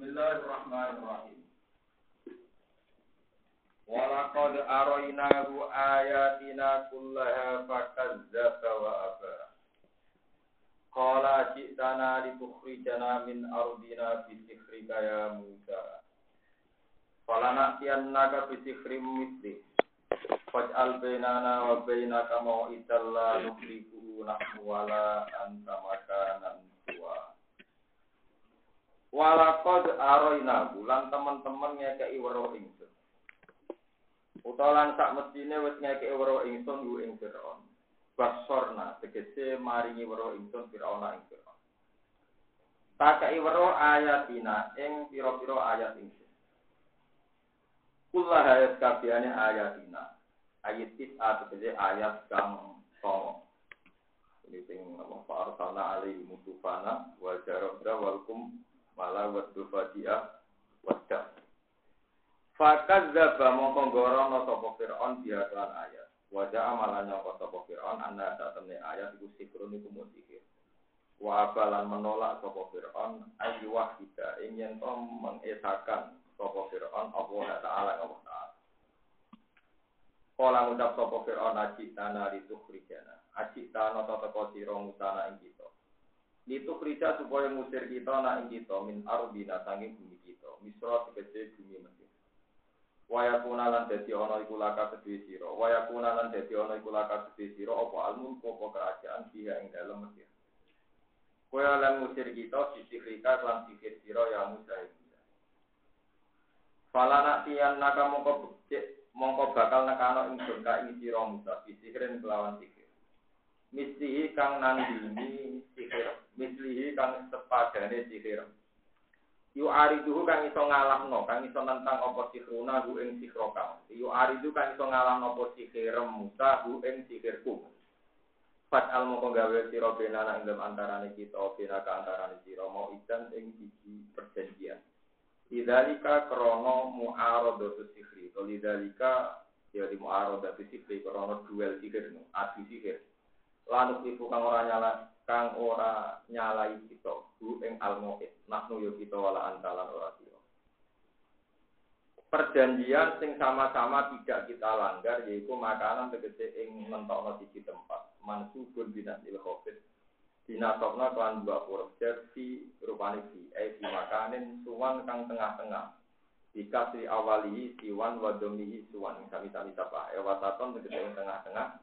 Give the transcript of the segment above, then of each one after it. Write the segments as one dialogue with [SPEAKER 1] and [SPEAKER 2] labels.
[SPEAKER 1] Bismillahirrahmanirrahim. Walaqad arainahu ayatina kullaha fakazzaba wa aba. Qala ji'tana litukhrijana min ardina bi ya Musa. Falanatiyannaka bi sihrim mithli. Faj'al bainana wa bainaka mau'idan la nukhlifuhu nahnu wala anta. Walakod aroina bulan teman-teman ngekei weruh ingsun. Utawa sak mestine wis ngekei weruh ingsun ku ing Firaun. Basorna tegese maringi weruh ingsun Firaun ing Firaun. Takai weruh ayatina ing pira-pira ayat ingsun. Kullah ayat kabehane ayatina. Ayat tis'a tegese ayat kang songo. Ini sing apa Fa'arsalna alaihi mutufana wa jarabda wal kum malah wadu fadia wadah. Fakat zaba mongko gorono sopo Fir'aun biar ayat. Wajah amalan nyoko sopo Fir'aun anda temne ayat iku sikrun iku musihir. Wa abalan menolak sopo Fir'aun ayu wahida ingin to mengesakan sopo Fir'aun Allah Ta'ala Allah Ta'ala. Kala ngucap sopo Fir'aun ajik tanah ditukrijana. Ajik tanah toko siro musana ing kita. Itu kerja supaya musir kita nak kita min ardina sanging bumi kita. Misra tegese bumi Mesir waya kunalan dadi ana iku laka kedue sira. Waya kunalan dadi ana iku laka kedue sira. Apa almun apa kerajaan dia ing dalem Mesir. Kowe lan musir kita rika lan sihir sira ya Musa Falana tiyan naka mongko mongko bakal nekano ingsun ka ing sira Musa. Bisihirin kelawan Mislihi kang nandini sihir mislihi kang sepadane sihir. Yu ariduhu kang iso ngalahno kang iso nentang apa sihruna hu ing sihro kang. Yu aridu kang iso ngalahno apa sihir musa hu ing sihirku. Fat al moko gawe sira benana ing antarane kita bena ka antarane sira mau idan ing siji perjanjian. Idalika krono mu'aradatu sihri to lidalika ya di mu'aradatu sihri krono duel sihir adu sihir lanuk ibu kang ora nyala kang ora nyalai kita bu ing almoid nahnu yo kita wala antalan ora sira. Perjanjian sing sama-sama tidak kita langgar yaitu makanan tegese ing mentokno siji tempat. Mansubun binasil khofit dinasokna kelan dua huruf fi rupane fi eh fi makanin suwan kang tengah-tengah. Dikasih awali siwan wadomihi suwan. Sami-sami sapa? Ewasaton tegese ing tengah-tengah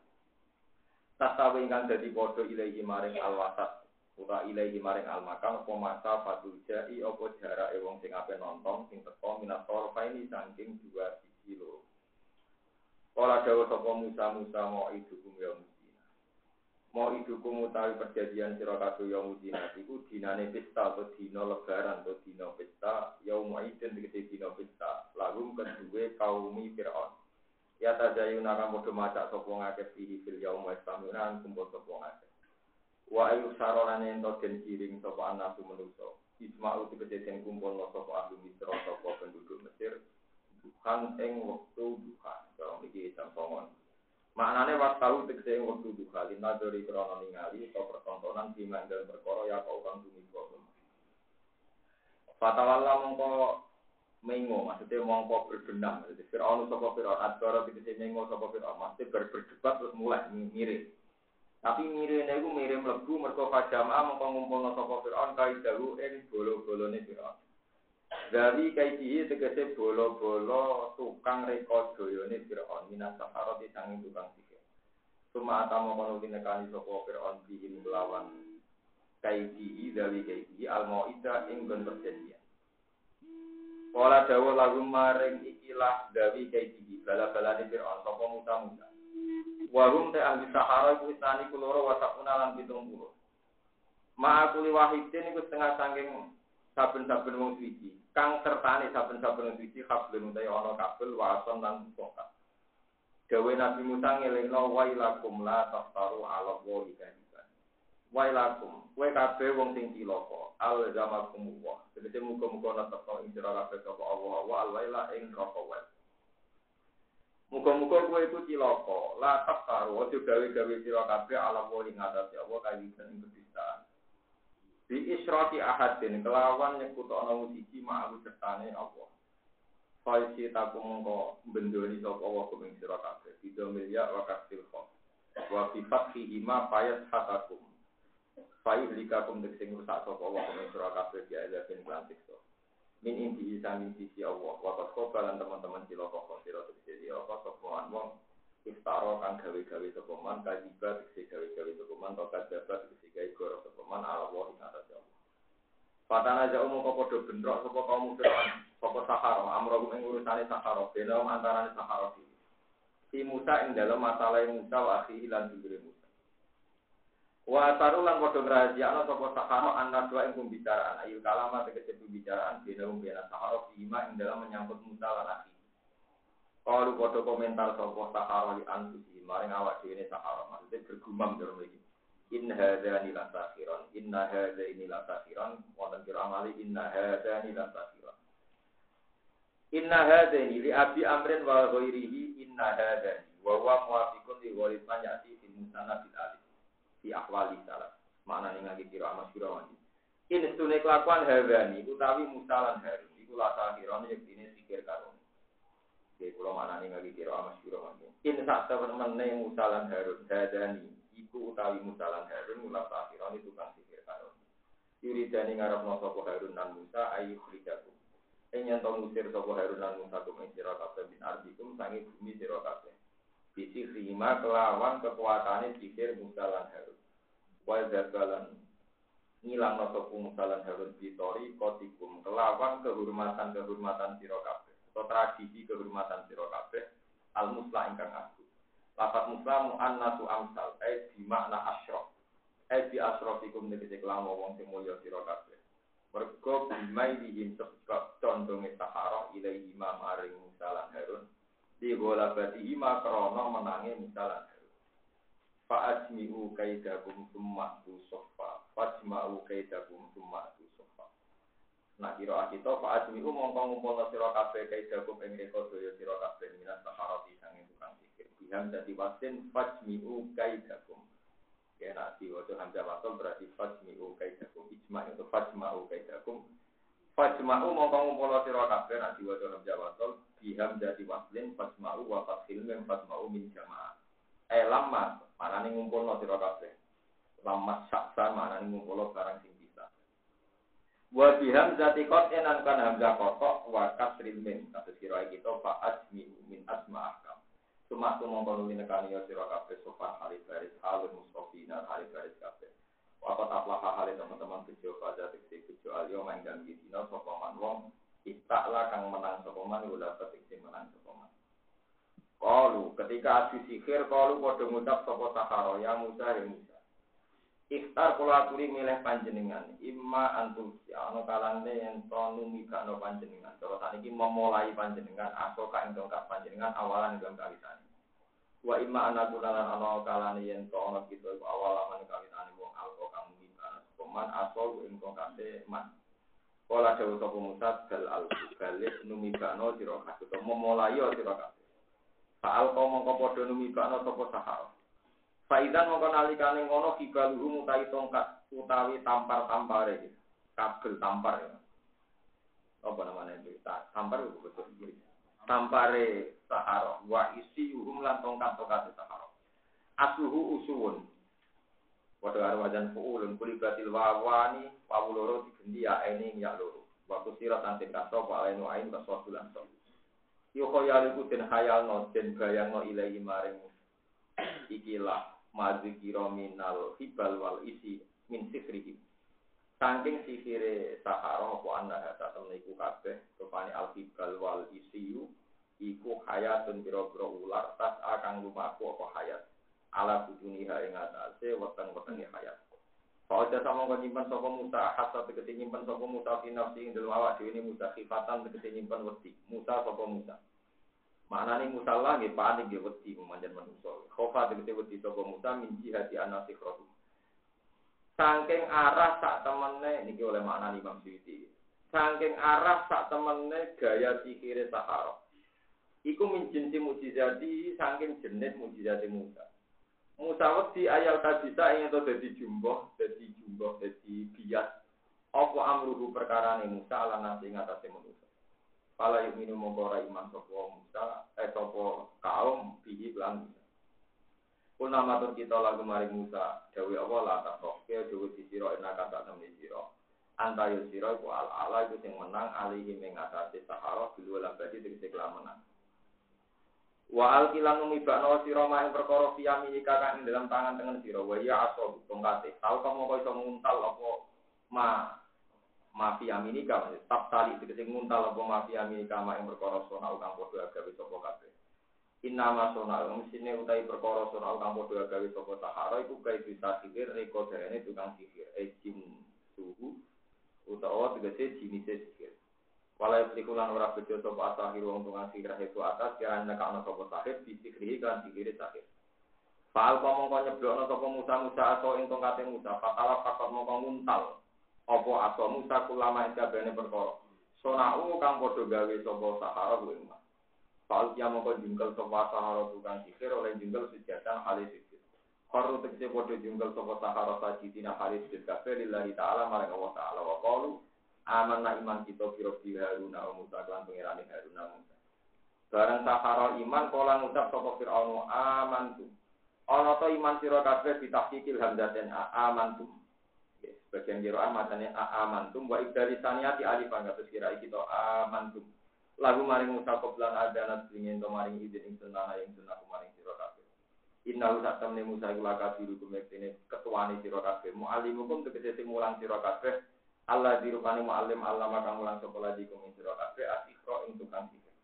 [SPEAKER 1] tasawi ingkang dadi padha ilahi maring alwasat. Utawa ilahi maring almakam apa masa fatul jai apa jarake wong sing ape nonton sing teko minat torfa ini saking dua sisi loro Kala dawa sapa Musa Musa mau idukum ya mudina mau idukum utawi perjanjian sira kabeh ya mudina iku dinane pesta atau dina lebaran atau dina pesta yaum idin tegese dina pesta. Lalu kedue kaumi Firaun Ya tajayu naka podo macak sapa ngakeh fihi fil yaum wa istamiran kumpul sapa ngakeh. Wa ayu sarolan ento den kiring sapa anasu manusa. Isma'u tegese den kumpul sapa ahli mitra sapa penduduk Mesir. Bukan ing wektu duha. Kalau iki jam songon. Maknane waktu tegese ing wektu duha lina dari krana ningali atau pertontonan di mandal perkara ya kau kang tumiba. Fatawalla mongko mengo maksudnya mongko berbenah maksudnya Fir'aun sapa Fir'aun adbara tegese mengo sapa Fir'aun. Maksudnya ber berdebat terus mulai mirip. Tapi mirip niku mirip mlebu mergo fajama mongko ngumpulno sapa Fir'aun kai dalu ing bolo-bolone Fir'aun. Dari kaiji tegese bolo-bolo tukang reka doyone Fir'aun minas sahara disanging tukang sihir Suma atamo kono tinekani sapa Fir'aun bihim lawan kaiji dari kaiji al-mau'idah ing perjanjian Kala dawa lagu maring ikilah dawi kaiji bala-balane Fir'aun sapa Musa Musa. Warum te ahli Sahara iku isani kuloro wasakuna lan pitung puluh. Ma'akuli wahidin iku setengah sangking saben-saben wong suci. Kang sertane saben-saben wong suci hablun utawi ana kabel wason lan pokat. Dawe Nabi Musa ngelingno wailakum la taftaru ala wahi wailakum kowe kabeh wong sing cilaka al zamakum wa. Tegese muga-muga netepno ing sira kabeh sapa Allah. Wa al waila ing neraka wa. Muga-muga kowe iku cilaka la taqtaru aja gawe-gawe sira kabeh ala wa ing atase Allah kawitan ing kedistaan. Bi isyrati ahadin. Kelawan nyekut ana siji ma'alu sertane Allah. Faisi taku mongko bendoni sapa Allah kuming sira kabeh. Bida milya wa kasil kho. Wa bi fathi ima payat hatakum. Fai likakum sing rusak sapa Allah kuming sira kabeh ya ben lan siksa min inti sanging sisi Allah. Wa qad teman-teman sila kok sira tegese apa sapa wong. Iftaro kang gawe-gawe sapa man kajiba tegese gawe-gawe sapa man to kadzaba tegese gawe goro sapa man ala wa ing atas Allah. Patana jauh mau padha bentrok sapa kaum Fir'aun sapa Sahara amro ing urusane Sahara bena antarane Sahara iki Si Musa ing dalam masalah Musa wa akhihi lan Musa Wa taru lan padha ngrahasiakno sapa sahara anak dua ing pembicaraan ayu kalama tegese pembicaraan beda beda sahara lima ing dalam menyangkut Musa lan akhi. Kalau padha komentar sapa di anfusi maring awak dhewe sahara maksudnya bergumam dalam iki. In hadza la sakhiran inna hadza ini la sakhiran wonten kira amali inna hadza la sakhiran. Inna hadza li abi amrin wa ghairihi inna hadza wa huwa muwafiqun li ghairi man ya'ti fil alif di akwali salah. Mana nih lagi kira amas kira wani. Ini sunek kelakuan hewani, utawi musalan harun. Iku lasa kira nih ini sikir karun. Jadi kalau mana nih lagi kira amas kira wani. Ini sak teman nih musalan harun hewani. Iku utawi musalan harun lasa kira nih tukang sikir karun. Yuridani ngarep nosopo harun dan Musa ayu krijaku. Ing tau musir sapa Harun lan Musa kum ing sira kabeh bin ardikum sangi bumi sira Bisi lima kelawan kekuatannya sihir Musa lan Harun. Wa zakalan ngilang nopo musalan harun bitori kotikum. Kelawan kehormatan kehormatan siro kabeh. Atau tradisi kehormatan siro kabeh al musla ingkang aku lafat musla mu'annatu amsal eh di makna asrof eh di asrofikum negesi kelama wong sing mulya siro kabeh. Mergo bimai dihim sebab condonge sahara ilaihi ma maring musalan harun di bola bati ima krono menangi musalan Fa'ajmi'u kaidakum summa tu sofa. Fa'ajma'u kaidakum summa tu sofa. Nah kira kita fa'ajmi'u mongko ngumpulna sira kabeh kaidakum ing reka daya sira kabeh minas saharati sanging tukang sikir. Biham dadi wasin fa'ajmi'u kaidakum. Ya nak diwaca hamzah wasal berarti fa'ajmi'u kaidakum. Ijma' itu fa'ajma'u kaidakum. Fajma'u mongko ngumpulna sira kabeh nak diwaca hamzah wasal biham dadi waslin fajma'u wa fathil mim fajma'u min jama'ah. Eh lama mana nih ngumpul no siro. Lama saksa mana nih ngumpul barang sing bisa. Wa biham zati kot enan kan hamzah kotok wa kasril. Kasus kira kita fa ajmi min asma ahkam. Cuma tu mongko nuli nekani yo siro kabeh sopan hari garis halus mustofina hari garis kabeh. Wakat aflaha hari teman-teman bejo pada tiksi bejo alio main dan dino sopaman wong. Istaklah kang menang sopaman ulah petik menang sopaman. Kalu ketika adu sihir kalu padha ngucap sapa sahara ya Musa ya Musa. Ikhtar kula aturi milih panjenengan imma antum si ana kalane yen to numigakno panjenengan. Cara saniki memulai panjenengan aso ka ing tongkat panjenengan awalan dalam kawitan. Wa imma anakulalan ana kalane yen to ana kita awalan kawitane wong alko kang numigakno peman aso ing tongkate man. Kala dawuh sapa Musa dal al balik numigakno sira kabeh memulai sira kabeh. Faal kau mongko podo numibakno sapa sahar. Faizan mongko nalikane ngono kibaluhu mutai tongkat utawi tampar-tampare. Kabel tampar ya. Apa namanya itu? Tampar itu betul. Tampare sahara wa isi yuhum lan tongkat-tongkat sahara. Asluhu usuwun. Waduh karo wajan fuulun kulibatil wawani wawuloro digendi ya ini ya loro. Waktu sirat nanti kaso wa ain kasosulan sobu. Yukhoyal iku den hayalno den bayangno ilahi maring ikilah madzikira minal hibal wal isi min sifrihi. Saking sihire sahara apa anda hata temen iku kabeh rupane al hibal wal isiyu iku hayatun pira-pira ular tas akan lumaku apa hayat ala buduniha ing atase weteng-wetenge hayat. Kalau jasa mau nyimpan sopo Musa, hasa tegesi nyimpan sopo Musa fi nafsi ing dalam awak dhewe Musa khifatan tegesi nyimpan wedi. Musa sopo Musa. Mana nih musala nggih panik nggih wedi manjan manusa. Khofa tegese wedi sapa Musa min jihati anasikrohu. Saking arah sak temene niki oleh makna Imam Suyuti. Saking arah sak temene gaya sihire Sahara. Iku min jinsi mujizati saking jenis mujizati Musa. Musa wedi ayal kadisa ingin to dadi jumbo, dadi jumbo dadi bias apa amruhu perkara Musa ala nasi ngatasi manusia. Pala yuk minum mongkora iman sopo Musa, eh sopo kaum bihi lan Musa. Kuna matur kita lagu mari Musa, dawi Allah la tasok, ke dawi sisiro enak kata temen siro. Antayo siro iku ala ala itu sing menang alihi mengatasi sahara bilu labadi tegesi kelam menang. Wa alkilan numibakno sira maing perkara fiyamini kakang ing dalam tangan tengen sira wa ya aso tongkate. Tahu kamu kok iso nguntal apa ma mafia minika tap tali tegese nguntal apa mafia minika mak ing perkara sona kang padha agawe sapa kabeh. Inama sona mesine utahi perkara sona kang padha agawe sapa sahara iku kae bisa sihir reko derene tukang sihir e jin suhu utawa tegese jinise sihir. Walau sikulan ora bejo sapa asahir wong tukang sihir itu atas ya nekakno sapa sahir disikri kan sihire sahir. Fal mongko nyeblokno sapa Musa Musa aso ing tongkate Musa, fakala fakot mongko nguntal. Apa aso Musa kulama ing kabehane perkara. Sonau kang padha gawe sapa sahara kuwi Mas. Fal ya mongko jungkel sapa sahara tukang sihir oleh jungkel sejatan halis sihir. Koru tegese padha jungkel sapa sahara sajitina halis sihir kabeh lillahi ta'ala marang Allah ta'ala wa qalu amanah iman kita biro Haruna wa Musa kelan pengirani Haruna Musa. Barang sahara iman kala ngucap sapa Firaun aman tu. Ana to iman sira kabeh ditahqiqil hamzaten aman tu. Sebagian kiraan macane aman tu wa ibdali saniyati alif terus kira iki to aman tu. Lagu maring Musa koplan adana dingin to maring izin ing sunana ing sunah maring sira kabeh. Inna sak temne Musa iku laka biru kumektene ketuane sira kabeh. Mu'allimukum tegese sing mulang sira kabeh Allah dirupani mu'alim Allah maka mulang sekolah di kumin siro kafe asikro ing tukang sihir.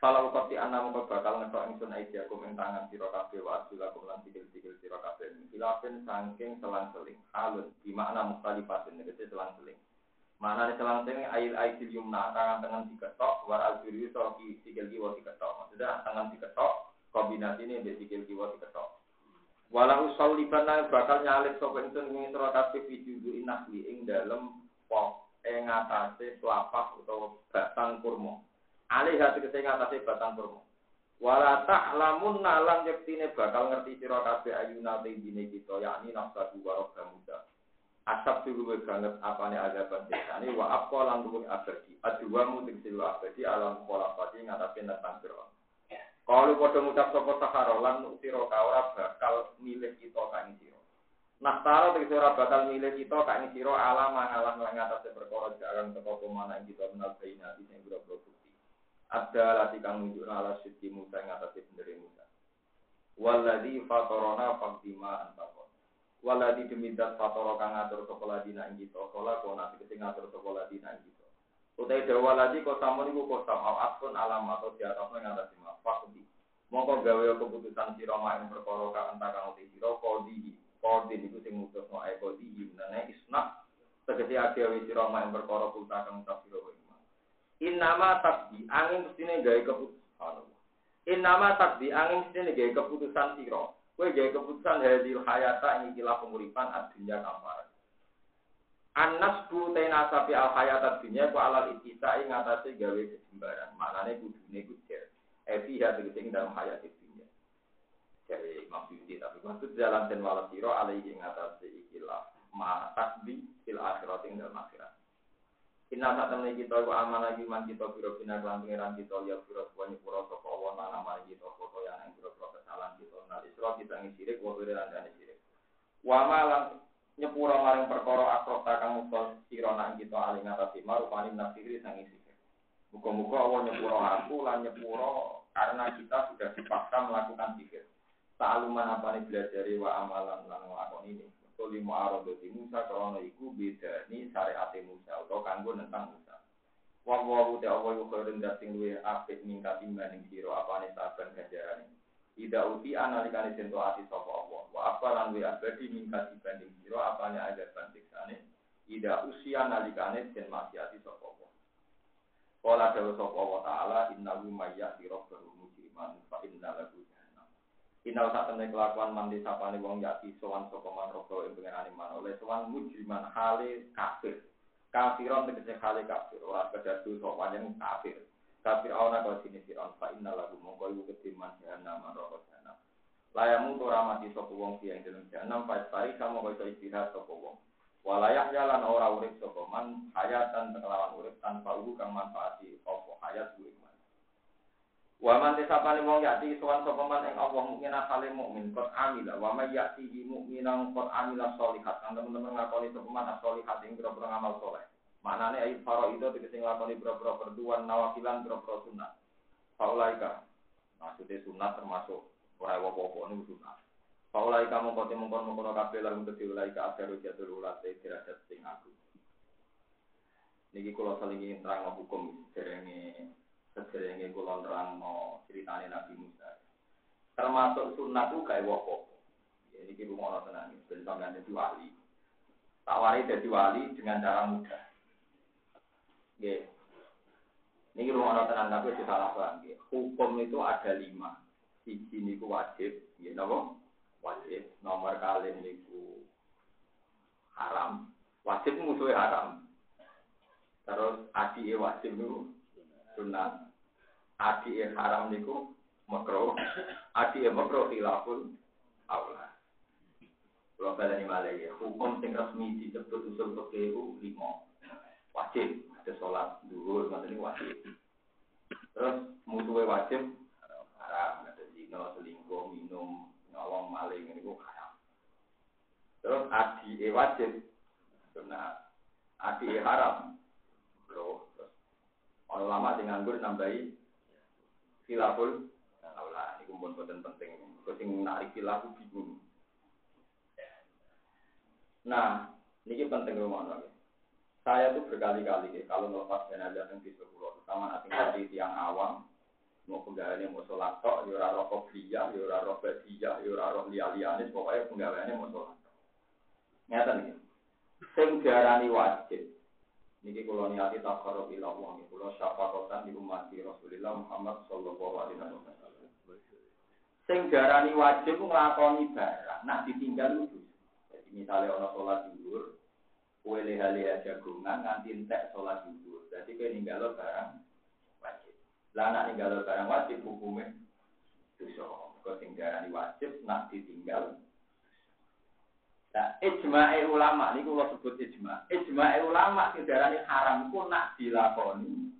[SPEAKER 1] Kalau kopi anak mengko bakal ngetok ing sun aja kum ing tangan siro kafe wa asula kum lan sikil sikil siro kafe. Hilafin sangking selang seling halun di makna mustalifatin negesi selang seling. Mana di selang seling ail ail yumna tangan tangan diketok war al suri soki sikil kiwa diketok. Maksudnya tangan diketok kombinasi ini sikil kiwa diketok. Walau liban bakal nyalip sapa ingsun ing sira kabeh inahli ing dalem pok ing atase tlapak utawa batang kurma. Alih hati kete atase batang kurma. Wala ta'lamun nalan yektine bakal ngerti sira kabeh ayuna dine kita yakni nafsu wa rabba muda. Asap dulu banget apane azaban desane wa apa lan luwih abadi. Adua muting sila abadi alam pola pati ngatasi tentang sira. Kalau pada ngucap sopo sahara lan siro ora bakal milih kita kang siro. Nah taro tegese ora bakal milih kita kang alam mangalah lan ngatasé perkara jarang teko mana kita menal baina di sing boro bukti. Ada lati kang nunjuk ala siti Musa ing atasé bener Musa. Waladhi fatorona fakdima antakon. Waladhi demi dat fatoro kang ngatur sapa ladina ing kita, kala kona tegese ngatur sapa ladina ing kita. Utai dawa lagi kosamun iku kosam al askun alam atau di atasnya ngatasi Fakudi. Mongko gawe keputusan sira mak ing perkara ka entah kang uti sira kodi. Kodi niku sing mutus no ae kodi yunane isna tegese agawe sira mak ing perkara kulta kang utak sira wae. Innama takdi angin mestine gawe keputusan. Innama takdi angin mestine gawe keputusan sira. Kowe gawe keputusan hadil hayata ing ikilah penguripan adunya kamar. Anas bu tena sapi al hayat dunia ku alal itisa ing ngatasi gawe kesembaran. Maknane kudune. Evi ya tegese dalam hayat dunia. Jadi Syuuti tapi maksud jalan dan walau siro alaihi ngatasi ikilah ma takbi fil akhirat ing dalam akhirat. Inna saat temen kita ku lagi man kita biro bina kelan pengiran kita ya biro semuanya pura soko awan lan amal kita foto yang yang biro kesalahan kita. Nah isro kita ngisirik wa biro dan sirik. Wa malam nyepuro maring perkara akrota kang muka sira nak kita aling ngatasi marupani nafsiri sang isi. Muga-muga Allah nyepuro aku lan nyepuro karena kita sudah dipaksa melakukan sihir. Ta'aluman apa nih belajar wa amalan lan nglakon ini. Kuli mu'aradati Musa krono iku beda ni syariat Musa atau kanggo tentang Musa. Wa wa ta Allah khairun dating luwe apik ningkat timbang sira apane saben ganjaran ini. Ida uti analikane sento ati sapa Allah. Wa apa lan wi abadi mingkat dibanding sira apane ada bantiksane. Ida usia nalikane den ati sapa Allah. Kala dawa sapa Allah taala innahu mayyati rabbahu mujriman fa inna lahu jahannam. Inal sak temne kelakuan mandi sapane wong yati sowan sapa man robo ing pengerane man oleh sowan mujriman hale kafir. Kafiron tegese hale kafir ora sekedar dosa panjang kafir. Kafir awna kau sini siron fa inna lagu mongko ibu ketiman jahannam rokok jahannam. Layamu tu ramati sopo wong siang dalam jahannam fa sari kamu kau iso istirahat sopo wong. Walayak jalan ora urip sapa man hayatan kelawan urip tanpa ugu kang manfaati apa hayat kuwi man. Wa man tisapane wong yakti sowan sapa man ing Allah mukmin asale mukmin kot amila wa may yakti mukminan kot amila sholihat kang teman-teman ngakoni sapa man sholihat ing boro ngamal saleh. Manane ayat faro itu tegese nglakoni boro-boro perduan nawafilan boro-boro sunat. Faulaika. Maksudnya sunat termasuk ora apa-apa niku sunat. Paulai kamu kote mengkon mengkono kabeh lalu kedhi ulai ka ajaru jatul ulate derajat sing aku. Niki kula salingi terang hukum derenge sederenge kula nerangno ceritane Nabi Musa. Termasuk sunat itu kayak apa Ya niki rumono tenan ben sampeyan dadi wali. Tawari dadi wali dengan cara mudah. Nggih. Niki rumono tenan tapi salah paham Hukum itu ada lima. Siji niku wajib, nggih napa? Wajib nomor kali niku haram. Wajib musuhnya haram. Terus adi wajib niku sunat adi haram niku makro adi makro hilafun Allah kalau kalian ini hukum sing resmi disebut usul pekeru lima. Wajib ada sholat dulu ini wajib. Terus musuhnya wajib haram. Ada zina selingkuh minum nyolong maling ini gue haram. Terus adi e wajib, sunat. Adi e haram, bro. Terus orang lama sing nganggur nambahi khilaful aula. Ini kumpul boten penting. Kucing narik khilaf bingung. Nah, ini penting rumah lagi. Saya tuh berkali-kali kalau melepas jenazah yang di sekolah, terutama nanti tiang awam, mau penggaweane mau sholat tok, yura ya roh kopiah, yura roh badiyah, yura roh liya-liyane, pokoknya penggaweane mau sholat. Nyata nih, sing wajib. Niki kula niati takharu ila Allah, kula syafaqatan di umat Rasulullah Muhammad sallallahu alaihi wasallam. Sing diarani wajib nglakoni barang, nak ditinggal itu. Jadi misalnya ana sholat zuhur, kowe leha-leha jagungan nganti entek sholat zuhur. Jadi kowe ninggalo barang lah nak ninggal barang wajib hukumnya dosa. Kau tinggal wajib nak ditinggal. Nah, ijma'i ulama ini kalau sebut ijma. Ijma'i ulama sing darani haram ku nak dilakoni.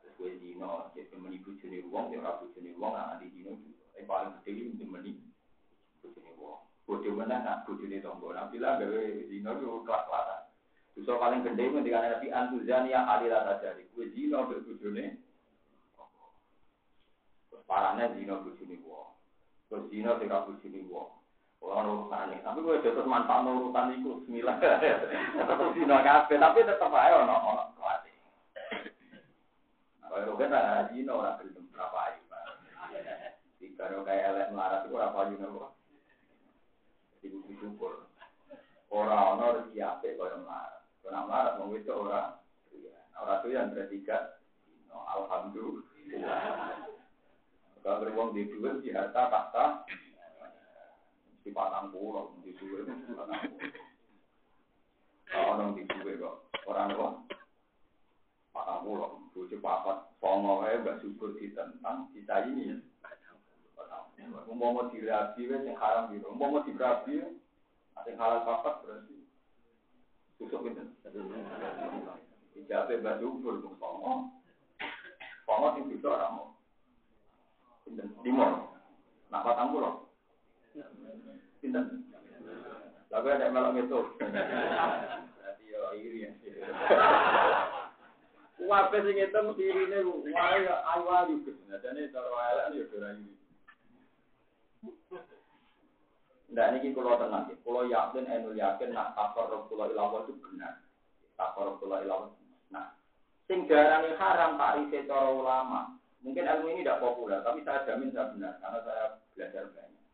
[SPEAKER 1] Terus kowe dino jadi meni bojone wong ya ora bojone wong nak di dino. Eh paling gede iki meni bojone wong. Bodoh mana nak bojone tonggo. Nah bila gawe dino yo kelas-kelasan. Dosa paling gede ketika Nabi Antuzania alilah tajari. Kue zina berbujune. Parahnya zina bujune wong. Kue zina tidak bujune wong. Orang urusan tapi gue tetap manfaat urutan itu sembilan. Tetap zina kafe, tapi tetap aja ono ono kelas. Kalau kan ada zina orang gelem berapa ayu. Jika kayak elek melarat itu berapa ayu nopo. Ibu syukur. Orang ono rezeki apik kaya melarat. Karena marah mau itu orang orang itu yang berarti no, alhamdulillah. Kalau beruang di dua di harta tahta di patang pulau di dua di patang pulau. Orang di dua kok orang apa? Patang pulau, bujuk papat, songo ya gak syukur ditentang kita ini. Mau mau dirabi, yang haram gitu. Mau mau dirabi, ada halal papat berarti. Tusuk itu. Dijabe batu ubur tuh songo. Songo bisa orang mau. Pinten limo. Nak patang pulau. Pinten. Lalu ada melok itu. Berarti yo iri ya. Itu mesti irine wae ayu ayu Jadi cara elek yo ora iri. Nah ini kalau tenang, kalau yakin, enul yakin, nak takor pulau ilawa itu benar. Takor pulau ilawa. Nah, sing darani haram takrif cara ulama. Mungkin ilmu ini tidak populer, tapi saya jamin saya benar karena saya belajar banyak.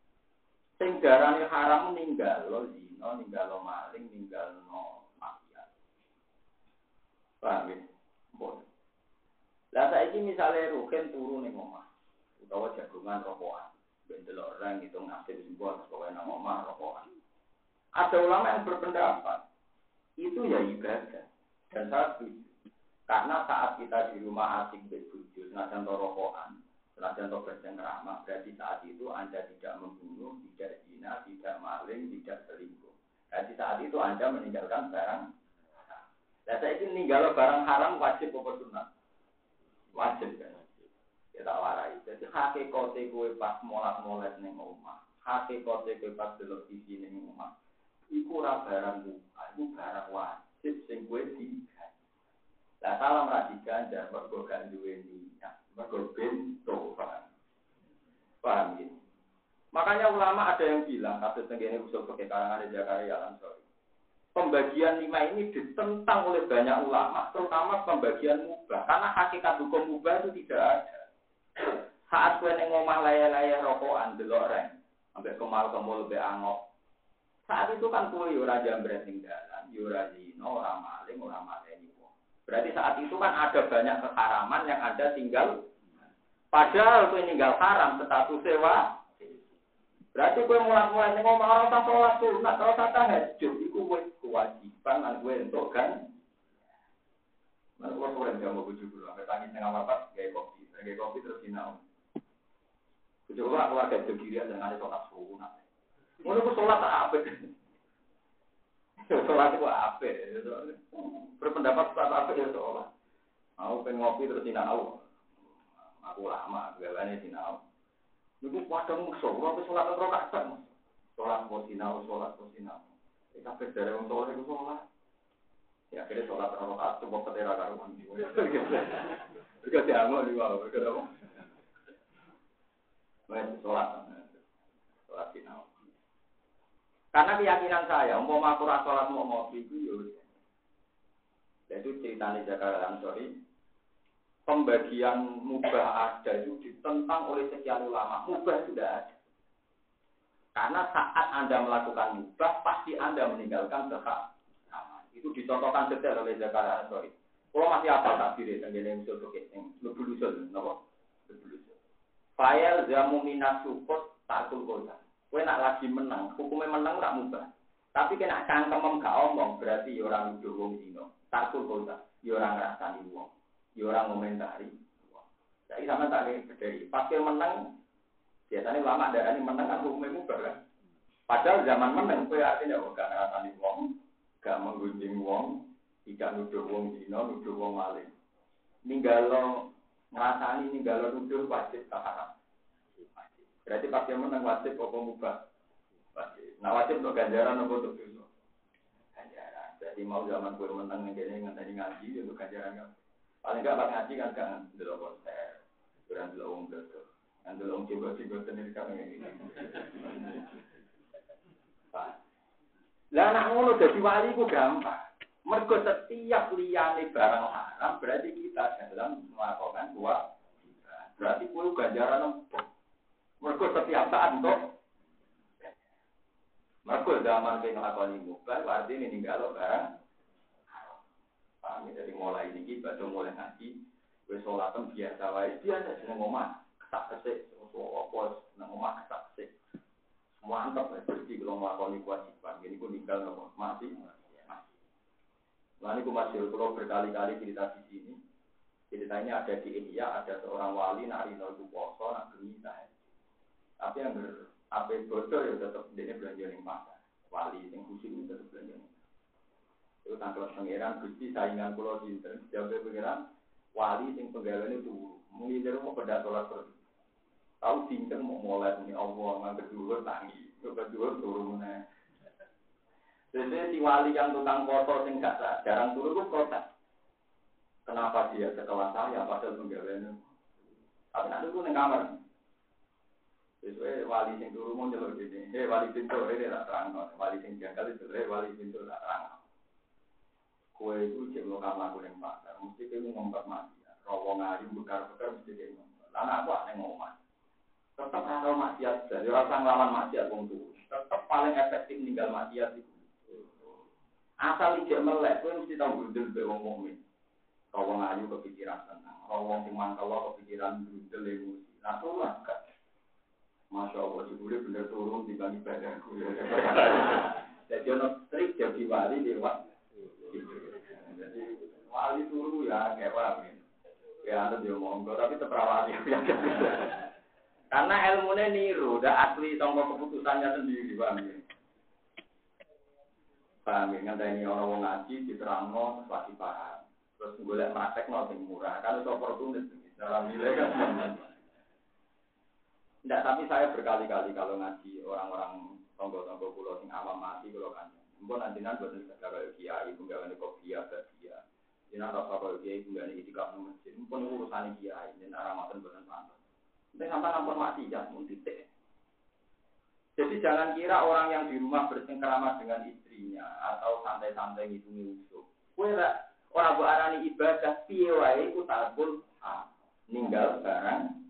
[SPEAKER 1] Sing darani haram ninggal lo zino, ninggal lo maling, ninggal lo maksiat. Paham ya? Boleh. Lah saiki misalnya rugen turun ning omah utawa jagungan rokokan. Bendel orang itu ngasih sebuah pokoknya nama omah rokokan. Ada ulama yang berpendapat itu ya ibadah dan setuju. Karena saat kita di rumah asing berbujuk, senajan rokokan, senajan bersengkrama, berarti saat itu anda tidak membunuh, tidak zina, tidak maling, tidak selingkuh. Jadi saat itu Anda meninggalkan barang. Nah, saya ini meninggal barang haram wajib apa sunat? Wajib kan. Kita warai. Jadi hakikate kowe pas molat-molat ning omah. Hakikate kowe pas delok TV ning omah. Iku ora barang muka, iku barang wajib sing kowe digan. Lah salam ra diganjar mergo gak duwe niat. Mergo bento, paham? Paham gitu? Makanya ulama ada yang bilang, kasus tenggine usul pakai karangan Jakarta Ansori. Pembagian lima ini ditentang oleh banyak ulama, terutama pembagian mubah. Karena hakikat hukum mubah itu tidak ada. Saat kue neng omah laya-laya rokokan delok reng, sampai kemal kemul lebih angok. Saat itu kan kue yura jambret tinggalan, yura zino, ora maling, ora. Berarti saat itu kan ada banyak keharaman yang ada tinggal. Padahal kue ninggal haram, status sewa, Berarti gue mulai-mulai nih ngomong orang tak sholat sunat, kalau tak tahajud, itu gue kewajiban dan gue untuk kan. Mana gue sore nggak mau bujuk dulu, sampai tangis tengah apa, kayak kopi, kayak kopi terus sinau. Kecuali keluarga itu kiri ada nggak ada sholat sunat. Mulai gue sholat tak apa? Sholat itu apa? Berpendapat sholat apa ya sholat. Mau pengen ngopi terus sinau. Aku lama, ini sinau. Ibu padang musuh, kalau sholat rokaat kan. Sholat sinau, sholat sinau. Kita dari orang sholat itu sholat. Ya akhirnya sholat rokaat coba ketera karuan. Juga diamuk di bawah, kenapa? Baik, sholat. Sholat sinau. Karena keyakinan saya, mau makura sholat mau mau itu ya. Itu ceritanya Jakarta Ansori pembagian mubah ada itu ditentang oleh sekian ulama. Mubah sudah ada. Karena saat Anda melakukan mubah, pasti Anda meninggalkan kehak. Itu dicontohkan detail oleh Zakaria Ansori. Kalau masih apa takdir jadi usul pakai yang lebih usul, nopo lebih usul. Fayal jamu minas support takul kota. Kue nak lagi menang, hukumnya menang tak mubah. Tapi kena cangkem gak omong, berarti orang nuduh wong dino. Takul kota, orang ngrasani wong ya orang komentari. Jadi sama tak dari pasir menang, biasanya lama darah ini menang kan hukumnya mubah kan. Padahal zaman menang, kue artinya oh, gak ngerasani wong, gak menggunjing wong, tidak nuduh wong dino, nuduh wong maling. Ninggalo ngerasani, ninggalo nuduh wajib tak Berarti pasir menang wajib apa mubah? Wajib. Nah wajib untuk ganjaran apa untuk dosa? Ganjaran. Jadi mau zaman gue menang, ini ngenteni ngaji, untuk ganjaran kan. Paling gak pas ngaji kan kan dulu konser, kurang dulu om betul, kan dulu om coba coba sendiri kan ini. Lah anak ngono jadi wali ku gampang. Mergo setiap liyane barang haram berarti kita dalam melakukan dua Berarti kuwi ganjaran empuk. Mergo setiap saat untuk Mergo zaman kene nglakoni mubah artinya ninggalo barang Paham ya? Dari mulai ini, baca mulai ngaji, wes sholatem biasa wae biasa seneng omah, ketak kesik, apa seneng omah ketak. Mantap pasti kalau melakukan kewajiban, ini pun tinggal nopo mati. Lalu aku masih kalau berkali-kali cerita di sini, ceritanya ada di India, ada seorang wali nari itu poso, nak Tapi yang ber, apa bocor ya tetap dia belanja yang pasar. Wali yang khusus itu tetap belanja itu tanggal pangeran gusti saingan pulau sinten. Jawab pangeran wali sing penggaweane turu mungkin mau pada sholat terus tahu sinten mau mulai ini allah nggak kedua tangi. Kedua turu mana? Jadi si wali yang tukang kotor sing gak jarang turu itu kenapa dia setelah saya padahal penggaweane tapi nanti tuh neng kamar. Sesuai wali sing turu mau jalur gini, eh wali pintu ini tak terang, wali sing jangkal itu, eh wali pintu tak terang kue itu cek lo kamar gue yang pasar, mesti kayak ngombat mati. Rawong ngayu bekar-bekar mesti kayak ngombat. Lalu aku aneh ngomong. Tetap rasa maksiat, jadi rasa ngelawan maksiat wong tuh. Tetap paling efektif ninggal maksiat itu. Asal ijek melek, kue mesti tahu gundel be wong mukmin. Rawong ngayu kepikiran tenang, rawong sing mangkal kepikiran gundel emosi. Nah lah kan. Masya Allah, jebule bener turun di bagi badan gue. Jadi ono trik jadi wali lewat jadi wali turu ya kayak paham ya. ada dia monggo tapi terperawati Karena ilmunya niru, udah asli tonggo keputusannya sendiri, paham ya. Paham ya, ini orang mau ngaji, diterangno, lagi paham. Terus golek praktek no sing murah, kan itu oportunis. Dalam nilai kan Tidak, tapi saya berkali-kali kalau ngaji orang-orang tonggo-tonggo pulau sing awam mati kalau kan. Mungkin nanti nanti buat nih kata kiai, ibu gak nih kopi ya, dia. Ini rasa kalau kiai, ibu gak nih itikaf nih masjid. Mungkin urusan kiai, ini ramadan buatan pantas. Nanti sampai nampun mati ya, titik. Jadi jangan kira orang yang di rumah bersengkrama dengan istrinya atau santai-santai ngitungi usul. Kue orang buat arani ibadah piye wae iku tabul ninggal barang.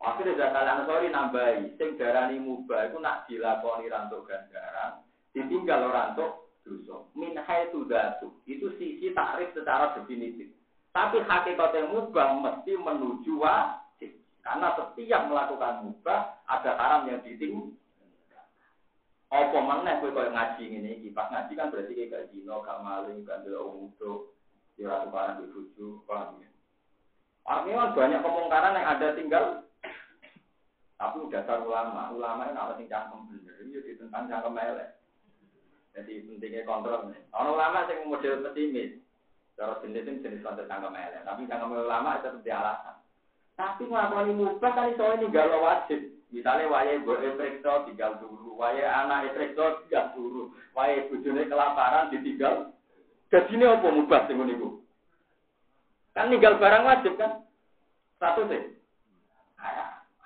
[SPEAKER 1] Akhirnya zakat sorry nambahi, sing darani mubah iku nak dilakoni rantuk ganjaran, ditinggal rantuk dosa. Min haitsu datu. Itu sisi takrif secara definitif. Tapi hakikatnya mubah mesti menuju wa karena setiap melakukan mubah ada haram yang diting. Apa mana kowe koyo ngaji ngene iki, pas ngaji kan berarti kayak gak zina, gak maling, gak ndelok wong uduk, ya ora tukaran di bojo, paham ya? Artinya banyak kemungkaran yang ada tinggal tapi dasar ulama, ulama itu harus cangkem bener, itu iya, tentang cangkem elek. Jadi pentingnya kontrol. Orang ulama yang model pesimis, cara jenis jenis konten cangkem elek, tapi cangkem ulama itu tetap alasan. Tapi ngelakoni mubah kan iso galau wajib. Misalnya waya gue efekto tinggal dulu, waya anak efekto tinggal dulu, waya bujune kelaparan ditinggal. Jadi ini apa mubah sing niku? Kan tinggal barang wajib kan? Satu sih.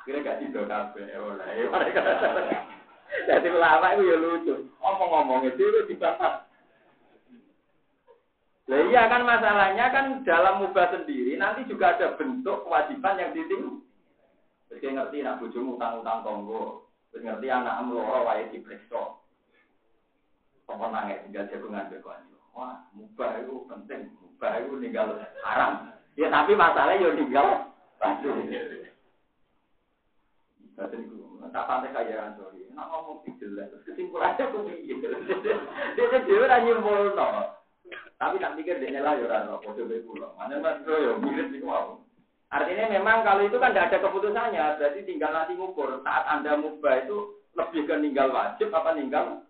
[SPEAKER 1] Akhirnya gak tidur kabeh oleh. Jadi lama itu ya lucu. Omong-omong itu dibahas. Nah iya kan masalahnya kan dalam mubah sendiri nanti juga ada bentuk kewajiban yang diting. Jadi ngerti nak bojomu utang-utang tonggo, terus ngerti anak meloro wae diperiksa. Apa nangis tinggal jagungan bekonco. Wah, mubah itu penting, mubah itu tinggal haram. Ya tapi masalahnya yo tinggal Jadi tak pantai kaya sorry. Nak ngomong jelas, kesimpulannya aku pikir. Dia dia udah nyimpul no. Tapi tak pikir dia lah ya orang podo be pulau. Mana mas yo mirip nih wow. Artinya memang kalau itu kan tidak ada keputusannya, berarti tinggal nanti ngukur saat anda mubah itu lebih ke ninggal wajib apa ninggal.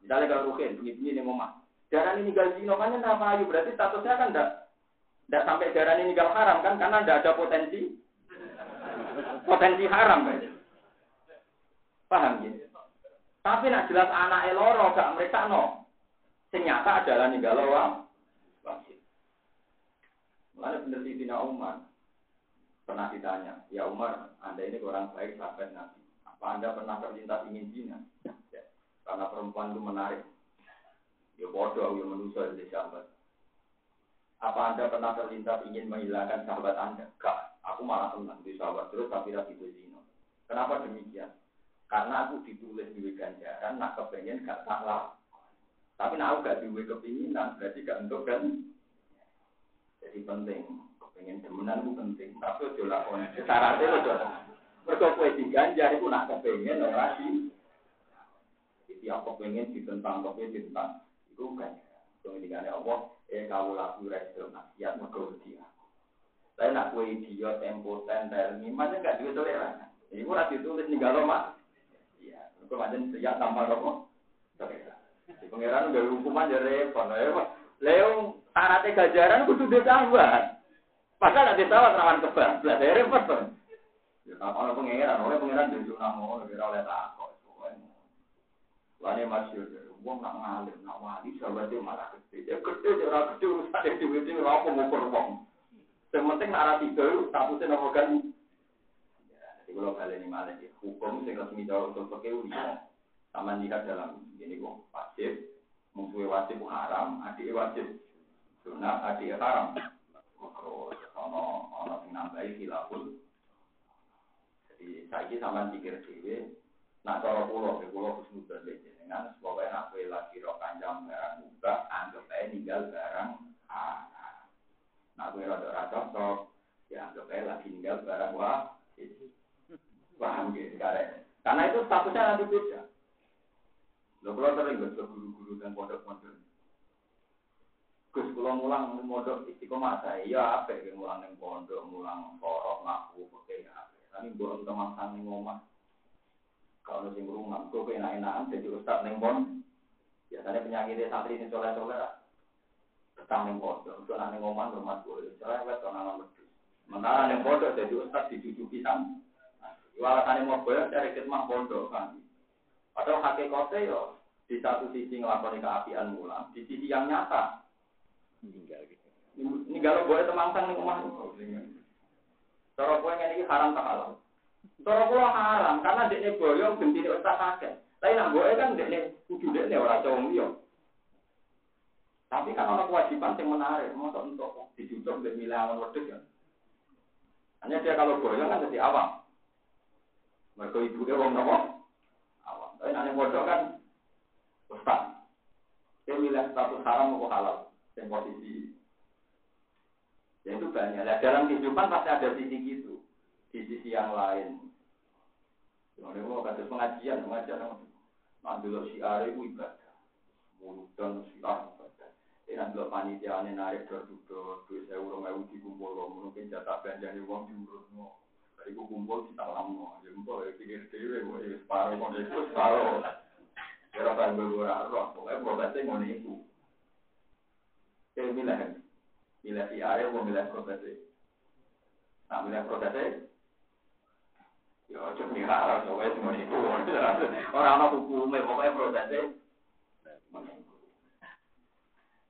[SPEAKER 1] Misalnya kalau rukin bunyi-bunyi nih mama. Darah ini ninggal zino kan apa ayu berarti statusnya kan tidak tidak sampai darah ini ninggal haram kan karena tidak ada potensi potensi haram kan. Paham gitu? Tapi nak jelas anak eloro gak mereka no. Sing nyata adalah ninggalo wajib. Mulanya bener di Tina Umar pernah ditanya, ya Umar, anda ini orang baik sahabat Nabi. Apa anda pernah terlintas ingin zina? Ya, karena perempuan itu menarik. Ya bodoh, ya manusia dari sahabat. Apa anda pernah terlintas ingin menghilangkan sahabat anda? Gak, aku malah tenang di sahabat terus tapi lagi itu. Kenapa demikian? Karena aku ditulis di ganjaran, nak kepengen gak salah tapi nak gak duwe kepinginan, berarti gak untuk kan. Jadi penting, kepengen demenan itu penting. Tapi ojo lakon. Syaratnya ojo. Mereka kue diganjar itu nak kepengen ora di. Jadi apa pengen ditentang, tapi ditentang. Itu kan. Kemudian Allah, eh kau laku resto nasihat mereka dia. Tapi nak kue idiot, impoten, termi, macam gak duwe toleransi. Ini ora ditulis nih gak mak. Iya, mereka macam siap tanpa rokok. Toleransi. Di pangeran udah hukuman ya repot. Leo syaratnya gajaran kudu ditambah. Pasal ada ditawar rawan kebablas ya repot tuh. Ya apa pangeran, oleh pangeran jadi namo, kira oleh takut. Lani masyur, uang nak ngalir, nak wali, sahabatnya malah gede. Ya gede, ya orang gede, urusan yang diwiti, apa ngukur uang. Yang penting arah tiga, statusnya nopo kan. Ya, jadi kalau kalian ini malah, hukum, saya resmi jauh untuk pakai uang. Sama lihat dalam ini kok wajib, musuh wajib haram, adik wajib sunat, adik haram. Terus ono ono sing nambahi hilaful. Jadi saya ini sama pikir dewe, nak cara pulau, ke pulau khusnudon dengan pokoknya nak lagi rok panjang barang buka, anggap aja ninggal barang haram. Nak kue rada rada cocok, ya anggap aja lagi ninggal barang wah. Paham gitu, karena itu statusnya nanti beda. Lo kalau sering gak guru-guru dan pondok-pondok. Gus kalau mulang pondok istiqomah saya, ya apa yang mulang yang pondok, mulang sorok, ngaku, pakai apa. Tapi buat teman sang ning omah. Kalau sing rumah, gue enak-enakan jadi ustad neng pondok. Biasanya penyakit santri ini soleh-soleh Betang yang bodoh, itu nanti ngomong rumah gue, cerewet, orang wedus. Sementara yang bodoh jadi ustad dicucuki sama. Alasannya mau boleh cari khidmah pondok kan. Padahal hakikatnya yo di satu sisi ngelakoni keapian mulang, di sisi yang nyata. Tinggal gitu. Boleh temangsan nih rumah. Cara gue ini haram tak halal. Cara haram karena dia ini boyong benci ustad kakek. Tapi nak gue kan dia ini kudu dia ini orang cowok dia. Tapi kan ada kewajiban yang menarik, mau untuk dijujuk dari milih awan wedus ya. Hanya dia kalau boyong kan jadi awam. Mereka ibu dia wong nopo awam. Tapi nanti bodoh kan ustaz. Dia milih status haram mau halal, yang posisi. Ya itu banyak. Nah, dalam kehidupan pasti ada sisi gitu, di sisi yang lain. Ini mau kata pengajian, pengajian. Nanti lo si itu ibadah. Mulut dan siar ini nanti panitia ini narik berduduk, duit saya urung ewu dikumpul, mungkin jatah belanja nih uang diurut. Dari ku kumpul kita lama, ya kumpul ya pikir dewe, ya separuh, separuh. Kira kan beberapa roh, pokoknya prosesnya mau itu. Saya milih, milih si area, mau milih prosesnya. Nah, milih prosesnya, ya cuma miara, pokoknya semua itu. Orang-orang hukumnya, pokoknya prosesnya.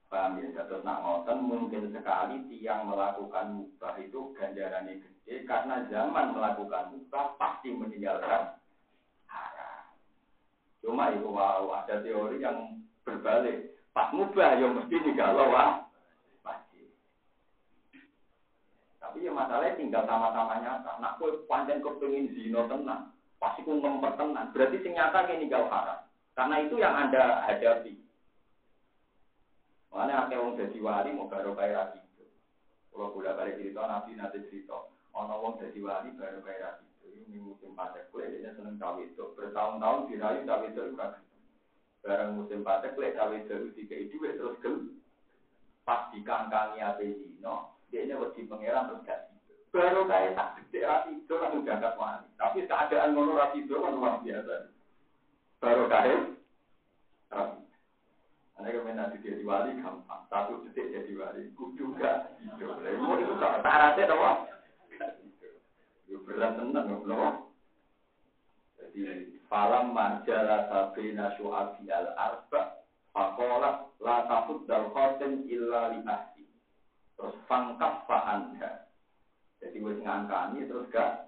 [SPEAKER 1] Paham ya, terus nak ngoten mungkin sekali tiang melakukan mubah itu ganjarannya gede karena zaman melakukan mubah pasti meninggalkan. Cuma itu wow, ada teori yang berbalik. Pas mubah yang mesti ninggal wah. Tapi ya masalahnya tinggal sama-sama nyata. Nak kue panjang kepingin zino tenang, pasti ku ngempet tenang. Berarti sing nyata kayak ninggal haram. Karena itu yang anda hadapi. Mana akeh wong dadi wali mau baru kaya itu. Kalau bolak balik cerita nabi nanti cerita. Ono wong dadi wali baru kaya Ini musim patek kue dia seneng cawe itu. Bertahun-tahun dirayu cawe itu juga. Barang musim patek kue cawe itu tiga itu terus gel. Pas dikangkangi apa dino, dia ini wajib pangeran terus gak Baru kaya tak gede rasi itu langsung diangkat wali. Tapi keadaan ngono rasi itu kan luar biasa. Baru kaya rasi. Anda kalau nanti jadi wali gampang, satu detik jadi wali, kudu gak itu tak syaratnya dong. Itu berat tenang, loh. Jadi falam marjala sabina syu'abi al arba fakola la takut dal khotem illa li ahli. Terus fangkaf fahanha. Jadi gue ngangkani terus gak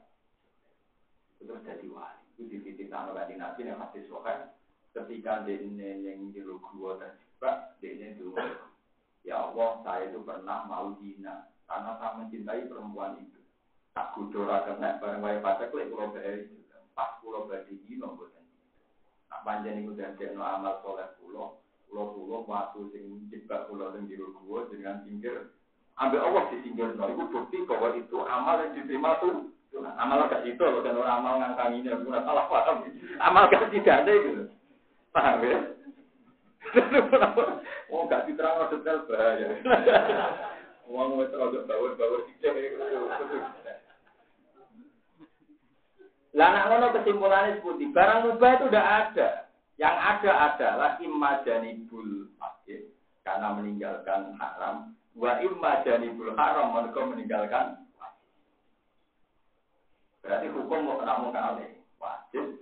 [SPEAKER 1] terus jadi wali. Itu di titik tanah nabi yang hadis wakil ketika dia yang di gua terjebak, dia dulu. Ya Allah, saya itu pernah mau dina karena saya mencintai perempuan itu. Tak kudora kena bareng wae pacar lek kula bayar itu. Pas kula badi dino boten. Nak panjang itu dari no amal soleh pulau, pulau pulau waktu sing jebak pulau dan jero gua dengan singgir. Ambil Allah di singgir no, itu bukti bahwa itu amal yang diterima tuh. Amal gak itu, bukan orang amal ngangkang ini, bukan salah paham. Amal gak tidak ada itu. Paham ya? Oh, gak diterang detail bahaya. Uang mau terlalu bawah-bawah tidak Lah nak ngono kesimpulannya seperti barang mubah itu udah ada. Yang ada adalah imajanibul fakir karena meninggalkan haram. Wa imajanibul haram mereka meninggalkan Berarti hukum mau namun kali wajib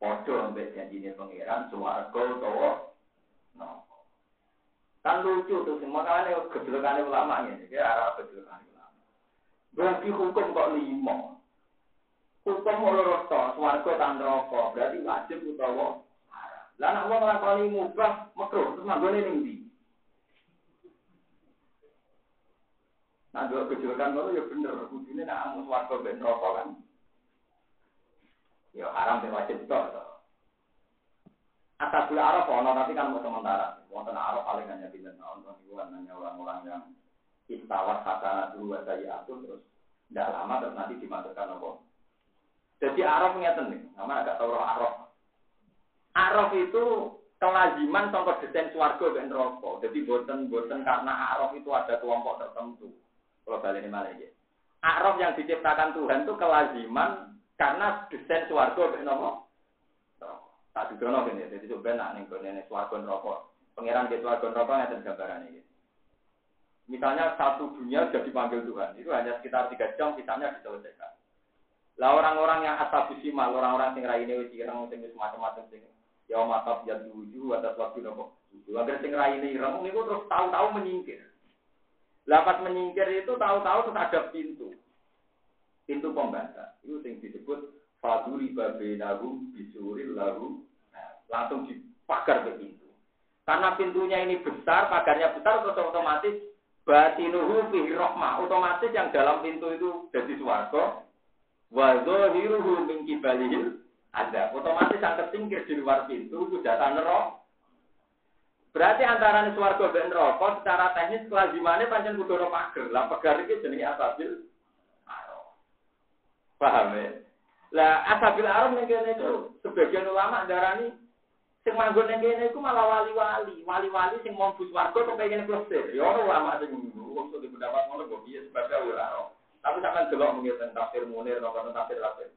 [SPEAKER 1] Podo sampai janjine pangeran, suwargo utawa no. Kan lucu tuh, makanya gejolakane ulama ini, ya arah ulama. Berarti hukum kok lima. Hukum loro to, swarga tan neraka, berarti wajib utawa. Lah nek wong nglakoni mubah, makruh, terus manggone ning ndi? Nah, dua kejolakan itu ya bener, kudune nek amus swarga ben neraka kan. Ya haram dan wajib itu. Atas gula araf ono tapi kan sementara. Wonten araf paling hanya di tahun tahun itu hanya orang-orang yang istawat kata dulu saya atur terus tidak lama terus nanti dimasukkan apa. Jadi araf ngeten nih, nama agak tahu araf. Araf itu kelaziman contoh desain swarga dan rokok. Jadi boten-boten karena araf itu ada kelompok tertentu. Kalau balik ini malah ya. Yang diciptakan Tuhan itu kelaziman karena desain suarga ben nopo? Tak didono gini, jadi coba nak nih nih suarga rokok. Pangeran di suarga rokok yang gambaran ini. Misalnya satu dunia sudah dipanggil Tuhan, itu hanya sekitar tiga jam, misalnya diselesaikan. Lah orang-orang yang atas simal, orang-orang yang raine wis ireng sing wis macam-macam sing ya mata ya tujuh atas waktu nopo. Agar sing raine ireng niku terus tahu-tahu menyingkir. Lah pas menyingkir itu tahu-tahu terus ada pintu. Pintu pembatas. Itu sing disebut faduri babenahu bisuril lahu. Nah, langsung dipagar ke pintu. Karena pintunya ini besar, pagarnya besar, terus otomatis batinuhu fihi rahmah. Otomatis yang dalam pintu itu jadi suwargo. Wa zahiruhu min kibalihil ada. Otomatis yang tersingkir di luar pintu itu jatah nerok. Berarti antara suwargo dan neraka secara teknis kelazimannya panjang kudu ono pager. Lah pagar iki jenenge asabil. Paham ya? Lah asabil aro ning itu sebagian ulama darani Sing manggon ning kene iku malah wali-wali, wali-wali sing mau bus warga kok pengen plesir. Ya ora ulama sing wong di pendapat ngono kok piye sebabnya ora ora. Tapi sampean delok mungkin tentang tafsir Munir atau tentang tafsir Rasul.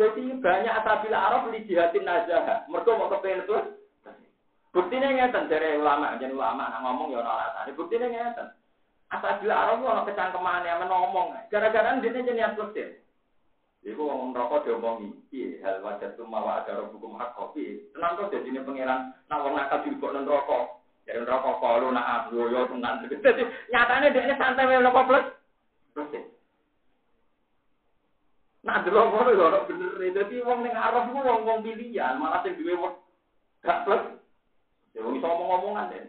[SPEAKER 1] Jadi banyak asabil Arab li jihadin nazah. Mergo mau kepengen plus. Buktine ngeten dari ulama, jadi ulama nak ngomong ya ora alasan. Buktine ngeten. Asabil Arab ono kecangkemane men ngomong. Gara-gara dene jenenge plesir. Iku wong rokok diomongi, piye hal wajah tuh mawa ada hukum hak kopi. Tenang kok jadi ini pangeran, nak wong nakal juga non rokok. Jadi rokok kalau nak abu yo tenan. Jadi nyatanya dia ini santai wae rokok plus. Terus Nah, delok ngono yo ora bener. Dadi wong ning arep iku wong-wong pilihan, malah sing duwe gak plus. Ya wong ngomong-ngomongan deh.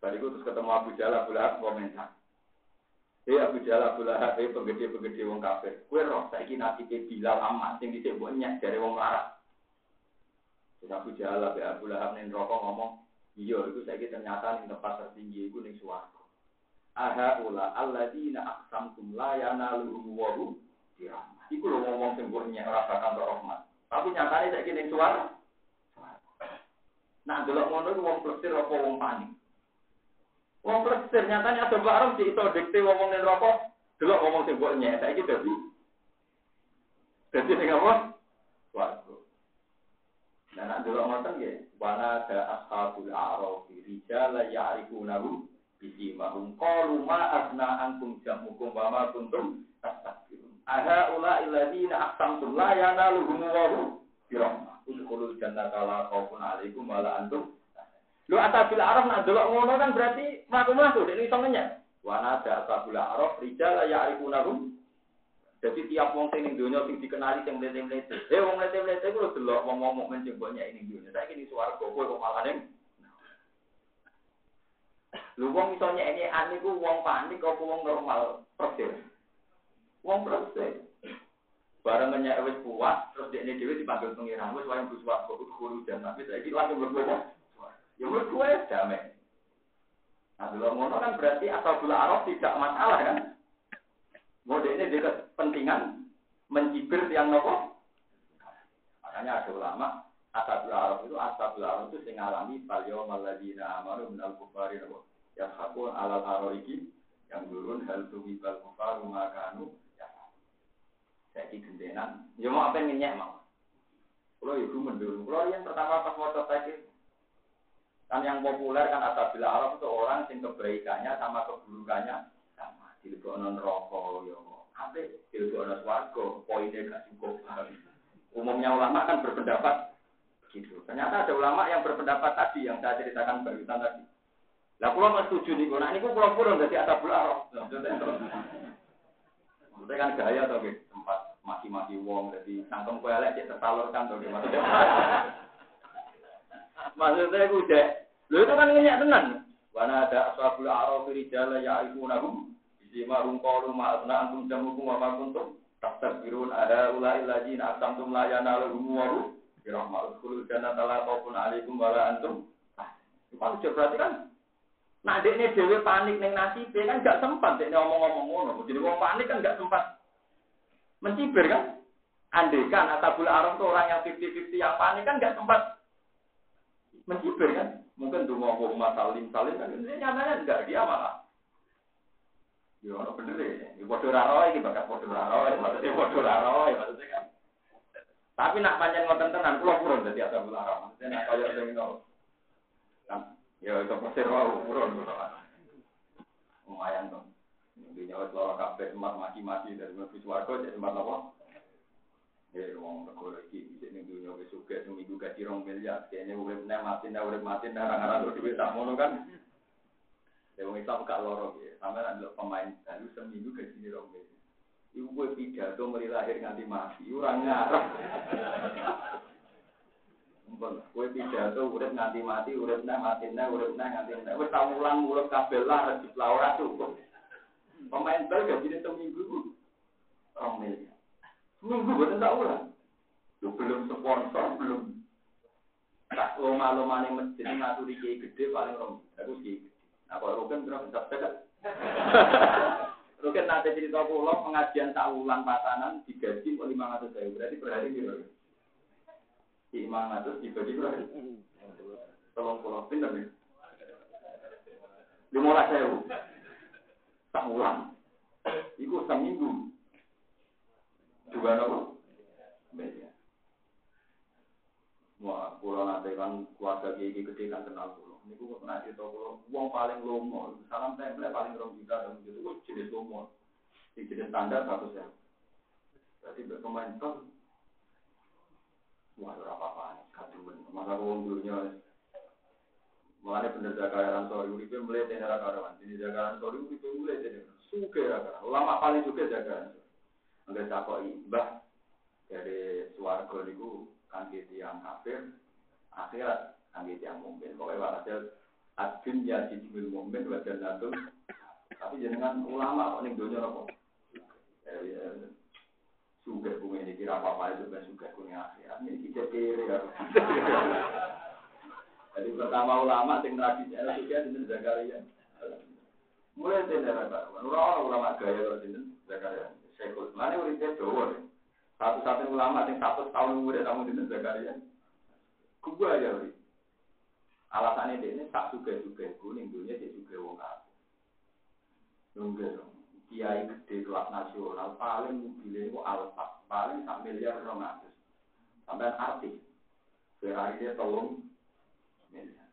[SPEAKER 1] Bariku terus ketemu Abu Jalal bulan komentar. Eh Abu Jalal Abu Lahab eh penggede-penggede wong kafir. Kue roh saiki nasibe Bilal amat sing dhisik mbok nyek dari wong larat. Terus Jalal be Abu Lahab ning rokok ngomong, "Iya, itu saiki ternyata ning tempat tertinggi iku ning swarga." Aha ula alladzina aqsamtum la yanaluhum wa hum dirahmah. Iku lho ngomong sing mbok nyek ora bakal rahmat. Tapi nyatane saiki ning swarga. Nah, delok ngono wong plesir apa wong panik. Wong terus ternyata ada barang sih itu dikte ngomong ning rokok, delok ngomong sing mbok nyek saiki dadi. Apa? Nak delok ngoten nggih, wana ada ashabul a'raf rijal ya'rifunahu bisimahum qalu ma asna ankum jamukum wa kuntum. Aha ula alladziina aqsamtum la yanaluhum wa hum birahmah. Udkhulul jannata la khaufun 'alaikum antum Lu asabil araf nak delok ngono kan berarti mlaku-mlaku dene iso ngenyek. Wa nada asabil araf rijal ya'rifunahum. Jadi tiap wong sing ning donya sing dikenali sing mlete-mlete. Eh wong mlete-mlete ku delok wong-wong mukmin sing banyak ning donya. Saiki ning swarga kowe kok malah ning Lu wong iso nyekne ane ku wong panik apa wong normal persis. Wong persis. Barang ngenyek wis kuat, terus dekne dhewe dipanggil pengiran, wis wae bus waktu guru dan tapi saiki langsung mlebu Ya menurut gue damai. Nah, dulu ngono kan berarti asal gula arok tidak masalah kan? Mode ini dia kepentingan mencibir tiang nopo. Makanya ada ulama asal gula arok itu asal gula arok itu sing alami balio maladina amaru minal kufari nopo. Yang hakun alal aroiki yang turun hal bal kufaru makanu ya. Saya gendenan. Ya mau apa yang ngenyek mau. Kalau ibu mendurung. Kalau yang pertama pas mau tertarik Kan yang populer kan bila Arab itu orang yang kebaikannya sama keburukannya sama. non rokok, yo. Ape non swarga, poinnya gak cukup. Umumnya ulama kan berpendapat begitu. Ternyata ada ulama yang berpendapat tadi yang saya ceritakan barusan tadi. Lah pulau nggak setuju nih, nah ini pulau pulau dari asabul Arab. Maksudnya kan gaya gitu, tempat maki-maki wong, jadi sangkem kue elek tersalurkan tuh maksudnya. Maksudnya udah, lo itu kan ngenyak tenan. Wana ada ashabul a'raf rijala ya'rifunahum bima rum qalu ma asna antum jamukum wa kuntum tastabirun ada ulai ladzina aqsamtum la yanaluhum wa hum bi rahmatil khulud jannata la khaufun 'alaikum wa la antum. Itu kan berarti kan Nah, ini dewe panik neng nasi, kan gak sempat dia ngomong-ngomong ngono. Jadi wong panik kan gak sempat mencibir kan. Andai kan Atabul Aram itu orang yang 50-50 yang panik kan gak sempat mencibir kan. Mungkin tuh mau umat salim salim kan ini nyatanya enggak dia malah. Ya orang bener ya. Bodoh raro ini bakat bodoh raro, maksudnya bodoh raro, maksudnya kan. Tapi nak panjang ngoten tenan, kula purun dadi ashabul haram. Maksudnya nak kaya sing ngono. Kan ya itu pasir wae purun. Lumayan dong. Dunia wis lara kabeh mati-mati dari mlebu swarga jadi semat apa? Ya wong negara iki bisa ning dunia wis sugih seminggu gaji rong miliar. Kayaknya urip nek mati nek urip mati nek ora duit tak ngono kan. Ya wong Islam gak loro ya. Sampe nek pemain baru seminggu gaji rong miliar. Iku gue pidato meri lahir nganti mati, ora ngarep. Mumpun, gue pidato urip nganti mati, urip neh mati neh, urip neh nganti neh. Wis tau mulang mulut kabel lah rezeki ora cukup. Pemain bal gajine seminggu rong miliar. Seminggu boten tak ulang. Lu belum sponsor, belum tak loma-lomane masjid ngaturi kiai gede paling rong. Aku kiai gede. Nah, kalau Rukin berapa? Tetap Mungkin nanti cerita pulau pengajian tak ulang pasanan digaji lima ratus ribu berarti per hari gitu. Lima ratus dibagi berapa? Tolong pulau pinter nih. Lima ratus ribu tak ulang. Iku seminggu. Dua nopo. Media. Wah, pulau nanti kan keluarga gigi gede kan kenal pulau. Ini gue pernah cerita kalau uang paling lomo, salam template paling rong juta dan gitu, gue jenis lomo. Jenis standar satu ya. Jadi berpemain kan, wah berapa apa kaduan. Masa uang dulunya, Mulanya bener jagaran sorry, uripe mulai dari karuan. Jadi jagaran sorry, uripe mulai dari suke jagaran. Lama paling juga jagaran. Enggak sakoi, bah dari suarga niku kan yang kafir, akhirat kami yang mungkin. Pokoknya walhasil adun ya jijibul mungkin wajan natul. Tapi jenengan ulama kok nih dunia apa? Suga bunga ini kira apa apa itu kan suga punya akhirat. Ini kita kiri ya. Jadi pertama ulama sing tradisional juga di Zakaria. Mulai dari neraka. Ulama ulama gaya kalau Zakaria. Sekul. Mana uritnya doa. Satu-satunya ulama yang satu tahun muda kamu di Zakaria. Gua ya urit. Alasannya dia ini tak suka suka kuning dunia dia juga wong kafir. Nunggu dong. Kiai gede kelas nasional paling mobilnya itu alfa paling sak miliar rong atus. Sampai artis Ferrari dia tolong miliar.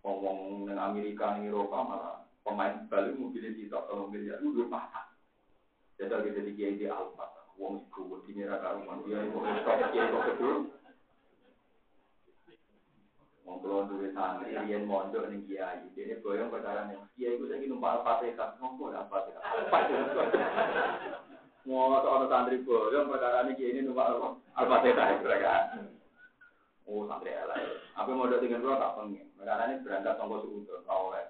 [SPEAKER 1] Wong-wong neng Amerika Eropa malah pemain Bali mobilnya kita tolong miliar itu dua. Jadi kita di kiai di alfa. Wong iku wedi nira karuan dia itu kiai kok kedua. Wong kula duwe santri yen mondok ning kiai, dene boyong ning kiai iku saiki numpak Al-Fatihah, ngopo Al-Fatihah. Mau ana santri boyong ning kiai ini numpak Al-Fatihah mereka. Oh santri elek. Apa mondok dengan kula tak pengen. Ini berangkat sangka suku ora oleh.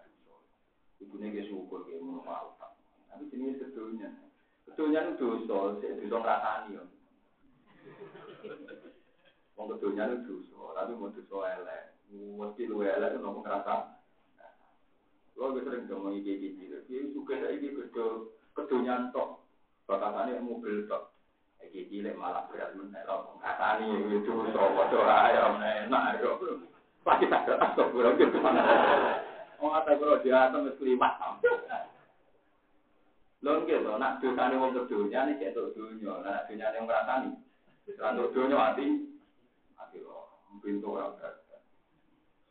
[SPEAKER 1] Ibune ge syukur ge ngono Tapi jenis sedunya. Sedunya itu dosa, dosa ngrasani yo. Wong kedunya itu dosa, tapi mau dosa elek. Mesti lu elek nopo ngerasa lo gue sering ngomong iki iki. Iki juga saya iki kedo kedonyan tok. Bakatane mobil tok. Iki lek malah berat meneh lo ngatani itu so padha ae enak yo. Pasti tak tak tok bro gitu. Oh, kata bro, dia akan mesti limat. Lo nggih to, nak dosane wong kedunya nih ketok dunya, nak dunyane wong ngrasani. Rano dunya mati, mati lo, pintu ora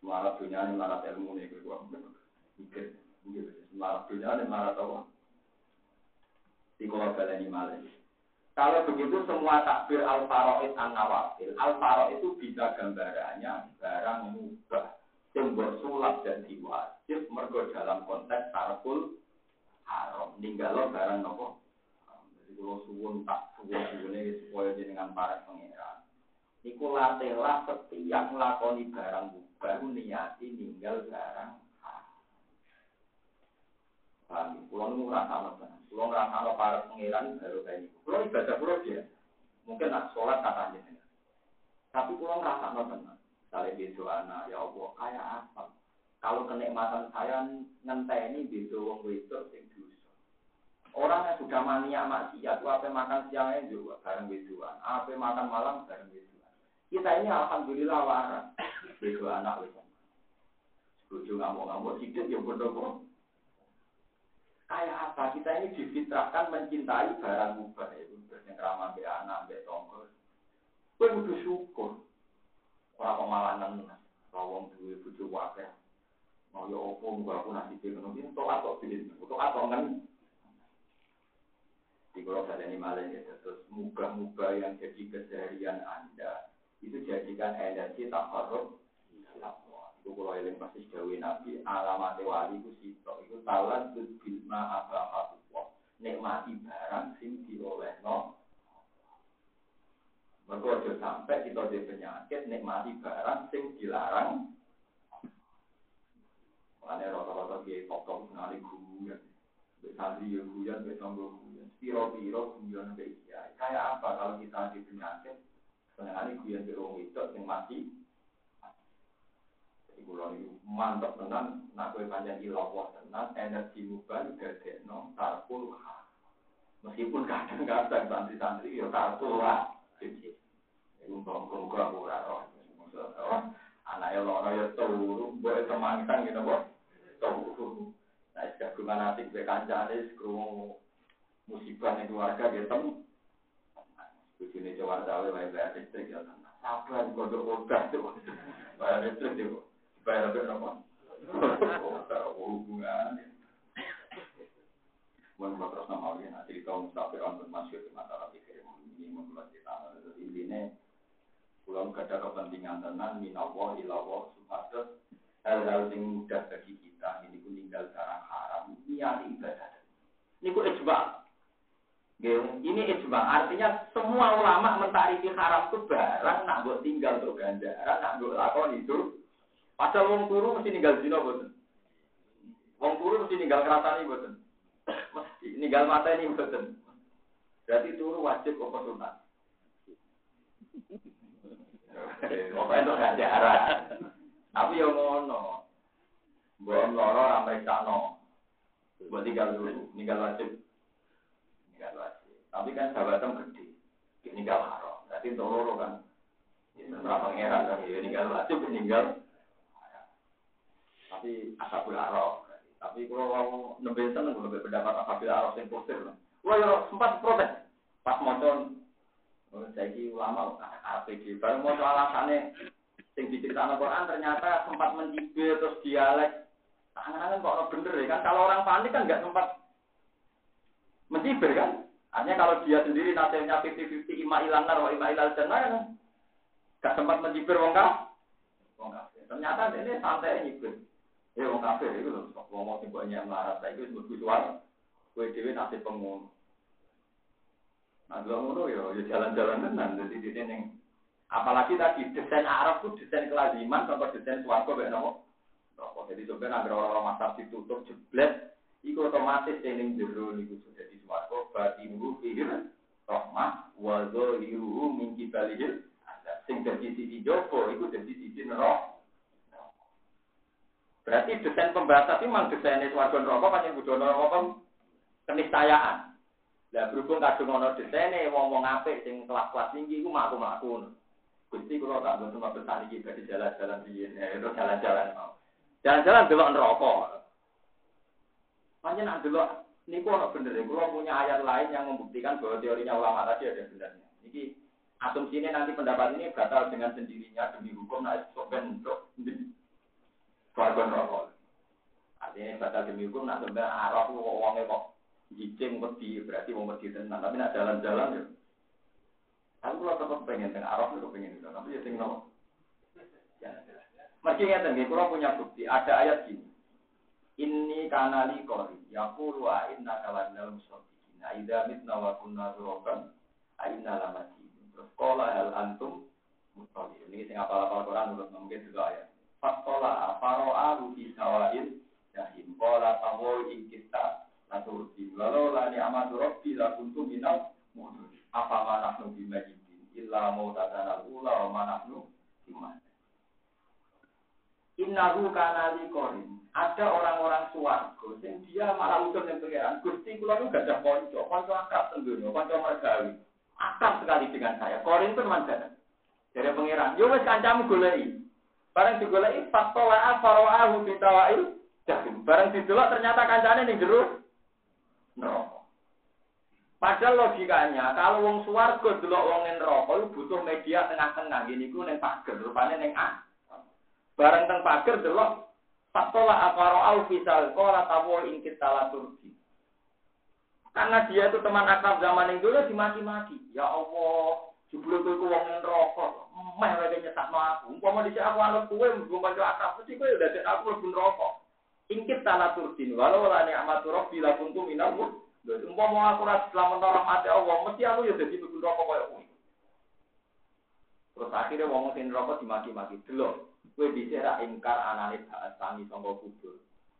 [SPEAKER 1] Melarat dunia ini melarat ilmu nih, gue mikir, mikir, melarat dunia ini melarat apa? Di kalau baleni. Kalau begitu semua takbir al-faroid an-nawafil, al-faroid itu bisa gambarannya barang mubah. Yang bersulap dan diwajib mergo dalam konteks tarkul haram. Ninggalo barang nopo. Jadi kalau suwun tak suwun suwunnya supaya jenengan para pengiran. Iku latihlah setiap melakoni barang baru niati ninggal barang Paham, pulau nu rasa apa? Pulau ngerasa apa para pangeran baru kayak ini. Pulau ibadah pulau dia, mungkin nak sholat kata aja Tapi pulau ngerasa apa tenang. Misalnya beso anak, ya Allah, kayak apa? Kalau kenikmatan saya ngenteni beso wong wedok sing. Orang yang sudah mania maksiat, apa makan siangnya juga bareng besoan, apa makan malam bareng besoan. Kita ini alhamdulillah waras. Bego anak wis. Bojo ngamuk-ngamuk sidik ya kok. Kayak apa? Kita ini difitrahkan mencintai barang mubah itu yang ramah be anak, be tonggo. Kowe kudu syukur. Ora kemalanan wong duwe bojo wakil. Mau yo opo muga aku nasi tok atau pilih, tok atau kan. Di kalau ini malah ya, terus muga-muga yang jadi keseharian Anda itu jadikan energi tak korup. Itu kalau eling pasti jauh nabi alamat wali itu sitok. Itu talan bil ma apa nikmati barang sing diolehno. Mereka aja sampai kita di penyakit nikmati barang sing dilarang. Makanya rata-rata kiai pokok ngali guyon, santri ya guyon, besok piro-piro guyon sampai kiai. Kayak apa kalau kita di penyakit, sebenarnya guyon sampai orang itu yang mati. Jadi kalau ini mantap tenang, nak gue panjang ilah wah energi mubal gadek no, tarpul ha. Meskipun kadang-kadang santri-santri, ya tarpul lah. Ini ngomong-ngomong kurang-kurang, anak yang lorong ya turun, buat teman-teman gitu, buat Turu. Nah, sejak gimana sih, gue kancah nih, musibah ning keluarga gitu. Bujune jawar dawe wae bayar listrik ya tenang. Sabar kodok obat tuh. Bayar listrik yo. Bayar apa nopo? Obat hubungan. Mun terus nama lagi nanti cerita mustafir on bermasyur di masalah pikir ini membuat kita. Intinya Pulau gak ada kepentingan tenan minawo ilawo supados hal-hal yang mudah bagi kita ini pun tinggal cara haram niat ibadah. Ini ku ijma. Ini ijma artinya semua ulama mentarifi haram itu barang nak buat tinggal untuk ganjaran, nak buat lakon itu. Padahal wong turu mesti tinggal zina boten. Wong turu mesti tinggal kerasani boten. Mesti tinggal mata ini boten. Berarti turu wajib apa sunat. Pokoknya itu ganjaran. Tapi yang ngono. Mbok loro ora mriksano. Mbok tinggal dulu, tinggal wajib. Tapi kan jabatan gede. Tinggal haram. Berarti untuk loro kan. Setelah pangeran kan ya tinggal wajib tinggal. Tapi asabul haram. Tapi kalau mau nembe seneng lebih pendapat asabul haram sing posir. Kalau sempat protes. Pas motor jadi ulama APD. Baru mau alasannya sing diceritakan Quran ternyata sempat mencibir terus dialek. Tangan-tangan kok bener ya kan? Kalau orang panik kan nggak sempat mencibir kan? Hanya kalau dia sendiri nasibnya 50-50 ima ilanar wa ima ilal jannah kan? Gak sempat mencibir wong kafir. Wong kafir. Ternyata ini santai nyibir. Ya wong kafir itu loh. Wong mau timbulnya melarat. Saya itu sebut visual. Kue dewi nasib pengun. Nah, dua ngono ya, ya jalan-jalan tenan. Jadi di sini apalagi tadi desain Arab itu desain kelaziman sampai desain suarco kayak. Jadi sebenarnya agar orang-orang masar ditutup jeblet, itu otomatis yang jero niku sudah di. Berarti nunggu fikir rahmah wazo iru mingki balihil. Sing dari sisi jopo itu dari sisi nerok. Berarti desain pembatas itu memang desainnya suarco neraka kan yang butuh neraka keniscayaan. Lah berhubung kadung ana desene wong-wong apik sing kelas-kelas tinggi iku mlaku-mlaku. Gusti kula tak mboten tani iki di jalan-jalan piye ya itu jalan-jalan mau. Jalan-jalan delok neraka. Hanya nak delok niku ana bener kula punya ayat lain yang membuktikan bahwa teorinya ulama tadi ada benarnya. Niki asumsinya nanti pendapat ini batal dengan sendirinya demi hukum nah sopen untuk warga neraka. Artinya batal demi hukum nah sebenarnya arah wong kok Jicing wedi berarti mau wedi tenang. Tapi nak jalan-jalan ya. Aku kalau tetap pengen tengah Arab itu pengen itu. Tapi ya tinggal. Ya. Ya tengah. Kalau punya bukti ada ayat gini. Ini kanali kori. Yaqulu a inna kalanal musafikin. Aida mitna wa kunna turokan. Aina lamati. Terus kola hal antum mustahil. Ini sing apal-apal Quran menurut mungkin juga ayat. Fakola faro'a rubi sawain jahim. Kola tawo ing kita Naturti. Lalu lani amadu robbi la kuntu minal mu'min. Apa manahnu bimajidin. Illa mautadana ula wa manahnu iman. Innahu kanali korin. Ada orang-orang suwargo yang dia malah usul yang pengiran. Gusti kula nu gajah konco, konco akrab tentunya, konco mergawi. Sekali dengan saya. Korin itu mana? Dari pengiran. Yo wis kancamu golei. Barang digolei fatola faro'ahu bitawail jahim. Barang didelok ternyata kancane ning jero neraka. Padahal logikanya, kalau wong suwargo delok wong iku butuh media tengah-tengah. Gini ku ning pager, rupane ning A. Bareng teng pager delok Fatola akaro al fisal kola tawo ingkit tala turki. Karena dia itu teman akrab zaman yang dulu dimaki-maki. Ya Allah, jebul kowe ku wong neraka. Meh wae nyesakno aku. Umpama dhisik aku anut kowe mung kanca akrab mesti kowe udah aku mlebu neraka. Ingkit tala turkin walau la ni'matu rabbi la kuntu minal Umpama aku ora selamat rahmate Allah, mesti aku ya dadi mlebu neraka koyo kowe. Terus akhirnya wong sing neraka dimaki-maki. Delok, kowe bisa ra ingkar anane baat tangi sangka kubur.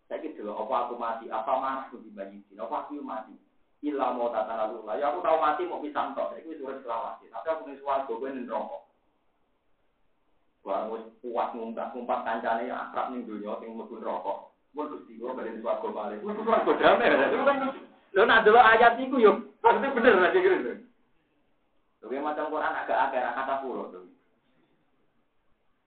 [SPEAKER 1] Saiki delok apa aku mati, apa mati di bayikin, apa aku mati. Ila mau tata lalu lah. Ya aku tahu mati mau pisang tok. Saiki wis urip selawat. Tapi aku ning swarga kowe ning neraka. Wah, wis kuat ngumpet-ngumpet kancane akrab ning donya sing mlebu neraka. Mun Gusti kula bali swarga bali. Mun swarga damai. Lo nak dulu ayat itu yuk, pasti bener nanti gitu. Tapi macam Quran agak agak kata puro tuh.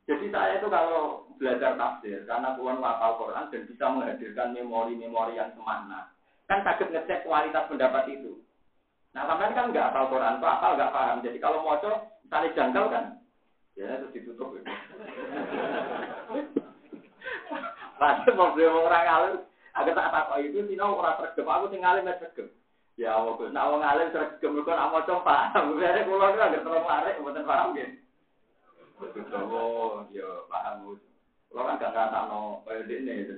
[SPEAKER 1] Jadi saya itu kalau belajar tafsir, karena Tuhan hafal Quran dan bisa menghadirkan memori-memori yang semana, kan sakit ngecek kualitas pendapat itu. Nah, sampai kan nggak hafal Quran, kok hafal nggak paham. Jadi kalau mau coba, tali janggal kan, ya itu ditutup. Pasti mau beli orang alim, Aku tak takok itu sih ora sregep, aku sing ngalim sregep. Ya Gus, nek wong ngalim sregep kok nak maca paham. Biasane kula niku anggere terus larik mboten paham nggih. Betul, oh, ya paham. Kula kan gak ngrasakno kaya dene gitu.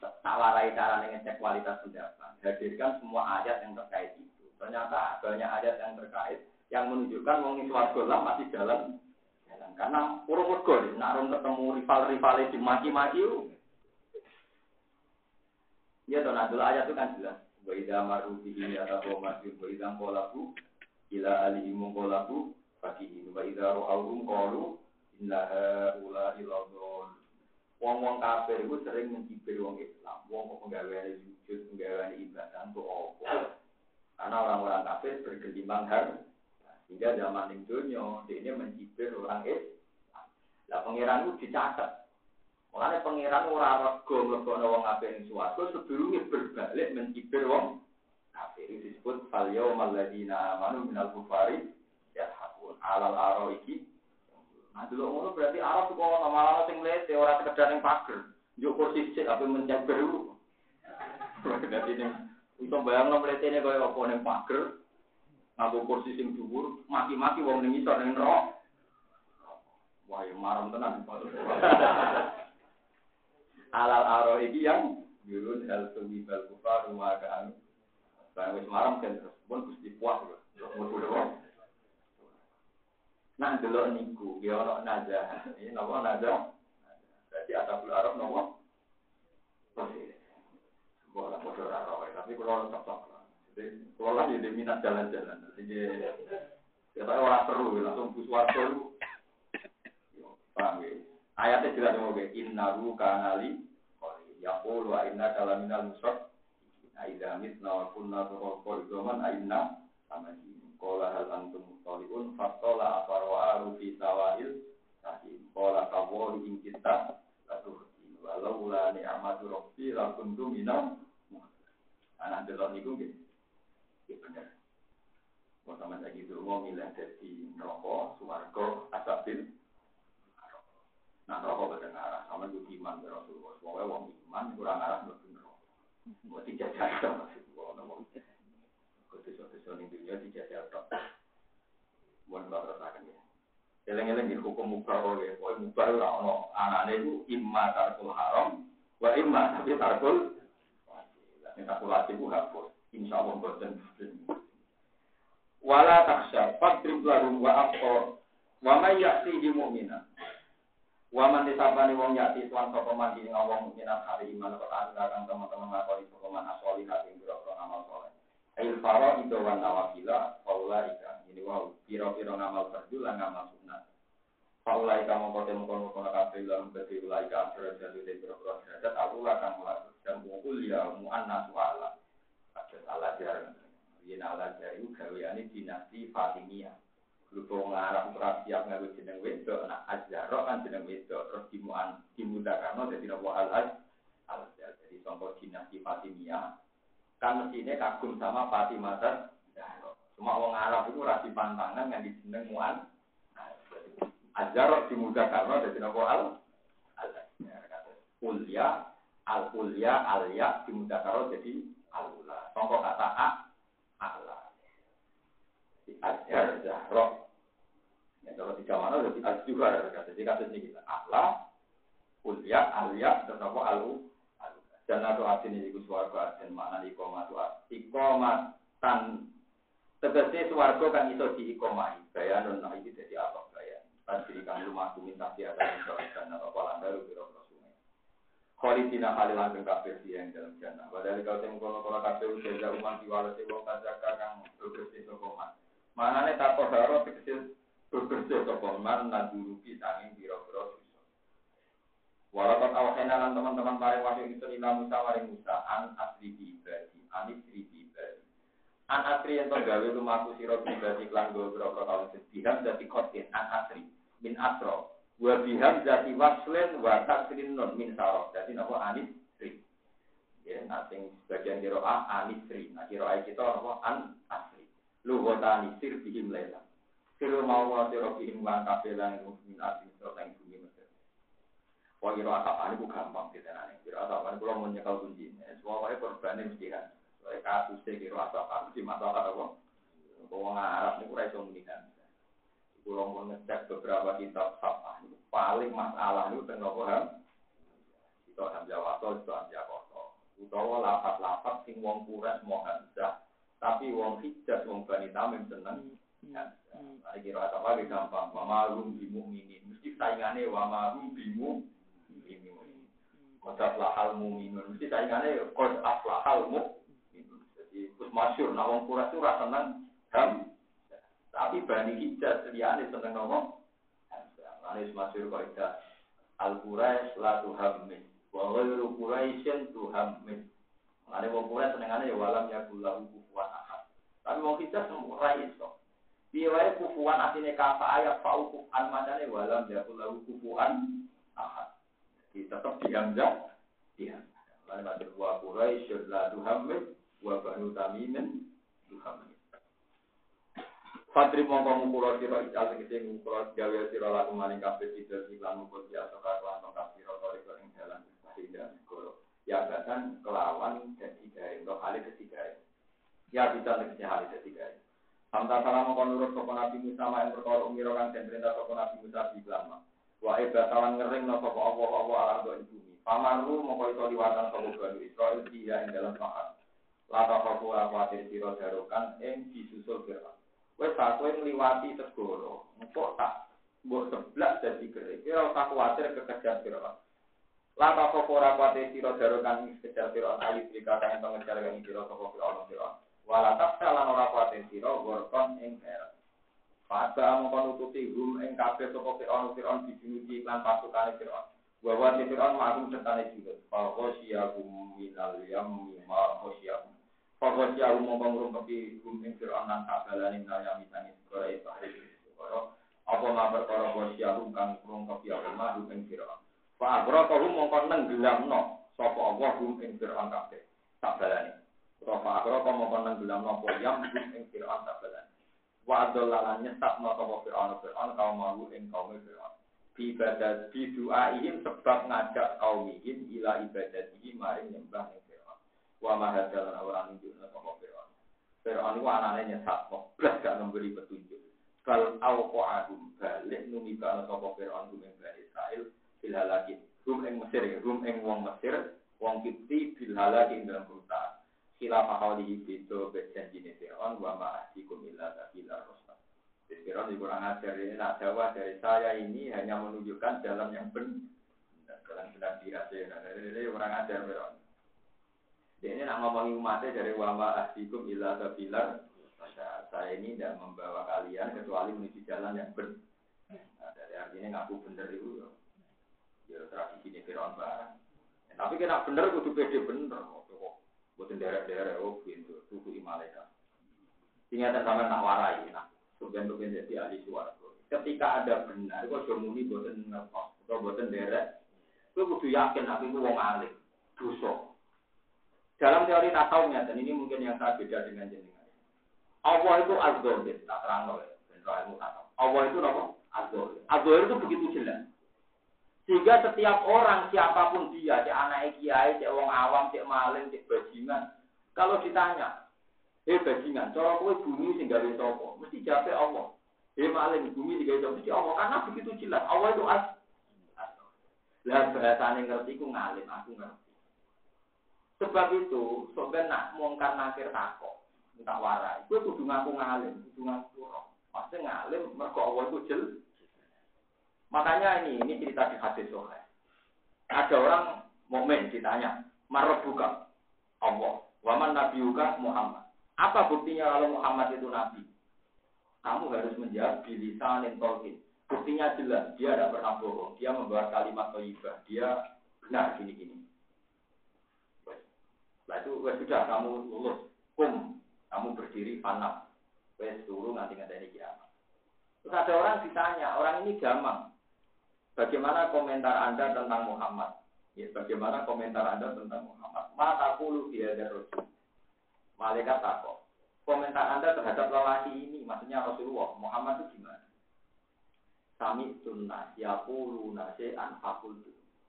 [SPEAKER 1] Tak warai cara ngecek kualitas pendapat. Hadirkan semua ayat yang terkait itu. Ternyata banyak ayat yang terkait yang menunjukkan wong swarga lah masih jalan karena urung mergo nak rum ketemu rival-rival di maki-maki Ya to nak ayat itu kan jelas. Wa idza bihi atau maju wa idza qalabu ila alihim qalabu fakihin wa idza ra'awhum qalu inna haula iladun. Wong-wong kafir itu sering mencibir wong Islam. Wong kok penggaweane sujud, penggaweane ibadah untuk apa? Karena orang-orang kafir bergelimbang harta sehingga zaman itu dunia, ini mencibir orang Islam. Lah pangeran itu dicatat. Makanya pangeran orang rego mlebono wong kafir ning swarga sebelumnya berbalik mencibir wong. Itu disebut fal yaumal amanu minal kufari yahakun alal aro iki. Nah dulu ngono berarti Arab kok ono malah sing lete ora sekedar ning pager. Njuk kursi sik apa mencibir. Berarti ning untuk bayang nomor ini kaya apa ning pager, nganggo kursi sing dhuwur, maki-maki wong ning isor ning neraka. Wah, ya marem tenan. Alal aro iki yang yurun hal suwi bal kufar wa ka'an. Bang wis marem kan terus pun Gusti puas lho. Nah, delok niku, ya ono nazah. Ini napa nazah? Jadi asabul Arab napa? Bola bodoh tapi kalau tetap kalau lah jadi minat jalan-jalan. Jadi kita orang seru, langsung bus warga. Paham ya? Ayatnya jelas mau ya. Inna ru kanali. Ya pulu inna dalam minal musok. Aida mitna wa kunna turoko idoman aina. Sama ini. Kola hal antum mustoliun. Fastola aparwa aru fi sawahil. Sahim. Kola kawoli ing kita. Walau la ni'amatu rabbi lakuntu minal. Anak delok niku. Ya benar. Mau sama lagi dulu mau milih jadi rokok, suwargo, asabil. Nah rokok betul arah, sama gue iman ke Rasulullah. Soalnya wong iman kurang arah rokok. Mau dijajah sama si gue ngomong. Ketis-ketis ini dunia dijajah tok. Mau nggak terasakan ya. Eleng-eleng di hukum mubah oleh, oh mubah ora ono anane itu imma tarkul haram, wa imma tapi tarkul wajib. Tarkul wajib itu hapus. Insya Allah boten. Wala taksya fadrib lahum wa aqor wa. Wa man disabani wong yati tuan sapa man ing wong mukminan hari iman kok akan teman-teman ngakoni sapa man asoli hati biro amal soleh. Ail faro itu wan nawafila paula ika. Ini wow piro-piro ngamal fardu lan ngamal sunat. Paula ika mongko kono kono kabeh lan beti ulai ka asra jadi biro-biro derajat aku lah kang mlaku dan mukul ya muannas wala. Al Azhar. Yen Al Azhar itu gaweane dinasti Fatimiyah. Lupa ngarang ora siap ngaku jeneng wedok, nah Azhar kan jeneng wedok, terus dimuan jadi nopo Al Azhar. Al Azhar jadi contoh dinasti Fatimiyah. kan mestinya kagum sama Fatimah Zahra. Cuma orang Arab itu rasi pantangan yang dijeneng muan. Ajar di muda karena dari nopo al. Kuliah, al kuliah, al ya karo jadi al ula. Tongkol kata a. Ajar Zahra. Ya, kalau di zaman itu al juga jadi kasus ini kita ala, kuliah, al ya, dan nopo al dan atau asin ini ku suarga asin mana di koma tan. Tegese suarga kan iso di ikomai gaya non nah ini jadi apa gaya diri kang rumah ku minta tiada iso dan apa baru biro biro sungai Khalidina halilan kang kafir yang dalam jannah. Padahal kau temu kono kono kafir jaga umat diwalasi wong kajaka kang bersih sokoman mana nih tato haro tegese bersih sokoman naduruki tanging biro biro Walaupun awalnya lan teman-teman paling wahyu itu ila Musa maring Musa an asri ibadi, an asri ibadi. An asri yang tergawe lumaku siro ibadi klan gue berapa tahun sebiham jadi kotin an asri min asro. Wa biham jadi waslen wa tasrin non min saro. Jadi nopo anis sri. Ya, nanti sebagian kiro a anis sri. Nah kiro kita nopo an asri. Lu gotani sir bihim lela. Sir mau wa siro bihim lan kafelan min asri serta bumi Wah kira asapan itu gampang kita nanya. Kira asapan itu mau nyekal kunci. Semua kaya korban mesti kan. Soalnya kasusnya kira asapan di masalah apa? Kalau ngarap ini kurang iso munikan. Kalau mau ngecek beberapa kitab sapa paling masalah itu tentang apa? Itu hamzah wato, itu hamzah koto. Utawa lapat-lapat sing wong kuras mau hamzah. Tapi wong hijab, wong bani tamim seneng. Nah, kira apa gampang. Wama rum bimu ini. Mesti saingannya wama rum bimu Qad lahal mu'minun. Mesti saingannya qad aflahal mu'minun. Jadi kus masyur. Nah wong kuras itu rasa seneng ham. Tapi bani hijaz liyane seneng nopo. Manis masyur kaidah. Al Quraisy la tuhammin. Wa ghairu Quraisyin tuhammin. Ada wong Quraisy senengane ya walam ya kullahu kufuwan ahad. Tapi wong hijaz ora iso. Piye wae kufuwan asine kata ayat fa'u kufan macane walam ya kullahu kufuwan ahad tetap di hamzah di hamzah. Lalu matur wa Quraisy la tuhammid wa banu tamimin tuhammid. Fadri mongko ngumpul sira ijal tegese ngumpul gawe sira laku maring kabeh tidak iklan ngumpul ya saka kelan tongkat sira kali ing sehingga kolo. Ya bahkan kelawan dan tiga untuk kali ketiga. Ya bisa tegese hal ketiga. Hamta salam kon nurut sapa Nabi Musa yang perkara umiro den perintah sapa Nabi Musa di Wa ibatalan ngering no sapa Allah Allah ala do bumi. Pamaru moko iso liwatan sapa Bani Israil dia ing dalam pahat. Lata kafu kuatir sira darukan ing disusul Fir'aun. Wes satu yang liwati segoro. Engko tak mbok sebelah dadi kere. Kira tak kuatir kekejar Fir'aun. Lata kafu kuatir sira darukan ing kejar Fir'aun ayu dikata ing pengejar sira sapa Fir'aun Fir'aun. Wala salan ora sira gorkon ing heret. Pada mengkon nututi hum ing kabeh sapa Fir'aun Fir'aun dijunuti iklan pasukane Fir'aun. Wa wa Fir'aun mahum sertane juga. Fa khosyahum minal yam ma khosyahum. Fa khosyahum mongko ngrungkepi hum ing Apa ma perkara khosyahum kang ngrungkepi apa ma hum ing. Fa agraqahum mongko nenggelamno sapa Allah hum ing Fir'aun kabeh. Kabalane. Fa agraqahum mongko nenggelamno apa yam hum ing Fir'aun kabalane wa adzalalan nyesat sapa Fir'aun? Fir'aun kaum malu ing kaum Fir'aun. Ibadat bi du'aihim sebab ngajak kaumihim ila ibadatihi maring nyembah ning Fir'aun. Wa ma hadalan ora nunjukno sapa Fir'aun. Fir'aun iku anane nyesat kok blas gak memberi petunjuk. Bal auqa'ahum balik numibana sapa Fir'aun ing Bani Israil fil halaki rum ing Mesir rum ing wong Mesir wong Kipti bil halaki dalam perusahaan khilaf ahlihi beda berjanjine Fir'aun wa ma'ahdikum illa sabila rasul. Fir'aun kurang ajar ini nak jawab dari saya ini hanya menunjukkan jalan yang benar. Jalan benar dirasa. Ini kurang ajar Fir'aun. Dia ini nak ngomongin umatnya dari wa ma'ahdikum illa sabila saya ini tidak membawa kalian kecuali menuju jalan yang benar. Nah, dari artinya ngaku benar itu ya, ya tradisi ini Fir'aun barang. Tapi kena benar kudu pede bener. Bukan daerah-daerah oh gitu, suku malaikat. Ingat sama nak warai, nah, sebenarnya jadi ahli suara. Ketika ada benar, itu sudah muni buatan ngertos, atau buatan daerah, itu kudu yakin aku itu wong alim, dosa. Dalam teori tasawufnya, dan ini mungkin yang saya beda dengan jenengan. Allah itu azzohir, tak terang loh ya, Allah itu apa? Azzohir. Azzohir itu begitu jelas. Sehingga setiap orang, siapa pun dia, si anak kiai, si orang awam, si maling, si bajingan, kalau ditanya, eh bajingan, cara kowe bumi sing gawe sapa? Mesti jawab Allah. Eh maling bumi digawe sapa? Mesti Allah. Karena begitu jelas, Allah itu as. Lah bahasane ngerti ku ngalim, aku ngerti. Sebab itu, sampai nak mongkar nakir takok, tak warai. Gue kudu ngaku ngalim, kudu ngaku roh. Pasti ngalim, mergo Allah itu jel. Makanya ini, ini cerita di hadis. Ada orang momen ditanya, marah buka Allah, waman nabi juga Muhammad. Apa buktinya kalau Muhammad itu nabi? Kamu harus menjawab bilisan yang tolkin. Buktinya jelas, dia tidak pernah bohong. Dia membawa kalimat toibah. Dia benar gini-gini. Nah itu sudah kamu lulus, kum, kamu berdiri panas, wes turun nanti nggak ada kiamat. Terus ada orang ditanya, orang ini gampang. Bagaimana komentar anda tentang Muhammad? Ya, bagaimana komentar anda tentang Muhammad? Mata puluh dia Rasul. Malaikat takut. Komentar anda terhadap lelaki ini, maksudnya Rasulullah, Muhammad itu gimana? Sami sunnah, ya puluh nase an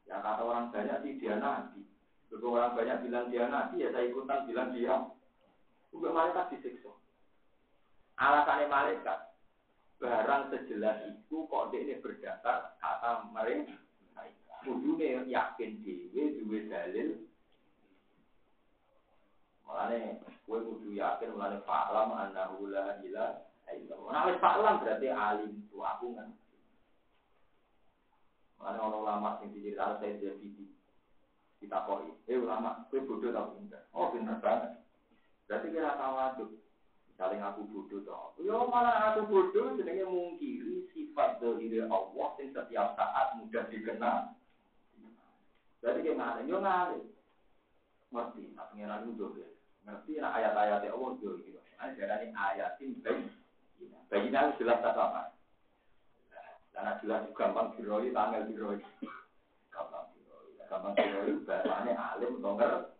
[SPEAKER 1] Ya kata orang banyak sih dia nabi. Kalau orang banyak bilang dia nabi, ya saya ikutan bilang dia. Juga malaikat disiksa. Alasannya malaikat, barang sejelas itu kok ini berdasar kata mereka. Kudune yakin dewe duwe dalil. Mulane kowe kudu yakin mulane fa'lam annahu la ilaha illallah. Fa'lam berarti alim tu aku kan. Mulane orang lama sing diceritakno saya jadi kita koi. Eh ulama, gue bodoh tau pinter. Oh pinter banget. Berarti kira tawaduk. Saling aku bodoh tau. Yo malah aku bodoh jenenge mungkiri sifat dari Allah yang setiap saat mudah dikenal. Berarti kayak mana? Yo ngalih. Ngerti, tak pengiran itu ya. Ngerti nah ayat-ayat Allah yo gitu. Ada ini ayatin bayi. Bayi ini jelas tak apa. Karena jelas gampang diroi, tanggal diroi. Gampang gampang kira bahasanya alim atau ngerti.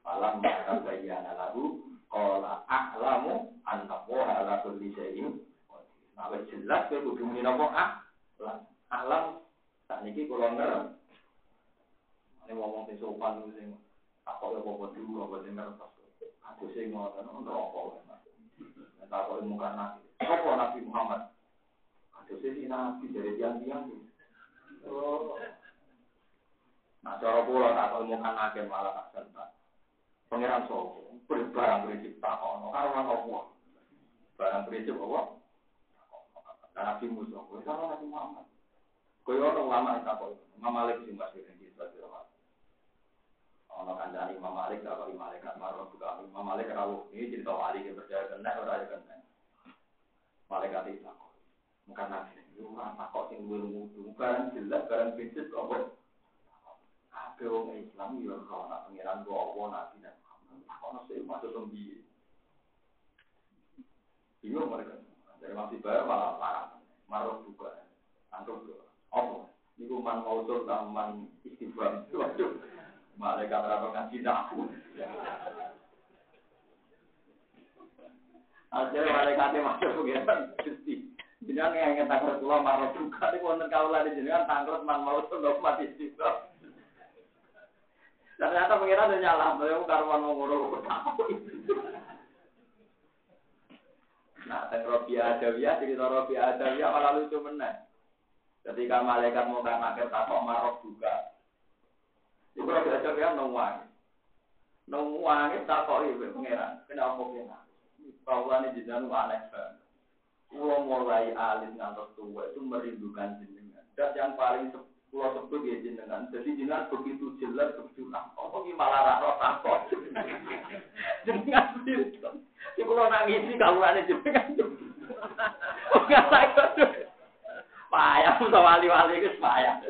[SPEAKER 1] Falam maka bayana lalu Kola a'lamu anna woha ala kulli syai'in Nah, jelas kowe kudu muni napa a'lam. A'lam tak niki kula ngerti. Ini ngomong sing sopan sing apa apa dulu apa sing ngerti. Aku sing ngoten untuk apa. Tak kok muka nabi. Apa Nabi Muhammad? Ada sih nabi dari tiang-tiang. Oh, Nah, cara kula tak ilmukan agen malah tak. Pangeran sopo, barang prinsip tak ono, karo nang. Barang prinsip apa? Dan Nabi Musa, kowe karo Nabi Muhammad. Kowe ono ulama tak kok, Imam Malik sing masih ning kita kira Ono kandhani Imam Malik tak kok malaikat marah juga Imam Malik rawuh. Ini cerita wali yang percaya kena ora ya kena. Malaikat itu takut. Bukan nabi, itu orang takut yang gue mutu. Bukan jelas, barang prinsip apa? Kabeh wong Islam yo kalau nak pangeran go apa nabi dan ono sing masuk tembi. Bingung mereka. Dari masih bayar malah parah. Marah juga. Antuk juga. Apa? Niku man mausul man istighfar. Waduh. Malaikat berapa ngaji aku. Akhirnya malaikatnya masuk pengiran. Gusti. Jenengan yang ingin takut pulau marah juga. Ini wonten kaulah di jenengan tangkrut man mausul mati istighfar. Ternyata pengiran udah nyala, beliau karuan mau ngurung Nah, dan Robi Adawiyah, cerita Robi Adawiyah malah lucu menang. Ketika malaikat mau karena kita kok marok juga. Itu Robi Adawiyah nungwangi. Nungwangi tak kok ibu pengiran. Kenapa pengiran? Bahwa ini jenengan aneh banget. Pulau mulai alim ngantos tua itu merindukan jenengan. Dan yang paling Pulau sebut ya jenengan. Jadi jenengan begitu jelas nah. Apa ki malah raro takut. jenengan itu. Si pulau nangis sih kamu ada jenengan. Enggak takut. Payah sama wali-wali itu payah.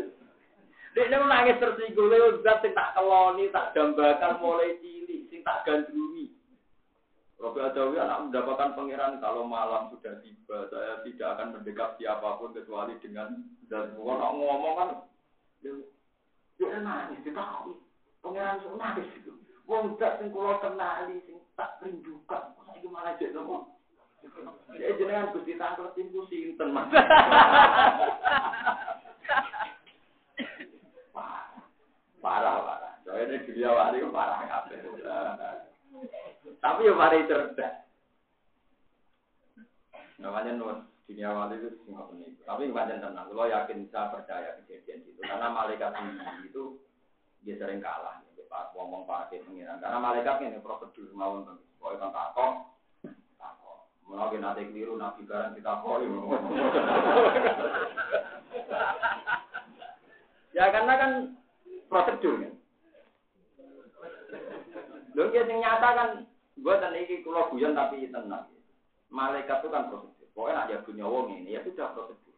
[SPEAKER 1] Ini nangis tersinggung, lewat zat sing tak keloni, tak dambakan mulai cilik, sing tak gandrungi. Robi Adawi anak mendapatkan pangeran kalau malam sudah tiba, saya tidak akan mendekat siapa pun kecuali dengan dan ngomong kan dia nangis, ditakut. Pengiran itu nangis. Wong gak sing kula kenali sing tak rindukan. Saiki malah jek nopo? Ya jenengan Gusti Tangklet timku sinten, Mas. Parah, parah. Soalnya dunia wali parah kabeh. Tapi ya mari cerdas. Namanya nur dunia wali itu singkat ini. Tapi macam tenang. Kalau yakin saya percaya kejadian itu. Karena malaikat tinggi itu dia sering kalah. Pas ngomong pakai pengiran. Karena malaikat ini prosedur mau untuk pokoknya kan takut. Takut. Mungkin nanti keliru nabi barang kita koi. ya karena kan prosedur kan. Lho yang nyata kan gue tadi iki kula guyon tapi tenang. Malaikat itu kan prosedur. Pokoknya nak jago nyawa ini ya sudah prosedur.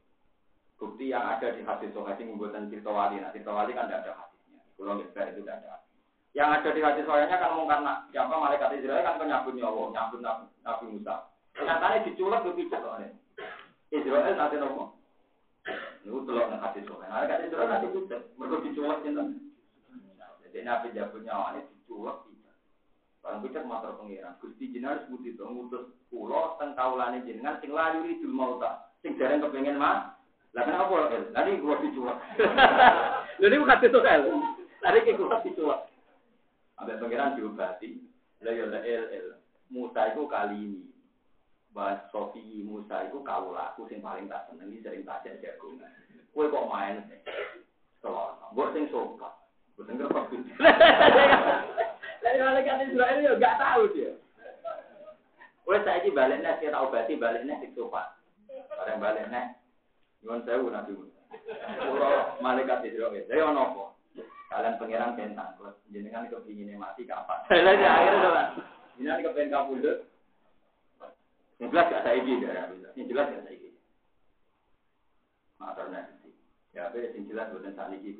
[SPEAKER 1] Bukti yang ada di hadis sohail ini buatan cerita wali. Nah cerita wali kan tidak ada hadisnya. Kalau nggak itu tidak ada. Yang ada di hadis sohailnya kan mungkin siapa malaikat Israel kan penyabut nyawa, nyabut Nabi, Nabi Musa. Nyatanya diculek lebih cepat. Israel nanti ngomong. Ini telok nang hadis sohail. Malaikat Israel nanti bisa. Mereka diculek gitu. Jadi Nabi jabut nyawa ini diculek Barang pikir matur pengiran. Gusti jenengan sebut itu ngutus pulau teng kaulane jenengan sing layu idul mauta. Sing jarang kepengen mah. Lah kenapa kok? Tadi gua diculak. Lha niku kate soal. Tadi gua diculak. Ambek pengiran diobati. Lah ya el el. Musa itu kali ini. Bahas Sofi Musa itu kaulaku sing paling tak senengi sering tak jagungan. Kue kok main? Setelah, gue sing sopan. Gue sing kerpek. Dari malaikat Israel ya gak tahu dia. Wes saya ini baliknya, saya tahu berarti baliknya di sofa. Barang baliknya, nyuwun sewu nabi Kalau malaikat Israel, saya ono apa? Kalian pangeran bentang, kalau jenengan kepinginnya mati kapan? Saya lagi akhirnya doang. Jenengan kepengen kabudut. Yang jelas gak saya ini, yang jelas gak saya ini. Maturnya sih. Ya, tapi yang jelas bukan saat ini.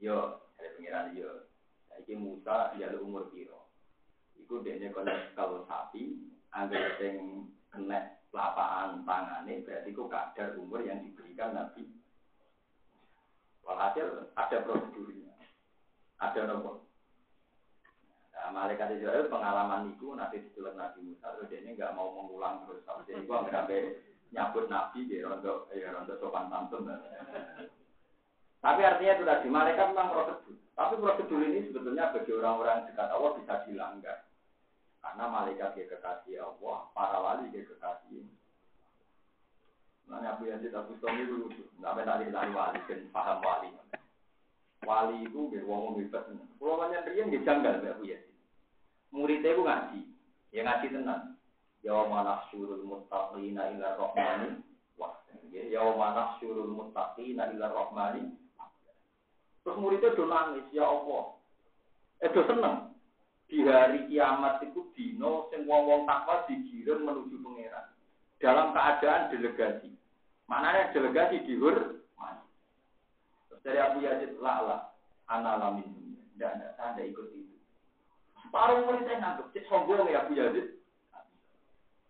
[SPEAKER 1] Yo, ada pangeran yo. Iki Musa ya umur piro. Iku dene kono kalau sapi, angger sing kena lapaan tangane berarti ku kadar umur yang diberikan Nabi. Walhasil ada prosedurnya. Ada nopo. Nah, malaikat Israel pengalaman itu nanti ditulis Nabi Musa, terus dia ini nggak mau mengulang terus. Jadi gua nggak nyambut Nabi, dia rondo, ya rondo sopan santun. Tapi artinya itu tadi, malaikat memang prosedur. Tapi prosedur ini sebetulnya bagi orang-orang dekat Allah bisa dilanggar. Karena malaikat dia kekasih Allah, para wali dia kekasih. Mana Abu Yazid Abu itu lucu. Nggak tadi tadi wali dan paham wali. Wali itu biar wong hebat. Kalau banyak dia nggak janggal Abu Yazid. Muridnya itu ngaji, ya ngaji tenang. Yauma nahsyurul muttaqina ila rahmani wah. Yauma nahsyurul muttaqina ila rahmani Terus muridnya do nangis, ya Allah. Eh do seneng. Di hari kiamat itu dino sing wong-wong takwa digiring menuju pangeran. Dalam keadaan delegasi. Maknanya delegasi dihur dari Abu Yazid lala analamin. Tidak ada, saya tidak ikut itu. Separuh muridnya nganggep, cek sombong ya Abu Yazid.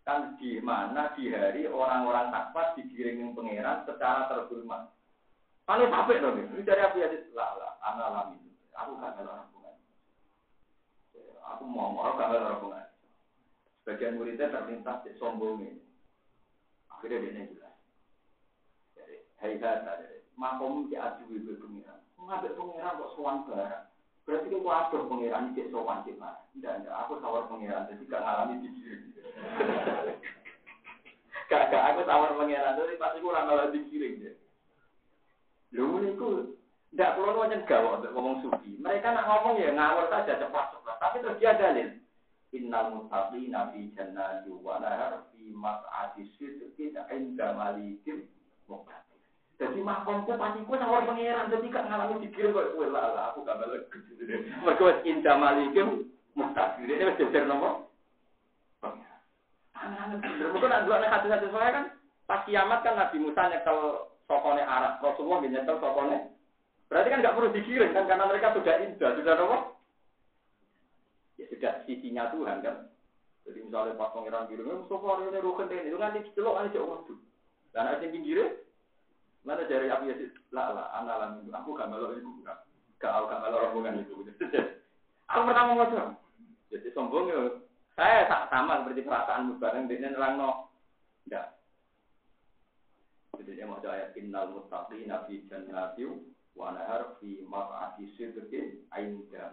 [SPEAKER 1] Kan di mana di hari orang-orang takwa digiring pangeran secara terhormat. Kalau sampai dong, ini dari Abu Yazid, lah lah, anak alami. Aku gak ngalah hubungan. Aku mau mau gak ngalah hubungan. Sebagian muridnya terlintas di sombong ini. Akhirnya dia jelas. Jadi, hai kata, makom di aju ibu pengiran. Mengambil pengiran kok sowan barang. Berarti kan waduh pengiran ini sowan cik mas. Tidak, tidak. Aku tawar pengiran, jadi gak ngalami di kiri. Gak, gak. Aku tawar pengiran, jadi pasti kurang ngalami di kiri. Lho niku ndak perlu macam gawat ngomong sufi. Mereka nak ngomong ya ngawur saja cepat-cepat. Tapi terus dia dalil. Innal muttaqina fi jannati wa nahar fi mas'ati sidqin 'inda malikin muqtadir. Jadi makomku pasti ku nawar pangeran jadi gak ngalami dikirim kok kowe lah aku gak balik. Mergo wis inda malikin muqtadir. Ini wis jejer nopo? Pangeran. Mungkin nak delok hati-hati saya kan pas kiamat kan Nabi Musa nyekel sokone Arab. Rasulullah nyetel sokone. Berarti kan nggak perlu dikirim kan karena mereka sudah indah, sudah apa? Ya sudah sisinya Tuhan kan. Jadi misalnya pas pangeran kirim, Mustafa ini rukun ini, itu nanti celok aja waduh. Dan ada yang pinggir, mana dari aku ya lah lah, anak lah aku gak melok itu gak gak gak melok rombongan itu. Aku pertama mau Jadi sombong ya. Saya tak sama seperti perasaan bareng dia nerang no. Enggak. Jadi dia mau ayat innal muttaqina nabi jannatin wa nahar fi maq'adi sidqin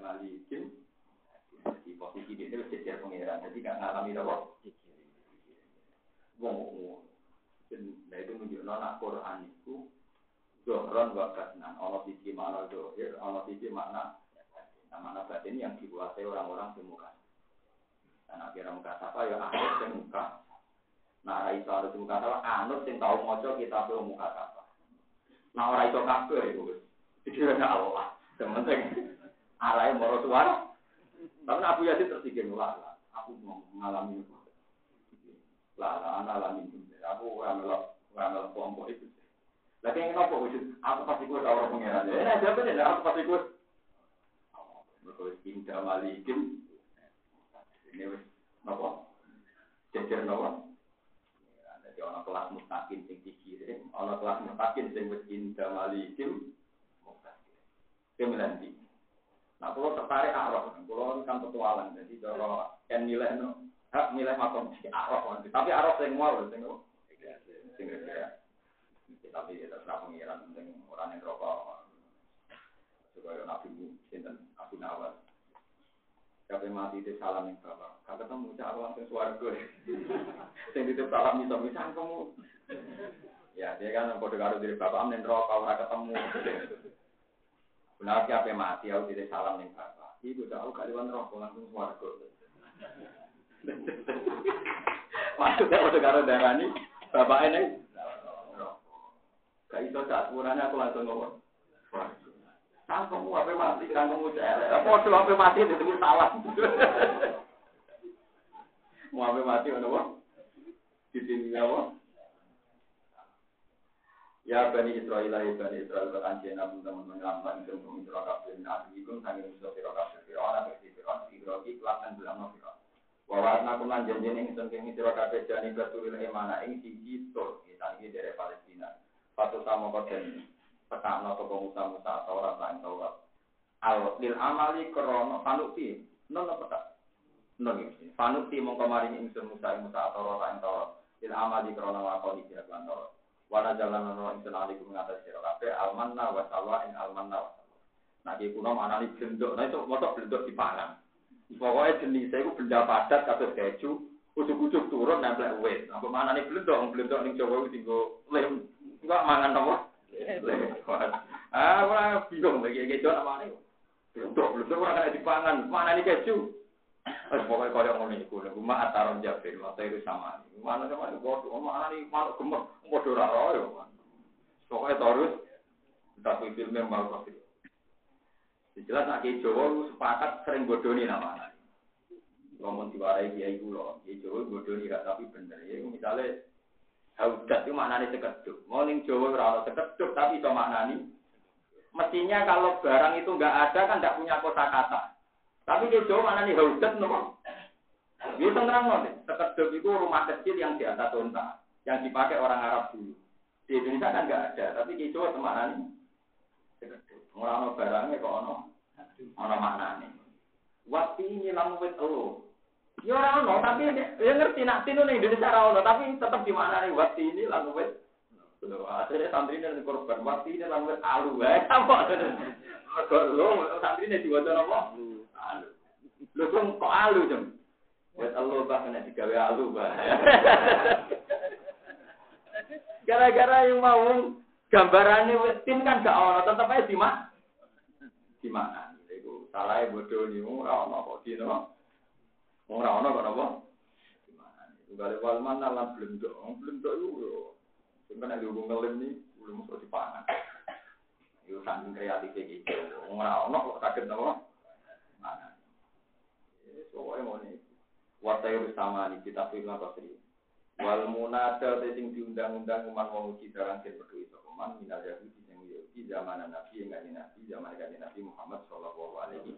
[SPEAKER 1] malikin. Di posisi dia itu jadi pengiran. Jadi nggak ngalami apa. Wong wong. Nah itu menunjukkan anak Quran itu Zohron wa kasnan. Ono sisi makna zohir, ono sisi makna Nah, mana batin yang dikuasai orang-orang di muka. Dan akhirnya muka siapa ya anut di muka. Nah, ora iso anut muka siapa, anut sing tau maca muka siapa. Nah, ora iso kabeh iku wis. Dikira Allah. Sementing arahe moro suara. Tapi Abu Yazid tersikir lah, aku mau mengalami itu. Lah, lah, alami itu. Aku ramelok, ramelok kelompok itu. Lagi yang apa? Aku pasti tahu orang pengiran. Ya, nah, siapa nih? Aku pasti gue Mereka indah malikim. Ini wis napa? Jejer napa? Jadi ana kelas mustaqim sing dikirim, ana kelas mustaqim sing wis indah malikim. Kemudian Nah, kalau tertarik arah, kalau kan petualang, jadi kalau yang nilai no, hak nilai makom si arah, tapi arah yang mau, sing sing ya. Tapi ya terserah pengiran, penting orang yang rokok, supaya nabi sinten Abu Nawas. Kape mati di salam yang bapak. Kata kamu cak langsung suaraku. Sing ditip salam bisa bisa kamu. Ya dia kan kode karo diri bapak amin rokok ora ketemu. Benar kape mati aku di salam yang bapak. Ibu tahu kalian rokok langsung suaraku. Maksudnya kode karo darani bapak ini. Gak iso saat aku langsung ngomong. Kangkemu apa mati, kangkemu cerek. Apa mati disebut salah. Mau apa mati mana wah? Di sini apa? Ya Bani Israel, ya Bani Israel, berkanci nabi teman menyelamatkan itu untuk Israel kafir nabi itu sangi musuh Fir'aun kafir Fir'aun atau si Fir'aun Fir'aun ikhlasan bilang no Fir'aun. Bahwa aku lan janjian ing sengking Israel kafir jani baturil emana ing siji tur kita ini dari Palestina. Patu sama koden petakno sapa Musa Musa Taurat lan Taurat. Al lil amali krana panuti. Nono petak. Nono iki. Panuti mongko maring ingsun Musa Musa Taurat lan Taurat. Lil amali krana lakoni sira lan Taurat. Wana jalan nono ingsun alikum ngatas sira kabeh almanna wa salwa ing almanna wa. Nah iki kuna manani blendok. Nah itu motor blendok dipangan. Pokoknya jenisnya itu benda padat kados keju, ujuk-ujuk turun nempel wet. Apa mana nih blendok, blendok nih Jawa itu tinggal lem, enggak mangan apa? Ah, ora bingung lagi keju apa nih? Belum belum ora kena dipangan. Mana nih keju? Wes pokoke koyo ngono iku lho, ma ataron jabir, mate itu sama. Mana sama bodoh, mana nih manuk gemes, bodoh ora royo. Pokoke terus tapi filmnya mau kopi. Jelas nak Jawa sepakat sering bodoni nama. Ngomong diwarai dia ibu loh, Jawa bodoni gak tapi bener. Ya misalnya Haudat itu maknanya sekeduk. Mau ning Jawa ora sekeduk tapi itu maknani. Mestinya kalau barang itu nggak ada kan nggak punya kota Tapi di Jawa maknani haudat nopo. Bisa terang nih, sekeduk itu rumah kecil yang di atas unta, yang dipakai orang Arab dulu. Di Indonesia kan nggak ada, tapi di Jawa maknani sekeduk. Orang barangnya kok ono, ono maknani. Waktu ini lamu wit Ya ora ono, tapi ya ngerti nak tinu ning Indonesia ora ono, tapi tetap di mana nih waktu ini lalu wes. Lho, akhirnya santri ini korban waktu ini wes alu wae apa. Kok lho santri ini diwaca napa? Lho kok alu jam. Wes alu bah kena digawe alu bah. Gara-gara yang mau gambarannya wes tim kan gak ono, tetep aja di mana? Di mana? Iku salah bodoh nih, ora ono kok dino. Ora ono kok napa? Gimana? Tunggal wal mana lan blendok. Blendok iku yo. Sing kena dihubung ngelim nih, belum mesti dipangan. Yo saking kreatif iki. Ora ono kok saged napa? Pokoknya mau nih. Watayur sama nih kita film apa sih? Wal munada sing diundang-undang kuman wong uji darang sing berdua sokoman minal yahudi sing yahudi zaman nabi yang nabi zaman nabi Muhammad sallallahu alaihi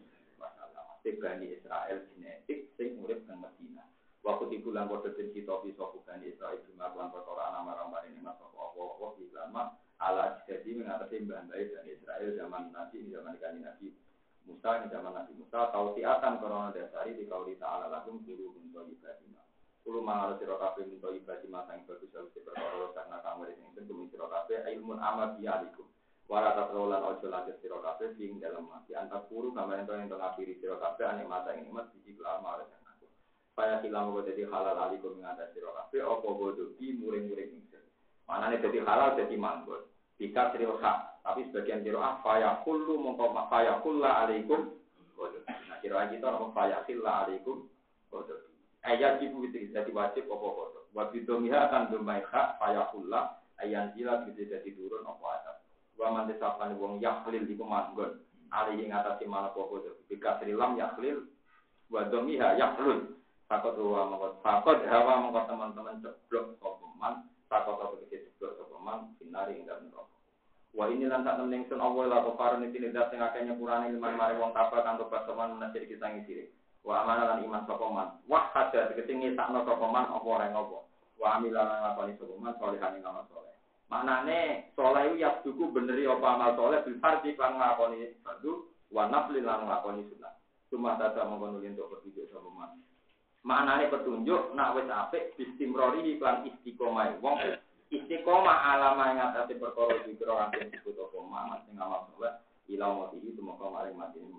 [SPEAKER 1] Bani Israel genetik sing urip nang Medina. Waktu iku lan padha kita bisa Bani Israel bima lan perkara ana marang ini mas apa apa lama ala jadi mengatasi mbah Bani Israel zaman Nabi zaman kanjeng Nabi Musa ini zaman Nabi Musa tahu tiatan korona dasari di kauli ta'ala lakum kulu min thayyibatina. Kulu mangal sira kabeh min thayyibatina sang bagus harus diperkara karena kamu ini itu demi sira kabeh ilmun amal bialikum. Wala tatlolan ojo lagi sira kabeh ing dalam mati antar kuru gambar ento ento ngapiri sira kabeh ane mata ing nikmat biji kelama oleh aku. Faya silam kok jadi halal alikum ngatas sira kabeh apa bodoh di muring-muring ingsun. Manane dadi halal dadi manggon. Bika hak tapi sebagian kira ah faya kullu mongko faya kulla alaikum Nah kira kita nama faya kulla alaikum. Ayat ibu itu jadi wajib apa kodok. Wabid domiha akan domai hak faya kulla ayat jila bisa jadi turun apa atas. Wa man desapan wong yahlil iku manggon alih ing atase mana kodok. Bika serilam yahlil wa domiha yahlul. Takut hawa mongko takut hawa mongko teman-teman ceblok sopeman. Takut apa ceblok sopeman. Binari dalam Wa ini lan sak temen ingsun Allah la kafarun iki ndak sing akeh nyepurane iman mari wong tapal kang tobat soman menasir kita ngisire. Wa amana lan iman sapa man. Wa hada tegese ngisakno sapa man apa ora ngopo. Wa amila lan ngakoni sapa man salehane ngamal saleh. Manane saleh iku yabduku beneri apa amal saleh bil fardhi kan ngakoni fardu wa nafli lan ngakoni sunat. Cuma tata mongko nuli untuk petunjuk sapa man. Maknane petunjuk nak wis apik bistimrori iklan istiqomah wong istiqomah alama yang atas perkara dikira kanthi disebut apa mak sing amal mati itu maka maring mati ini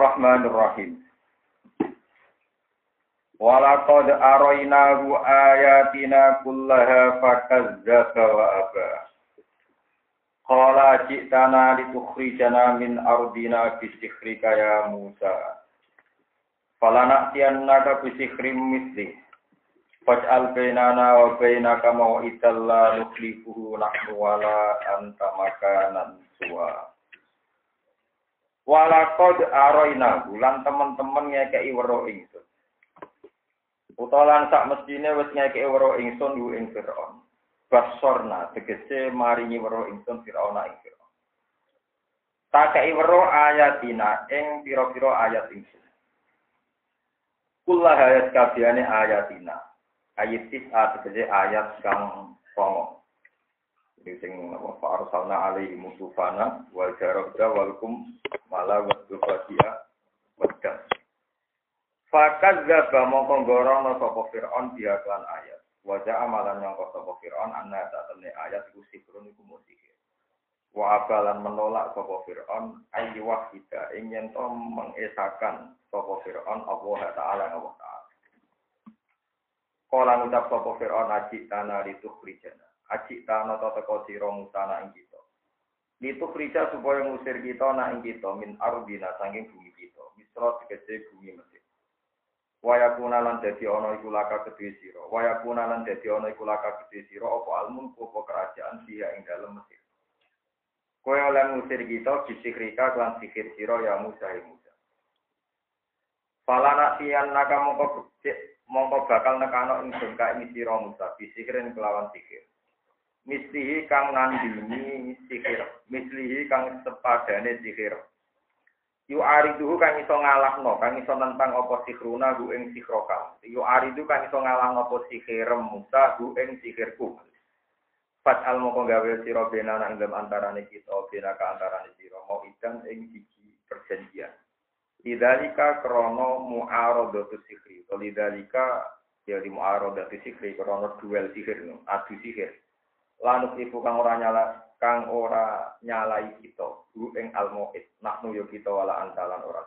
[SPEAKER 1] Bismillahirrahmanirrahim. Walaqad arainahu ayatina kullaha fakazzaba wa aba. Qala ji'tana litukhrijana min ardina bisikhrika ya Musa. Falana'tiyannaka bisikhrim misli. Faj'al bainana wa bainaka maw'idan la nukhlifuhu nahnu wala anta makanan suwa. Walakod aroina bulan teman-teman ngekei wero ingsun. Utalan sak mestine wis ngekei wero ingsun yu ing Firaun. Basorna tegese maringi wero ingsun Firaun ing Firaun. Takei wero ayatina ing pira-pira ayat ingsun. Kullah ayat kabehane ayatina. Ayat tegese ayat kang songo. Jadi sing apa arsalna alaihi musufana wal jarabda wal kum mala wa dufatia wadah. Fakat zaba mongko gorono sapa Fir'aun dia klan ayat. Wajah amalan kau sapa Fir'aun anna tak temne ayat iku sikrun iku musihir. Wa abalan menolak sapa Fir'aun ayi wahida ingin to mengesakan sapa Fir'aun Allah Ta'ala Allah Ta'ala. Kala ngucap sapa Fir'aun aji tanah litukhrijana Aji tano to teko sira musana ing kita. Litu krija supaya ngusir kita na ing kita min ardina saking bumi kita. Misra tegese bumi Mesir. Waya kuna lan dadi ana iku laka kedue sira. Waya kuna lan dadi ana iku laka kedue sira apa almun apa kerajaan dia ing dalem Mesir. Kowe oleh ngusir kita bisikrika lan sihir sira ya Musa ya Musa. Falana tiyan naka mongko mongko bakal nekano ingsun ka ing sira Musa bisikirin kelawan sikir. Mislihi kang nandini sikir, mislihi kang sepadane sikir. Yu ariduhu kang iso ngalahno, kang iso nentang apa sikruna hu ing sikroka. Yu aridu kang iso ngalahno apa sikir Musa hu ing sikirku. Fat al moko gawe sira bena nang dalam antarane kita, bena ka antarane sira mau idan ing siji perjanjian. Lidalika krono mu'aradatu sihri. Lidalika ya di mu'aradatu sihri krono duel sihir no, adu sihir. Lanuk ibu kang ora nyala kang ora nyalai kita, hu ing almoid. Nahnu yo kita wala antalan ora.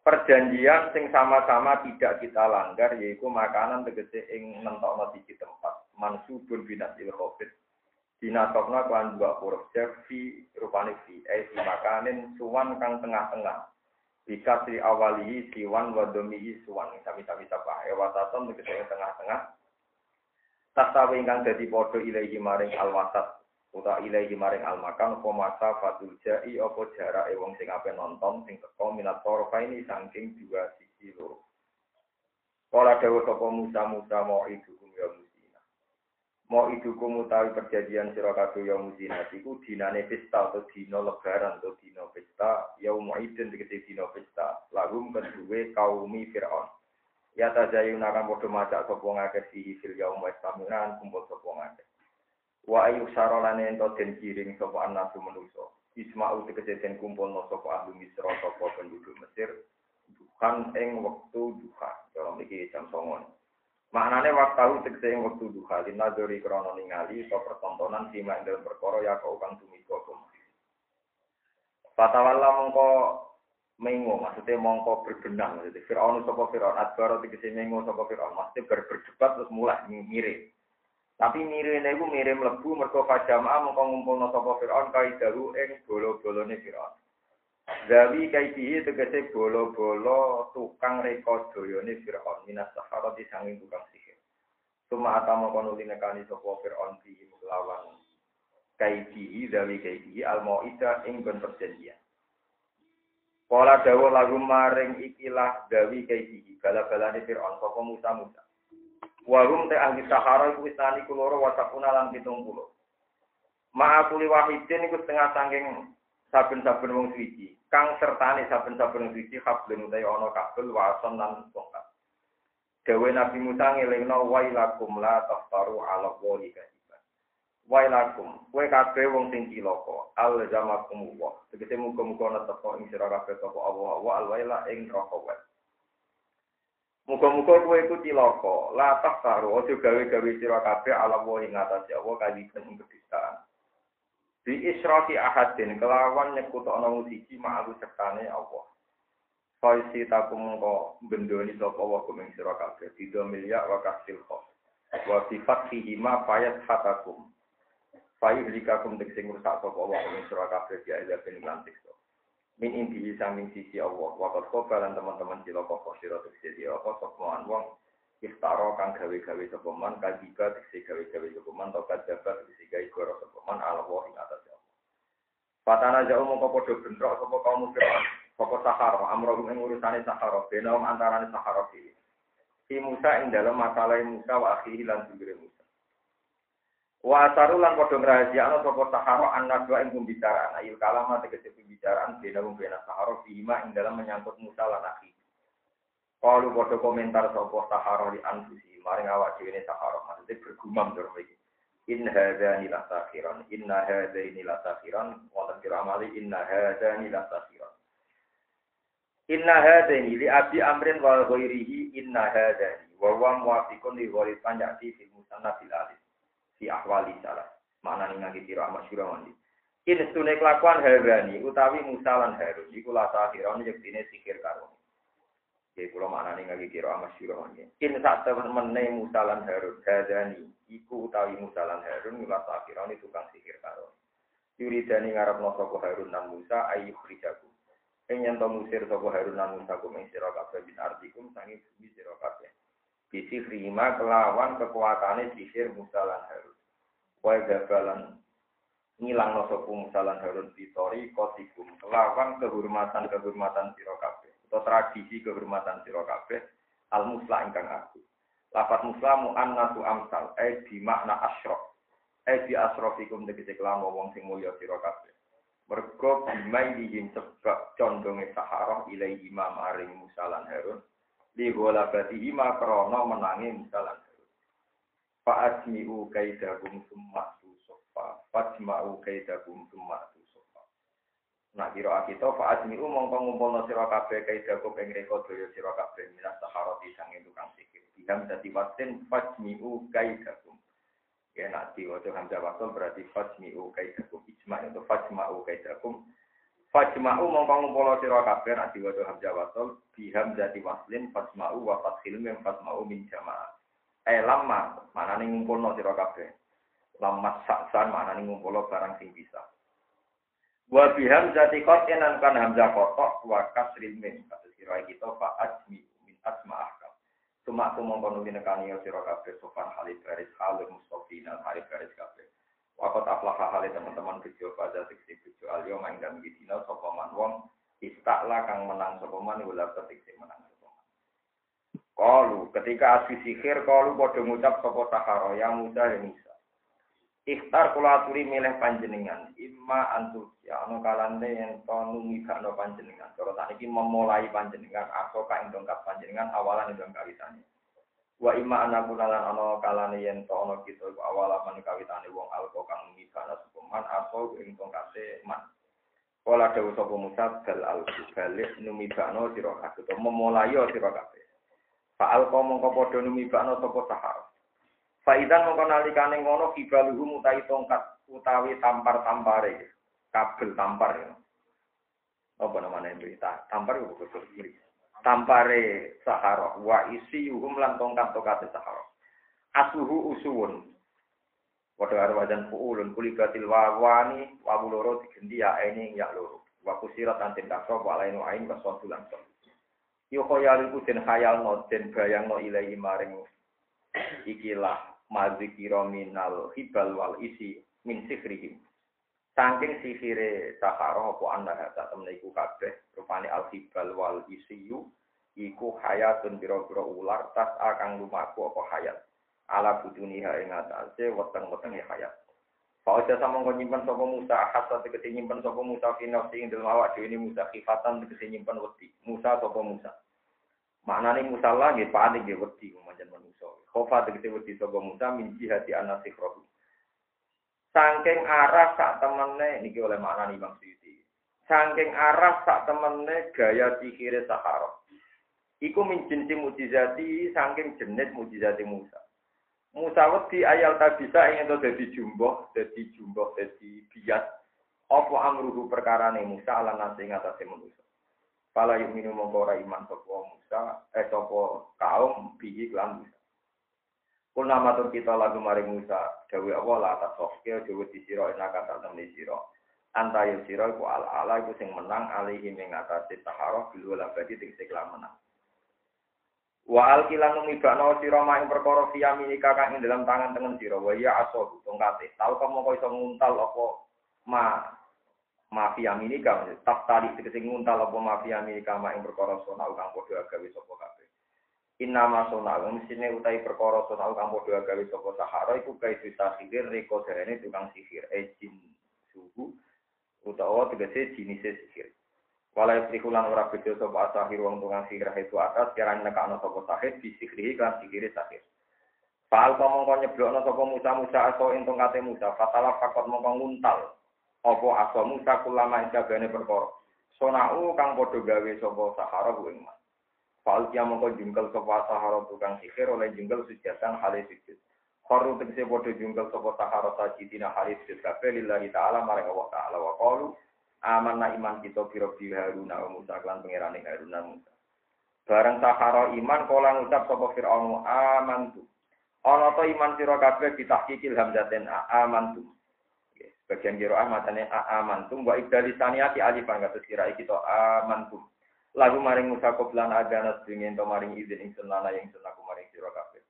[SPEAKER 1] Perjanjian sing sama-sama tidak kita langgar yaitu makanan tegese ing nentokno siji tempat. Mansubun binasil khofit Dinasokna kelan dua huruf fi rupane fi eh si makanin suwan kang tengah-tengah. Bika si awalihi siwan wadomihi suwan sami-sami sapa. Ewataton tegese tengah-tengah. Tasawi ingkang dadi padha ilahi maring alwasat uta ilahi maring almakan apa masa fatul jai apa jarak wong sing ape nonton sing teko minat ini saking dua sisi loro. Kala dawuh sapa Musa Musa mau itu ya Musa mau itu kumutawi perjanjian sira kabeh ya muzinat iku dinane pesta atau dina lebaran atau dina pesta ya idin dikete dina pesta. Lagum kedue kaumi Fir'aun ya ta jayu nakam podo maca sapa ngake sihi fil yaum wa tamunan kumpul sapa ngake wa ayu sarolane ento den kiring sapa anasu manusa isma'u tegese kumpul no sapa ahli misra sapa penduduk mesir bukan ing wektu duha. Dalam iki jam songon maknane waktu tegese ing wektu duha. Linadori krono ningali sapa pertontonan sima ing perkara ya kau kang tumiba kumpul Patawala mongko mengo maksudnya mongko berbenang maksudnya Firaun sapa Firaun adbaro tegese mengo sapa Firaun maksudnya ber berdebat terus mulai mirip. Tapi mirene iku mirip mlebu mergo fajama'a mongko ngumpulno sapa Firaun kaidahu ing bolo-bolone Firaun. Zawi kaidihi tegese bolo-bolo tukang reka doyone Fir'aun minas sahara disanging tukang sihir. Suma atama kono linekani sapa Fir'aun di lawan kaidihi zawi kaidihi al-mau'idah ing perjanjian. Kala dawa lagu maring ikilah dawi kaidihi bala-balane Fir'aun sapa Musa Musa. Warum te ahli sahara iku istani kuloro wasakuna lan pitung puluh. Ma'akuli wahidin iku setengah sangking saben-saben wong suci kang sertane saben-saben suci hablun utawi ana kabel wason lan tongkat Dewe Nabi Musa ngelingno wailakum la taftaru ala wali. Wailakum, kowe kabeh wong sing cilaka, al zamakum wa. Tegese muga-muga teko ing sira kabeh sapa Allah wa al waila ing neraka wa. Muga-muga kowe iku cilaka, la taftaru aja gawe-gawe sira kabeh ala wali ngatasi Allah kadiban ing kedustaan. Di israki ahadin kelawan nyekutokno musiki ma'alu sertane Allah. Faisi takum ko bendoni sapa wa kuming sira kabeh tiga miliar wa kasil khos. Wa fi fathihi ma fayat hatakum. Fayu likakum tegese ngrusak sapa wa kuming sira kabeh ya ila lantik so. Min inti samping sisi Allah. Wa qad teman-teman sila kok sira tegese apa sapa wong iftara kang gawe-gawe sapa man kadiba tegese gawe-gawe sapa man to kadaba tegese gawe goro sapa man ala wa ing atas ya Fatana jauh mongko padha bentrok sapa kaum Fir'aun sapa Sahara amro ing urusane Sahara benom antarane Sahara iki Musa ing dalam masalah Musa wa akhihi lan Wa asaru lan padha ngrahasiakno sapa Sahara annadwa ing pembicaraan ayil kalama tegese pembicaraan benom bena Sahara fihima ing dalam menyangkut Musa lan akhihi kalau bodoh komentar sopo sahara di anfusi, maring awak dhewe sahara, maksudnya bergumam dalam iki. In hadza la sakhiran, inna hadza la sakhiran, wonten kira amali inna hadza la sakhiran. Inna hadza li abi amrin wal ghairihi inna hadza wa huwa muwafiqun li ghairi panjati fi musanna fil fi ahwali salah. Mana ning ngaki kira masyhur mandi. In stune kelakuan hadani utawi musalan harun iku la sakhiran yektine sikir karo. Ya kula maknane ngagi kira masyhur ini. In sak temene musalan Harun hadani iku utawi musalan Harun mila sakirane tukang sihir karo. Yuridani ngarepno sapa Harun nan Musa ayu khrijaku. Ing yen musir sapa Harun nan Musa kum ing sira kabeh bin artikum sangi bumi. Bisi rima kelawan kekuatane sihir musalan Harun. Wae gabalan ngilang no sapa musalan Harun fitori kotikum kelawan kehormatan-kehormatan sira kabeh atau tradisi kehormatan sira kabeh al musla ingkang aku. Lafat musla mu'annatu amsal, eh di makna asrof. Eh di asrofikum tegese kelam wong sing mulya sira kabeh. Mergo bimai dijin sebab condonge saharoh ilai imam aring Musa lan Harun. Li berarti ima krono menangi Musa lan Harun. Fa asmi'u kaidahum summa tusofa. Fajma'u kaidahum summa tusofa. Nah kira kita fa asmi'u mongko ngumpulno sira kabeh kaidaku ing reka daya sira kabeh minas saharati sange tukang sikir. Bidang dadi wasin fajmi'u kaidahum. Ya nak diwaca hamzah wasal berarti fajmi'u kaidakum ijma' itu fajma'u kaidakum fajma'u mongko ngumpul sira kabeh nak diwaca hamzah wasal bi hamzati waslin fajma'u wa fathil mim fajma'u min jamaah eh lama manane ngumpulno sira kabeh. Lama saksan manane ngumpul barang sing bisa. Wa bi hamzati qatin kan hamzah kotok wa kasril mim kata sira kita fa ajmi min asma'ah Cuma aku mongko nuli nekani yo sira sofan halid baris halid mustafina halid baris. Wakot aflaha halid teman-teman bejo pada tiksi bejo alio main dan bidina sapa man wong istakla kang menang sapa man wala tiksi menang sapa man. Kalu ketika asli sihir kalu padha ngucap sapa sahara ya Musa ya Musa. Ikhtar kula aturi milih panjenengan imma antu ya anu kalane yen to numibakno panjenengan. Cara tak memulai panjenengan aso ka ing dongkap panjenengan awalan ing kawitane. Wa imma anaku nalan ana kalane yen to ana kita iku awala man kawitane wong alko kang mibakno sukuman aso ing dongkape man. Kala dawuh sapa Musa dal al balik numibakno sira kabeh memulai sira kabeh. Fa'al mongko padha numibakno sapa sahara. Faidan mongko nalikane ngono kibaluhu mutai tongkat utawi tampar-tampare kabel tampar. Apa namanya berita? Tampar itu betul betul Tampare sahara wa isi yuhum lan tongkat tongkat sahara. Asuhu usuwun. Padha karo wajan fuulun kulibatil wawani wa loro digendi ya ini ya loro. Wa kusirat antin kasro wa lainu ain wa sotu lan so. Yo khayal iku den khayal no den bayang no ilahi maring ikilah mazikira minal hibal wal isi min sikrihim. Saking sihire sahara apa anda tak temen iku kabeh rupane al-hibal wal isiyu iku hayatun pira-pira ular tas akan lumaku apa hayat. Ala buduniha ing atase weteng-wetenge hayat. Fauja sama kau nyimpan sopo Musa, hasa tegesi nyimpan sopo Musa final sing dalam awak ini Musa kifatan tegesi nyimpan wedi. Musa sopo Musa. Maknane Musa lah nggih panik nggih wedi manjen manusa. Khofa tegesi wedi sopo Musa min jihati anasikhrohu. Sangking arah sak temene niki oleh makna Imam Suyuti. Sangking arah sak temene gaya sihire Sahara. Iku min mujizati sangking jenis mujizati Musa. Musa wedi ayal tak bisa ingin to dadi jumboh, dadi jumboh, dadi bias. Apa amruhu perkarane Musa ala nasi ngatasi manusia. Pala yuk minum mongkora iman sopo Musa, eh sopo kaum bihi Musa. Kuna matur kita lagu maring Musa, dawe Allah la atas sofke, dawe di siro ina kata temni siro. Antayo siro iku ala ala iku sing menang alihi mengatasi taharoh bilu labadi tingsi kelam menang. Wa al kilan numibakno siro maing perkara fiyamini kakak ing dalam tangan tengen siro. Wa iya aso tongkate. Tahu kamu kau iso nguntal apa ma ma fiyamini kamu. Tak tali tegesi nguntal apa ma fiyamini kamu ing perkara sona ukang podo agawe sopo kabeh. Inna masona mesine utai perkara sona kang padha gawe sapa sahara iku kae sihir reko derene tukang sihir ejin suhu utawa tegese jenis sihir. Walai trikulan ora beda sapa sahir wong tukang sihir itu atas kira nekakno sapa sahir disihri kan sihir sahir. Fal mongko nyeblokno sapa Musa Musa aso entung kate Musa fatala fakot mongko nguntal apa aso Musa kulama ing kabehane perkara. Sonau kang padha gawe sapa sahara kuwi Fal kia mongko jungkel sopo sahara tukang sihir oleh jungkel sujatan halis sujud. Khoru tegese bodoh jungkel sopo sahara sajidina halis sujud kafe lillahi ta'ala marang Allah ta'ala wa qalu amanna iman kita bi Haruna wa Musa klan pangerane Haruna Musa. Bareng sahara iman kala ngucap sopo Fir'aun amantu. Ana to iman sira kabeh ditahkikil hamzaten amantu. Bagian kira ah matane amantum wa ibdalisaniati alifan kados kira iki to amantum. Lagu maring Musa koplan agana sedingin to maring izin ing senana yang senaku maring sira kabeh.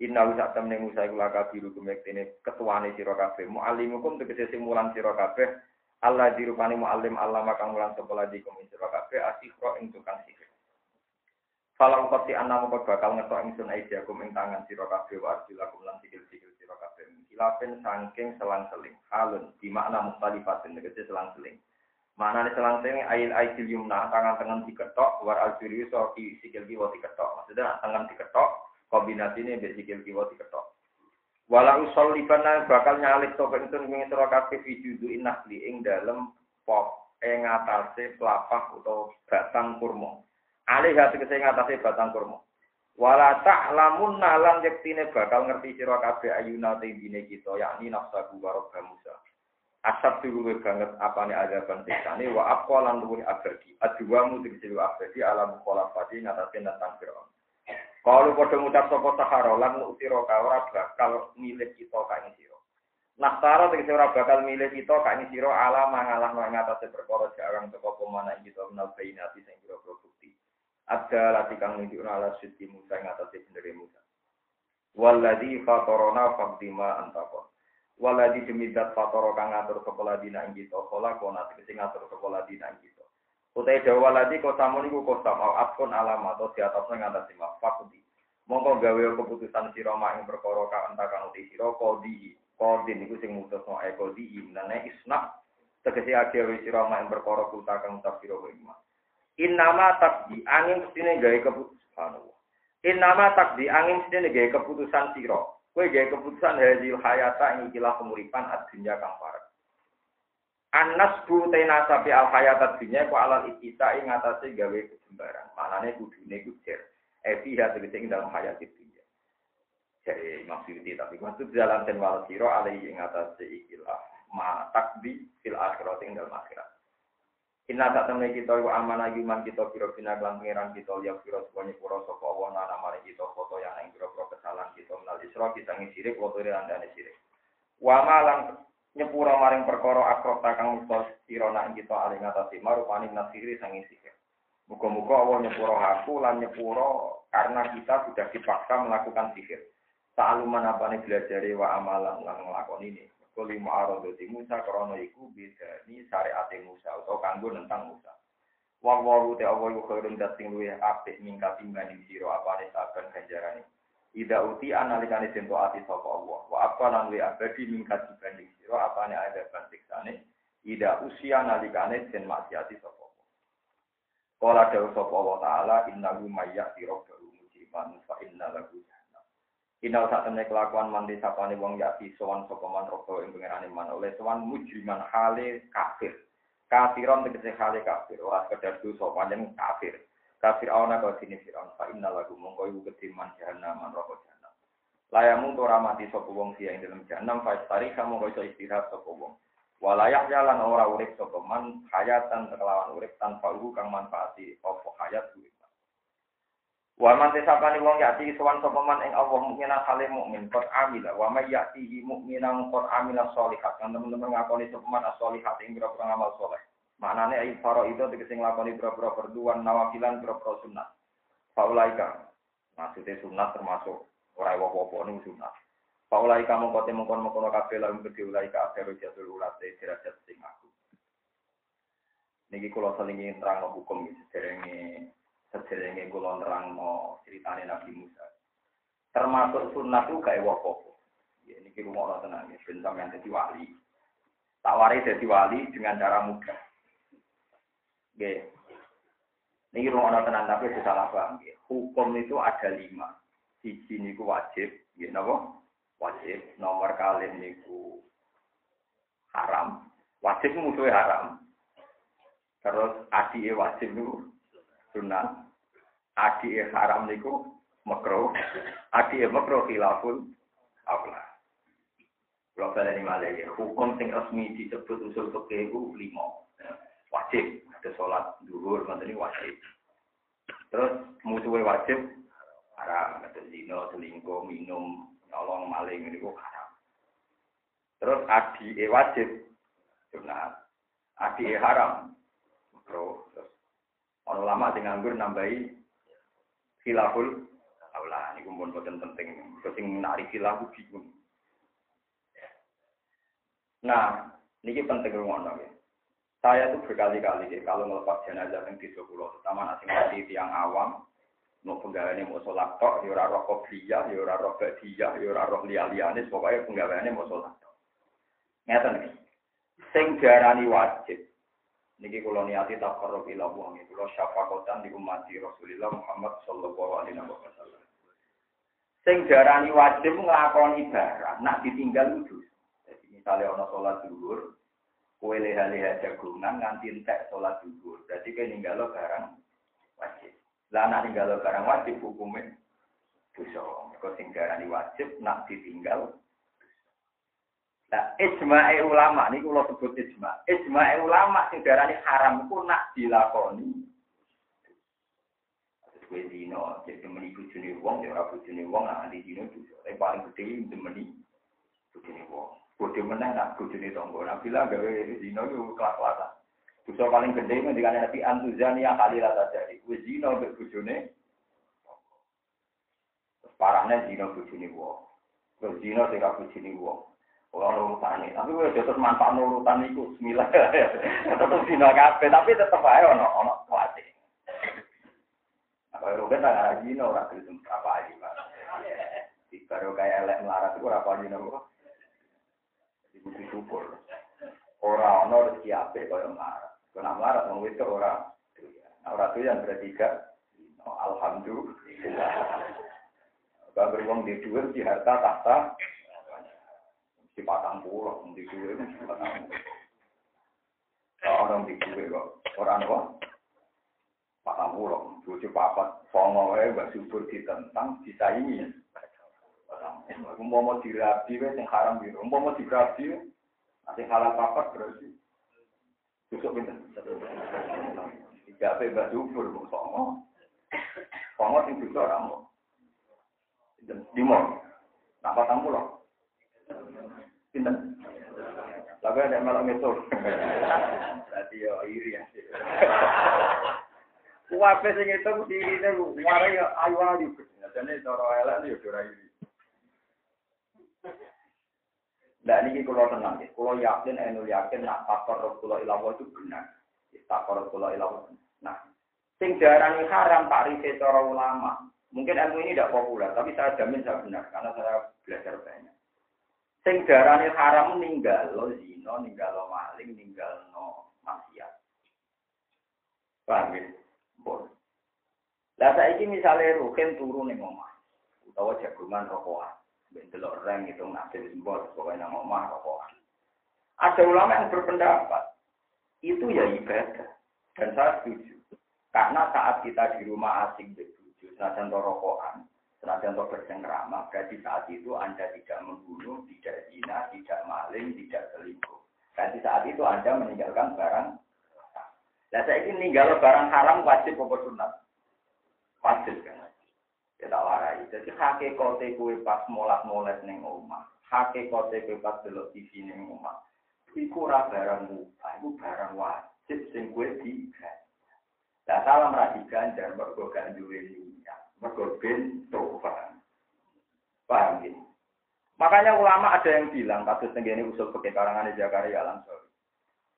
[SPEAKER 1] Inna usak temne Musa iku laka biru kumektene ketuane sira kabeh. Muallimukum tegese sing mulang sira kabeh. Allah dirupani muallim Allah makang mulang sekolah di kum sira kabeh asihro ing tukang sihir. Falau kosi anak mau bakal ngetok ingsun aidiakum ing tangan sira kabeh wa arjulakum lan sikil-sikil sira kabeh. Kilafin saking selang-seling. Halun di makna mukhtalifatin tegese selang-seling. Mana nih selang-seling ail aidil yumna tangan tangan diketok war aljuri so ki sikil kiwa diketok. Maksudnya tangan diketok kombinasi ini be sikil kiwa diketok. Walau solibana bakal nyalip to ingsun ing sira kabeh fi juduin nakli ing dalem pok ing atase pelapah utawa batang kurma. Alih hati kese ngatasi batang kurma. Wala ta'lamun nalan yektine bakal ngerti sira kabeh ayuna dine kita yakni nafsa wa rabba. Asap dulu banget apane azaban siksane wa aqwalan luwih abadi. Adwa mu dikisilu abadi ala mukhalafati ngatasi tentang Fir'aun. Kalau padha ngucap sapa sahara lan utira ka ora bakal milih kita kae sira. Nah, tara tegese ora bakal milih kita kae sira ala mangalah nang perkara jarang teko pemana kita menal bainati sing kira bukti ada lati kang nunjukna ala sidki Musa yang atas beneré Musa. Waladhi fatorona faktima antakon. Waladhi demi dat fatoro kang ngatur kepala dina ing kita, kola kona tegesi ngatur kepala dina ing kita. Utai dawa waladhi kau samun iku kau sama afkon alam atau di atasnya ngatasi fakudi. Mongko gawe keputusan sira mak ing perkara ka antakan uti sira kodi. Kodin iku sing mutusno e kodi nane isnak tegesi akhir sira mak ing perkara kuta kang utak sira Innama takdi angin mestine gawe keputusan. Innama takdi angin mestine gawe keputusan sira. Kowe gawe keputusan hadil hayata ing ikilah kemuripan adunya kang parek. Anas bu tena sapi al hayata dunya ku alal ikita ing atase gawe kejembaran. Manane kudune ku jer. Evi hati ing dalam hayat dunya. Jadi maksudnya tapi maksud jalan ten wal siro alai ing atase ikilah ma takdi fil akhirat ing dalam akhirat. Inna tak temen kita iku amanah iman kita biro bina kelan pengiran kita liya biro semuanya pura sopa Allah nana mari kita foto yang yang biro biro kesalahan kita menal isra kita ngisirik foto ini anda sirik. Wa malang nyepura maring perkara akrok takang musta sirona kita aling ngatasi marupani nasiri sangi sihir. Muka-muka Allah nyepura aku lan nyepura karena kita sudah dipaksa melakukan sihir. Apa nih belajar wa amalan lan ngelakon ini kuli ma'arodoti Musa krono iku bidani syariat Musa atau kanggo tentang Musa. Wa wa te Allah iku khairun dating luwe apik mingkat timbang sira apane saben ganjarane. Ida uti analikane den ati sapa Allah. Wa apa lan luwe abadi mingkat dibanding sira apane ada bantiksane. Ida usia nalikane den maksiati sapa Allah. Kala dawuh sapa Allah taala innahu mayyati rabbahu mujiban fa inna lahu Inal saat temen kelakuan mandi sapane wong yati sowan sapa man robo ing pengerane man oleh sowan mujriman hale kafir. Kafiron tegese hale kafir, ora sekedar dosa panjang kafir. Kafir ana kau sini firon fa innal lagu mongko iku ketiman jahanam man robo jahanam. Layamu ora mati sapa wong sia ing dalam jahanam fa tari kamu kau iso istirahat sapa wong. Walayak jalan ora urip sapa man hayatan kelawan urip tanpa ugu kang manfaati opo hayat urip. Wa man tesapani wong yati sowan sapa man ing Allah mukminan hale mukmin qad amila wa may yati mukminan qad amila sholihat. Kan teman-teman ngakoni sapa man as-sholihat ing pira amal. Maknane ai faro itu tegese nglakoni pira-pira perduan nawafilan pira-pira sunat. Faulaika. Maksudnya sunat termasuk ora apa-apa ning sunat. Faulaika mongko te mongkon-mongkon kabeh lan gede ulaika akhiru jatul ulate derajat sing aku. Niki kula terang hukum sederenge Sejelenge kula nerangno ceritane Nabi Musa. Termasuk sunnah itu gak ewa apa Ya niki rumah tenang ya, ben sampean dadi wali. Tak waris dadi wali dengan cara mudah. Nggih. Rumah tenang tapi salah paham nggih. Hukum itu ada lima. Siji niku wajib, nggih napa? Wajib. Nomor kali niku haram. Wajib musuhnya haram. Terus adi wajib niku sunat. Adi haram niku makro. Adi makro khilafun aula. Kalau kalian ini ya, hukum sing resmi disebut usul fikih lima. Wajib, ada sholat duhur, ini wajib. Terus musuhnya wajib, haram, ada zino, selingkuh, minum, nyolong, maling, ini kok haram. Terus adi wajib, sunat. Adi haram, makro. Terus Orang lama sing nganggur nambahi khilaful aula ini pun boten penting. Sing nari khilaf bingung. Nah, ini penting ngono ya. Saya tuh berkali-kali ya, kalau melepas jenazah yang di pulau, terutama nasi mati tiang awam, Mau penggaweane mau sholat tok, ya ora roh kopiah, ya ora roh badiyah, ya ora roh liya-liyane, pokoke penggaweane mau sholat tok. Ngeten iki. Sing diarani wajib. Niki kula niati taqarrub ila Allah, kula syafaqatan di umat Rasulullah Muhammad sallallahu alaihi wasallam. Sing diarani wajib nglakoni barang, nak ditinggal kudu. Jadi misalnya ana sholat zuhur, kowe leha-leha jagungan nganti entek sholat zuhur. Berarti kowe ninggalo barang wajib. Lah nak ninggalo barang wajib hukumnya dosa. Mergo sing diarani wajib nak ditinggal Nah, ijma'i ulama ini kalau sebut ijma. Ijma'i ulama sing diarani haram iku nak dilakoni. Kowe dino, jadi temeni bojone wong, ya ora bojone wong nak di dino dosa. Tapi paling gede temeni bojone wong. Bodoh menang nak bojone tonggo. Nah, bila gawe dino itu kelas-kelasan. Dosa paling gede ngendikan Nabi Antuzani yang kali rata jadi. Kowe dino mbek bojone parahnya dino bojone wong. Terus dino sing bojone wong. Orang urutan tapi gue terus manfaat urutan itu, Bismillah. Tetap dino kafe, tapi tetap aja ono ono kuati. Apa rugen tak ada dino orang itu apa aja. Baru kayak elek melarat itu apa dino kok. Butuh syukur. Orang ono rezeki ape kau melarat. Kena melarat mau itu orang. Orang itu yang berarti. Alhamdulillah. Kalau beruang di duit di harta tahta di patang pulau, di kue di patang Orang di kue kok, orang apa? Patang pulau, tujuh papat, songo gak subur ditentang, disaingi. Mau mau dirabi, wes yang haram biru. Mau mau dirabi, nanti halal papat berarti. Tusuk pinter. Tiga bebas subur, songo. Songo sing bisa orang mau. Di mau. Nah, patang pulau. Pinten? Tapi ada malam itu. Berarti ya iri ya. Kuwape sing itu diri itu warai ya ayu ayu. Jadi cara elek ya ora iri. Nah ini kalau tenang kalau yakin, enul yakin, nak takor kalau ilawo itu benar. Takor kalau ilawo. Nah, sing darani haram tak riset cara ulama. Mungkin ilmu ini tidak populer, tapi saya jamin saya benar karena saya belajar banyak. Sing darane haram ninggal lo zina, ninggal lo maling, ninggal no maksiat. Paham ya? Bon. Lah saiki misale rukin turu ning omah utawa jagungan rokokan. Delok reng itu nasib sembot pokoke nang omah rokokan. Ada ulama yang berpendapat itu ya ibadah dan saya setuju. Karena saat kita di rumah asing begitu, senajan rokokan, Senajan bersengkrama, berarti saat itu Anda tidak membunuh, tidak zina, tidak maling, tidak selingkuh. Berarti saat itu Anda meninggalkan barang Nah, saya ingin meninggal barang haram wajib apa sunat? Wajib kan? Kita ya warai. Jadi kote kue pas molat-molat neng omah. kote kue pas delok TV neng omah. Iku ora barang mubah, iku barang wajib sing kue digan. Lah salam ra diganjar mergo gak duwe niat. Mergo bento, paham? Paham ini? Makanya ulama ada yang bilang, kasus tenggini usul pakai karangan Zakaria Lansori.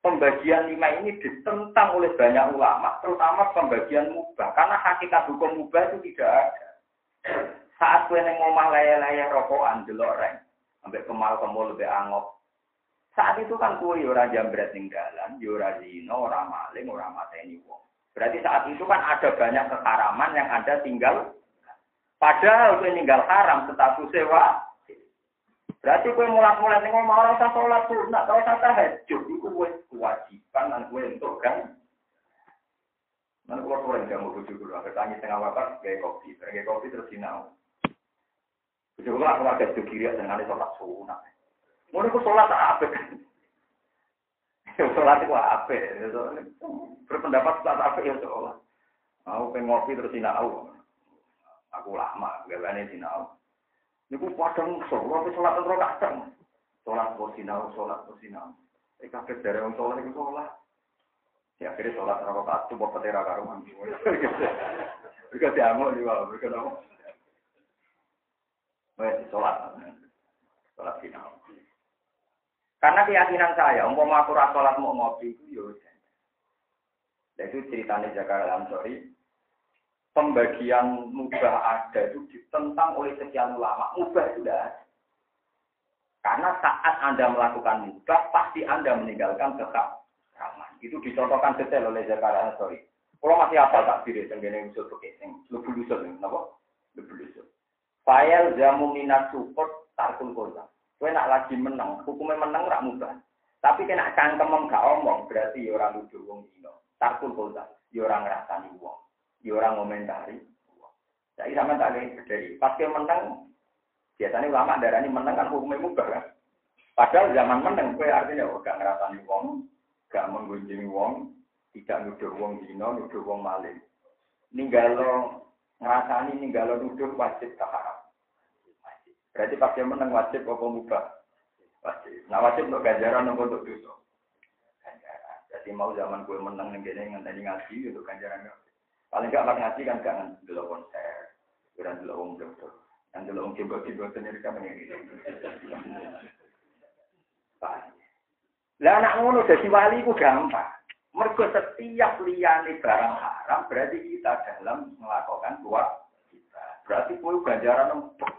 [SPEAKER 1] Pembagian lima ini ditentang oleh banyak ulama, terutama pembagian mubah. Karena hakikat hukum mubah itu tidak ada. Saat kue neng ngomah layar-layar rokokan, delok reng, sampai kemal kemul lebih angop. Saat itu kan kue ora jambret ning dalan, ora zino, ora maling, ora mateni wong. Berarti saat itu kan ada banyak keharaman yang Anda tinggal. Padahal itu tinggal haram status sewa. Berarti kue mulai-mulai nih ngomong orang usah sholat sunat, kalau usah tahajud, itu kue kewajiban dan kue untuk kan. Mana keluar keluar yang mau bujuk dulu, ada tanya tengah wakar, kayak kopi, kayak kopi terus sinau. Bujuk dulu aku ada tuh kiri dengan sholat sunat. Mau nih sholat apa kan? Sholat itu apa? Berpendapat sholat apa ya sholat. Aku pengen ngopi terus sinau. Aku lama, gak berani sinau. Niku padang sholat, tapi sholat terus kadang. Sholat kok sinau, sholat kok sinau. Eh kaget dari orang sholat itu sholat. Ya akhirnya sholat terus satu, buat petera karuan. Mereka diamuk di bawah, mereka tahu. Wes sholat, sholat sinau. Karena keyakinan saya, umpama aku sholat mau ngopi itu ya Nah, itu ceritanya Jakarta Ansori.
[SPEAKER 2] pembagian mubah ada itu ditentang oleh sekian ulama. Mubah tidak ada. Karena saat Anda melakukan mubah, pasti Anda meninggalkan keharaman. Itu dicontohkan detail oleh Zakaria Sorry. Kalau masih apa tak diri tenggene usul pakai yang lebih usul kenapa? Lebih usul. File jamu minat support tarkul kota. Kue nak lagi menang, hukumnya menang rak mubah. Tapi kena cangkem gak omong, berarti ya orang lucu wong dino. Tarkul kota, ya orang ngrasani wong. Ya orang ngomentari. Jadi sama tak dari pas ke menang, biasanya ulama darah ini menang kan hukumnya mubah kan. Padahal zaman menang, kue artinya oh, gak ngerasani wong, gak menggunjingi wong, tidak nuduh wong dino, nuduh wong maling. Ninggalo ngerasani ninggalo nuduh wajib taharap. Berarti pas dia menang wajib apa mubah? Wajib. Nah wajib untuk ganjaran apa untuk dosa? Jadi mau zaman gue menang nih gini ngenteni ngaji untuk ganjaran. Paling gak ngaji kan jangan dulu konser, jangan dulu om dokter, yang dulu om tiba-tiba sendiri kan ini. Lah anak ngono jadi wali ku gampang. Mergo setiap liyane barang haram berarti kita dalam melakukan kita. Berarti kowe ganjaran empuk.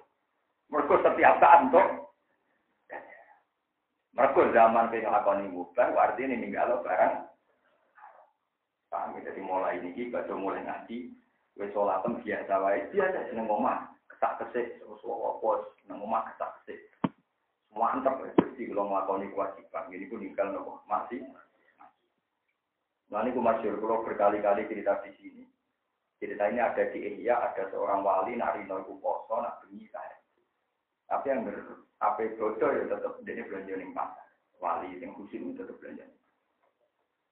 [SPEAKER 2] Mergo setiap saat untuk Mergo zaman kowe nglakoni mubah artinya ninggalo barang Paham ya? Jadi mulai ini kita mulai ngaji, kowe sholat biasa wae, biasa seneng omah, kesak kesik, terus apa seneng omah kesak kesik. Ya, jadi kalau ngelakoni kewajiban, ini pun tinggal nopo masih Nah ini masyur, kalau berkali-kali cerita di sini. Cerita ini ada di Ihya, ada seorang wali, narino iku poso, nak bengi saya. Tapi yang ber, apa bodoh ya tetap dia belanja ning pasar. Wali yang khusus itu tetap belanja.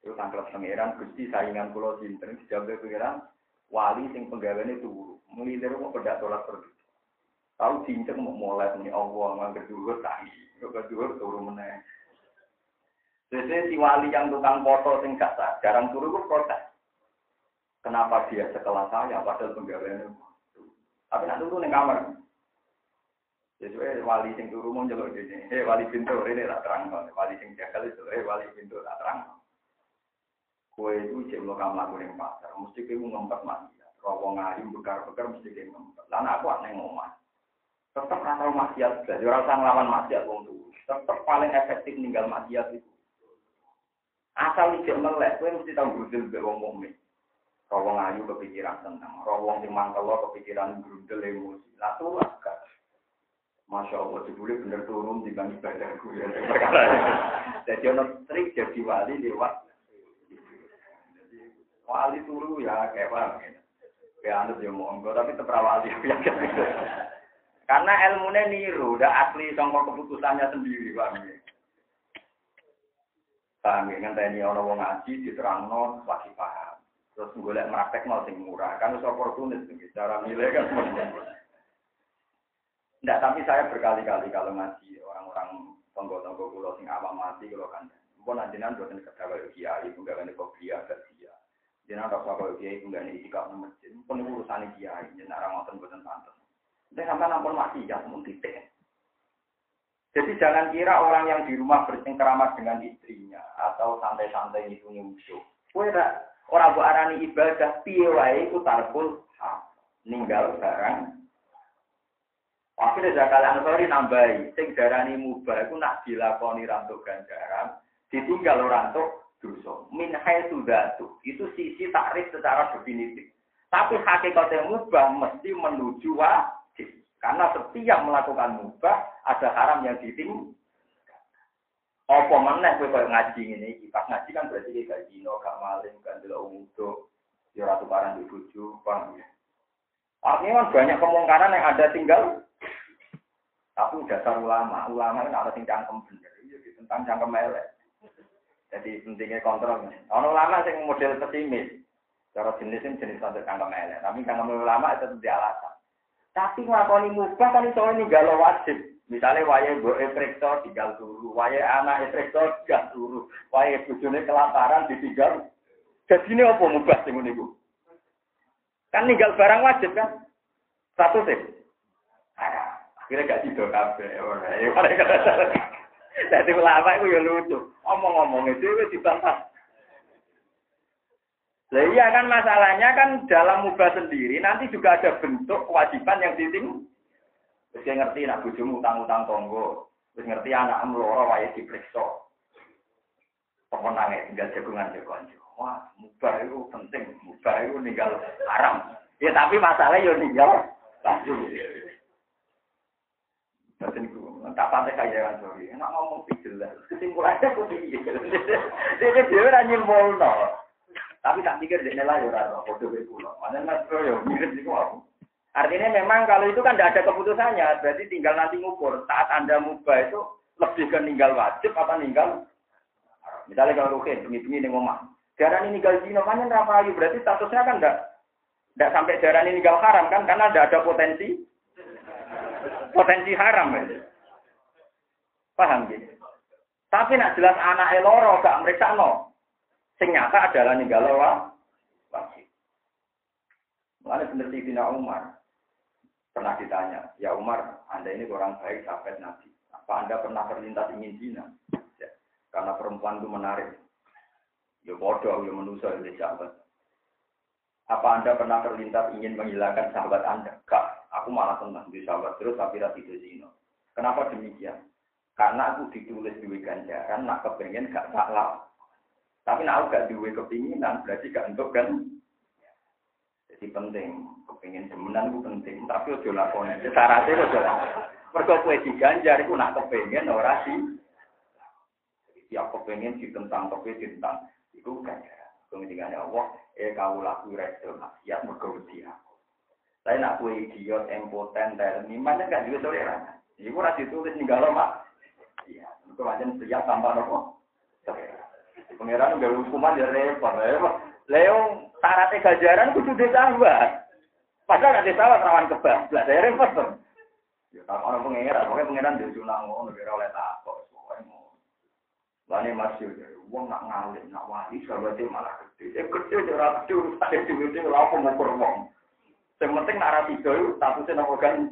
[SPEAKER 2] Itu tangkap pangeran, gusti saingan pulau sinten, dijawab pangeran, wali sing penggaweane turu. Mulai mau pedak tolak pergi. Tahu cincang mau mulai nih Allah, nggak kedua tangi, nggak kedua turu meneng. Jadi si wali yang tukang foto sing gak jarang turu itu protes. Kenapa dia sekelas saya padahal pegawainya Tapi nak turu ning kamar. Jadi wali sing turu mau ini. Eh wali pintu ini tak terang. Wali sing jagal itu eh wali pintu tak terang. Kue itu cek lo lagu ning pasar. Mesti kamu ngempet mati. Kalau ngayu bekar-bekar mesti kamu ngempet. Lalu aku aneh ngomong. Tetap rasa maksiat. Jadi orang sang lawan maksiat wong tuh. Tetap paling efektif ninggal maksiat itu. Asal ijek melek, kowe mesti tau gundul mbek wong mukmin. Rawong ayu kepikiran tenang, rawong sing mangkel kepikiran grundel emosi. Lah tuh agak. Masya Allah, jebule bener turun di bang ibadahku ya. Jadi ono trik jadi wali lewat. Wali turu ya kayak bang. Ya anut ya monggo, tapi tetap wali ya. Karena ilmunya niru, udah asli songkok keputusannya sendiri, bang. Paham ya, ngenteni orang wong ngaji diterangno lagi paham. Terus golek praktek mau sing murah, kan wis oportunis cara nilai kan. Enggak, tapi saya berkali-kali kalau ngaji orang-orang tonggo-tonggo pulau sing awam mati kalau kan. Mpun anjenan boten kerja kaya kiai, kan kok gak dia. Jenengan rasa kaya kiai nih itikaf nang masjid. Mpun urusane kiai, jenengan orang ngoten boten pantes. Nek sampean nampun mati ya mun titik. Jadi jangan kira orang yang di rumah bersengkrama dengan istrinya atau santai-santai itu musuh. Kue orang bu arani ibadah piye wae iku tarkul ninggal barang. Akhirnya zakal ansori nambahi, sing darani mubah iku nak dilakoni rantuk ganjaran, ditinggal rantuk dosa. Min tuh, itu sisi takrif secara definitif. Tapi hakikatnya mubah mesti menuju wajib. Karena setiap melakukan mubah ada haram yang ditim. Apa meneh kowe koyo ngaji ngene iki. Pas ngaji kan berarti iki gak dino, gak maling, gak delok umudo, ya ora tukaran di bojo, paham ya. Artinya kan banyak kemungkaran yang ada tinggal tapi dasar ulama, ulama kan ada tinggal cangkem bener, iya tentang cangkem elek. Jadi pentingnya kontrol. Ono ulama sing model pesimis, cara jenis jenis standar cangkem elek, tapi cangkem ulama itu tidak alasan. Tapi ngelakoni mubah kan ini galau wajib. Misalnya waya gue efrektor tinggal turu, waya anak efrektor tinggal turu, waya bujune kelaparan ditinggal. Ini apa mubah sih ini Kan tinggal barang wajib kan? Satu sih. Akhirnya gak tidur kafe. Jadi ulama itu ya lucu. Omong-omong itu dibantah. Lah iya kan masalahnya kan dalam mubah sendiri nanti juga ada bentuk kewajiban yang diting. Wis ngerti nak bojomu utang-utang tonggo, wis ngerti anak mloro wae diperiksa. Pemenangnya tinggal jagungan jagungan. Wah, mubah itu penting, mubah itu ninggal haram. Ya tapi masalahnya yo ninggal laju. Batin ku, tak pantai kaya kan sorry. Enak ngomong jelas. Kesimpulannya kok piye? Dia dia ora nyimpulno. Tapi tak pikir dia nilai ora foto kowe kula. Mana mas yo mirip aku. Artinya memang kalau itu kan tidak ada keputusannya, berarti tinggal nanti ngukur. Saat Anda mubah itu lebih ke ninggal wajib apa ninggal Misalnya kalau rukin, bengi-bengi ning omah. Darah ini ninggal zina, kan rapayu, berarti statusnya kan tidak tidak sampai darah ini ninggal haram kan, karena tidak ada potensi potensi haram. Ya. Paham gitu? Tapi nak jelas anak eloro gak mereka no. Sing nyata adalah ninggal wajib. Mulai bener Sayyidina Umar. Pernah ditanya, ya Umar, Anda ini orang baik, sahabat Nabi. Apa Anda pernah terlintas ingin zina? Ya, karena perempuan itu menarik. Ya bodoh, ya manusia, ya sahabat. Apa Anda pernah terlintas ingin menghilangkan sahabat Anda? Gak, aku malah senang di sahabat terus tapi tidak zina. Kenapa demikian? Karena aku ditulis di ganjaran, nak kepengen gak salah. Tapi nak gak duwe kepinginan, berarti gak untuk kan? Jadi penting, kepingin demenan itu penting, tapi ojo lakoni. Syaratnya ojo lakoni. Mergo kowe diganjar iku nak kepengin ora sih. Jadi tiap kepengin ditentang tapi ditentang iku ganjaran. Kemudian Allah, eh kau laku resto maksiat mergo wedi aku. Tapi nak kowe idiot, impoten, terni, mana gak juga toleran. Iku ora ditulis ninggalo mak. Iya, mergo pancen siap tanpa nopo. Pengiran udah hukuman ya repot. Leo syaratnya gajaran kudu ditambah. Padahal nanti sawat rawan kebablas, saya repot tuh. Ya tak orang pengiran, pokoknya pengiran dia sunang ngono negara oleh takut. Lani masih ya, uang nak ngalir, nak wali, sahabatnya malah gede. Ya gede, ya gede, urusan yang diwujud, apa mau kurang. Yang penting nak rapi itu, statusnya nopo kan.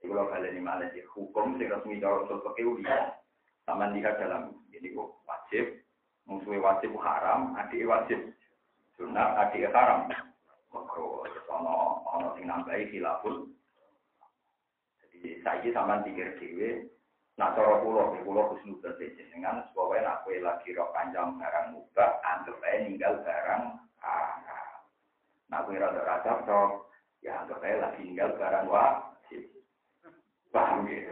[SPEAKER 2] Jadi kalau kalian ini malah hukum sih resmi cara usul pakai Sama lihat dalam, jadi kok wajib, musuhnya wajib haram, adik wajib sunat, adik haram. Makro, ono ono sing nambahi khilafun. Jadi saya sama pikir dewe, nak cara pulau, di pulau khusnudan dengan supaya nak kue lagi rok panjang barang muka, anggap aja ninggal barang haram. Nak kue rada rada rok, ya anggap aja lagi ninggal barang wajib. Paham ya,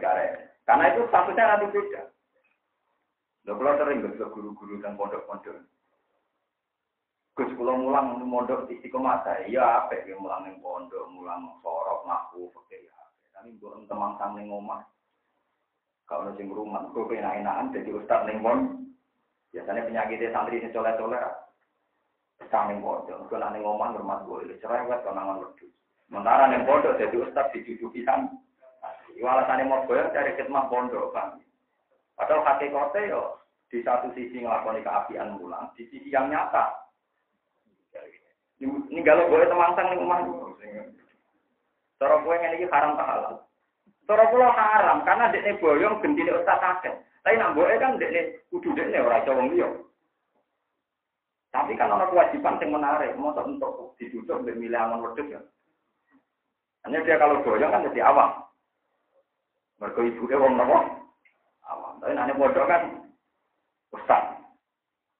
[SPEAKER 2] Karena itu statusnya nanti beda. Lho kula sering ke guru-guru dan pondok-pondok. Gus kula mulang mondok istiqomah saya, iya apik ya mulang ning pondok, mulang sorok naku fakir ya. Tapi mbok temang sang ning omah. Kalau sing rumah, kok enak-enakan jadi ustaz ning pondok. Biasanya penyakitnya santri sing soleh-soleh sang ning pondok, kok ning omah hormat gue, cerewet konangan wedhus. Sementara ning pondok jadi ustaz dijujuki sang. Iku alasane mau bayar cari khidmah pondok, kan. Padahal hakikatnya yo di satu sisi ngelakoni keapian mulang, di sisi yang nyata. Ini kalau boleh temangsang nih rumah Cara gue ini haram tak halal. Cara pulau haram karena dekne boyong gendine ustaz akeh. Tapi nak boleh kan dekne kudu dekne ora cowok liya. Tapi kan ada kewajiban yang menarik, mau untuk ditutup untuk milih aman wedhus ya. Hanya dia kalau boyong kan jadi awam. Mergo ibuke wong nopo? Awam. Tapi nanti bodoh kan ustaz.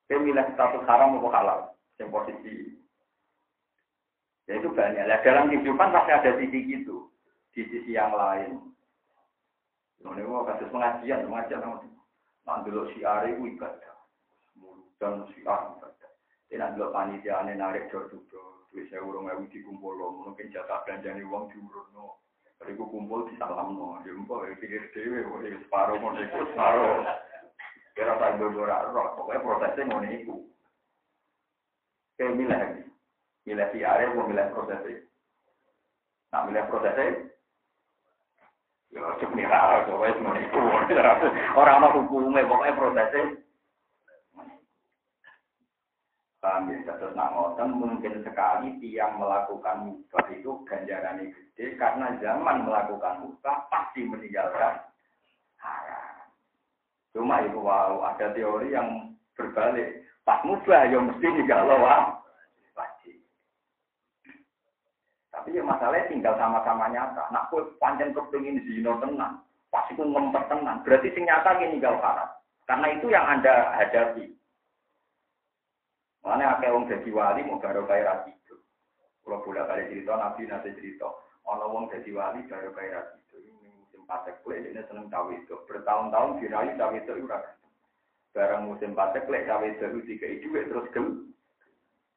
[SPEAKER 2] Dia milih status haram atau halal. Yang posisi. Ya itu banyak. Nah, dalam kehidupan pasti ada sisi gitu. Di sisi yang lain. Ini mau kasus pengajian, pengajian Nanti dulu si Ari itu ibadah. Dan si Ari ibadah. Nanti dulu panitia ini narik jor-jor. Duit saya urung ewu dikumpul. Mungkin jatah belanjani uang diurun. Bariku kumpul di salam no, ya ya pikir dewe, ya separuh mau ikut separuh. Kira tak dulu roh, pokoknya prosesnya mau niku. Kayak milih milih si area mau milih prosesnya. Nah milih prosesnya, ya cuma nih pokoknya mau niku. Orang mau hukumnya, pokoknya prosesnya. Paham ya, terus nak mungkin sekali tiang melakukan mubah itu ganjarannya gede karena zaman melakukan mubah pasti meninggalkan haram. Cuma itu wow, ada teori yang berbalik. Pas mubah ya mesti ninggalo wajib. Tapi ya masalahnya tinggal sama-sama nyata. Nak kowe pancen kepengin zina tenang, pasti ku ngempet tenang. Berarti sing nyata ki ninggal haram. Karena itu yang Anda hadapi. Mana akeh wong dadi wali mau karo kaya ra itu. Kalau bolak balik cerita Nabi nanti cerita, ono wong dadi wali karo kaya itu. Ini musim patek kulit ini seneng cawe itu. Bertahun-tahun dirayu cawe itu ora Barang musim patek kulit cawe itu tiga itu terus gem.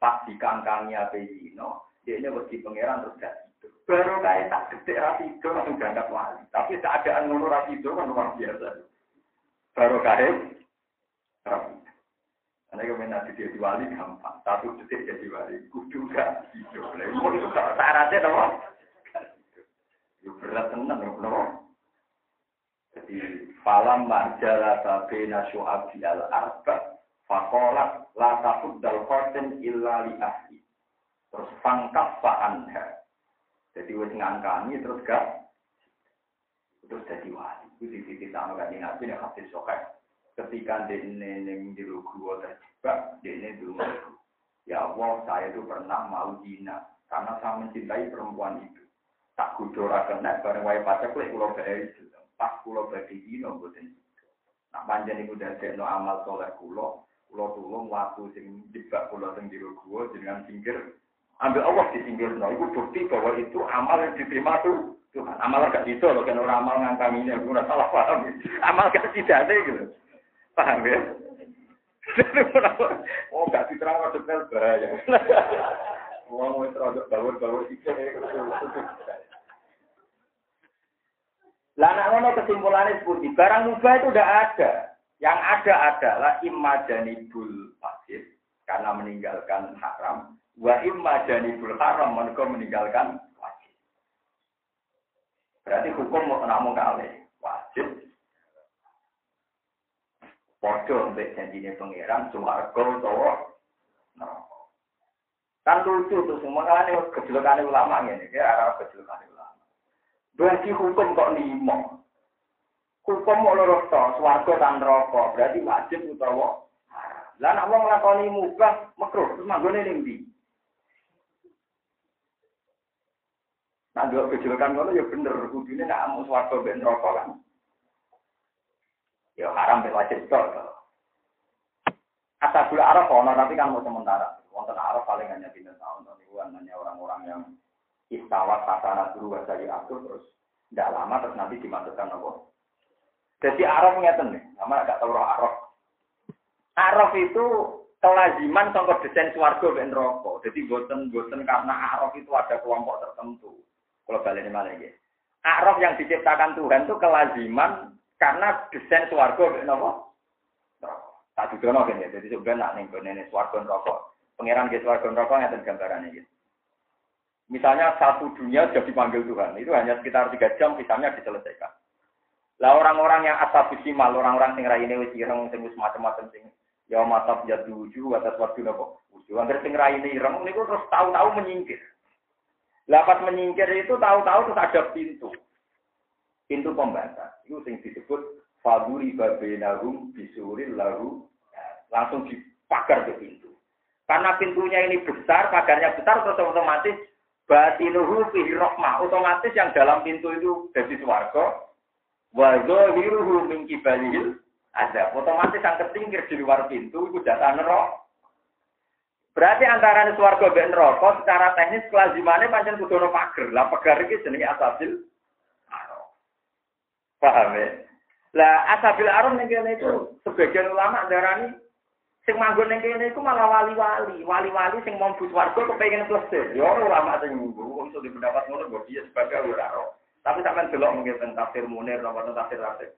[SPEAKER 2] Pas dikangkangi zino, dia ini berarti pangeran terus gak tidur. Baru kayak tak gede ra tidur langsung berangkat wali. Tapi keadaan ngono ra tidur kan luar biasa. Baru kayak ra karena kalau nanti dia diwali gampang, satu detik jadi wali, kudu gak hidup. Mau itu kalau syaratnya dong. Itu berat tenan, dong. Jadi falam marjala sabena syu'abi al arba fakolat la takut dal khotin illa li ahli. Terus pangkat fa'anha. Jadi wis ngangkani terus gak terus jadi wali. Itu di titik sama gak nabi yang hadis sokek ketika dene neng di gua terjebak dene dulu ya Allah saya itu pernah mau zina karena saya mencintai perempuan itu. Tak kudora kena bareng wae pacak lek kula bae pas kula badhe zina mboten nak panjen iku dadekno amal soleh kula kula tulung waktu sing jebak kula teng jero gua dengan singkir. Ambil Allah di singgir no itu bukti bahwa itu amal yang diterima tuh Tuhan. Amal gak itu loh kan orang amal ngangkaminya gue salah paham. Amal gak tidak ada gitu Paham ya? oh, gak diterang detail bahaya. Wong wis rada bawur-bawur iki. Lah nek ngono kesimpulannya seperti barang mubah itu udah ada. Yang ada adalah imajanibul pasif karena meninggalkan haram. Wa imajanibul haram mereka meninggalkan wajib. Berarti hukum mau namun kali wajib Podo mbek janjine pangeran suwarga utawa neraka. Kan lucu tuh semua kan kejelekan ulama ngene iki arah kejelekan ulama. Berarti hukum kok limo. Hukum mau loro to, swarga dan neraka, berarti wajib utawa Lah nek wong nglakoni mubah makruh, terus manggone ning ndi? Nah, dua kejelekan ngono ya bener, kudune nek mau swarga ben neraka kan. Ya haram ya wajib tol. Asabul Arab ono tapi kan mau sementara. Wonten Arab paling hanya tiga tahun. Tapi hanya orang-orang yang istawat kata guru dari atur terus tidak lama terus nanti dimasukkan apa? Jadi Arab ngeten nih, sama agak tahu roh Arab. Arab itu kelaziman contoh desain suarga dan rokok. Jadi boten-boten karena Arab itu ada kelompok tertentu. Kalau balik ini mana ya? Arab yang diciptakan Tuhan itu kelaziman karena desain swarga mek napa? Tak dudono kene. Jadi sebenarnya nak ning gone swarga neraka. Pangeran ke swarga neraka ngaten gambarannya gitu. Misalnya satu dunia sudah dipanggil Tuhan, itu hanya sekitar tiga jam kisahnya diselesaikan. Lah orang-orang yang asal simal, orang-orang sing raine wis ireng sing wis macam-macam sing ya matap ya tuju atas waktu nopo. Uju angger sing raine ireng niku terus tahu-tahu menyingkir. Lah pas menyingkir itu tahu-tahu terus ada pintu pintu pembatas. Itu yang disebut faduri babenahum bisuril lalu langsung dipagar ke pintu. Karena pintunya ini besar, pagarnya besar, terus otomatis batinuhu fihi rohmah. Otomatis yang dalam pintu itu dari suarga. Wazohiruhu min kibalil ada. Otomatis yang ketingkir di luar pintu itu data nerok. Berarti antara suarga dan neraka secara teknis kelazimannya pancen kudu pagar. Lah pagar iki jenenge asabil Paham ya? Lah asabil arum ning kene itu sebagian ulama darani sing manggon ning kene iku malah wali-wali, wali-wali sing mau but warga kepengin plesir. Ya ulama sing nggo iso pendapat ngono kok dia sebagai ora Tapi sampean delok mungkin tentang tafsir Munir napa tafsir Rasid.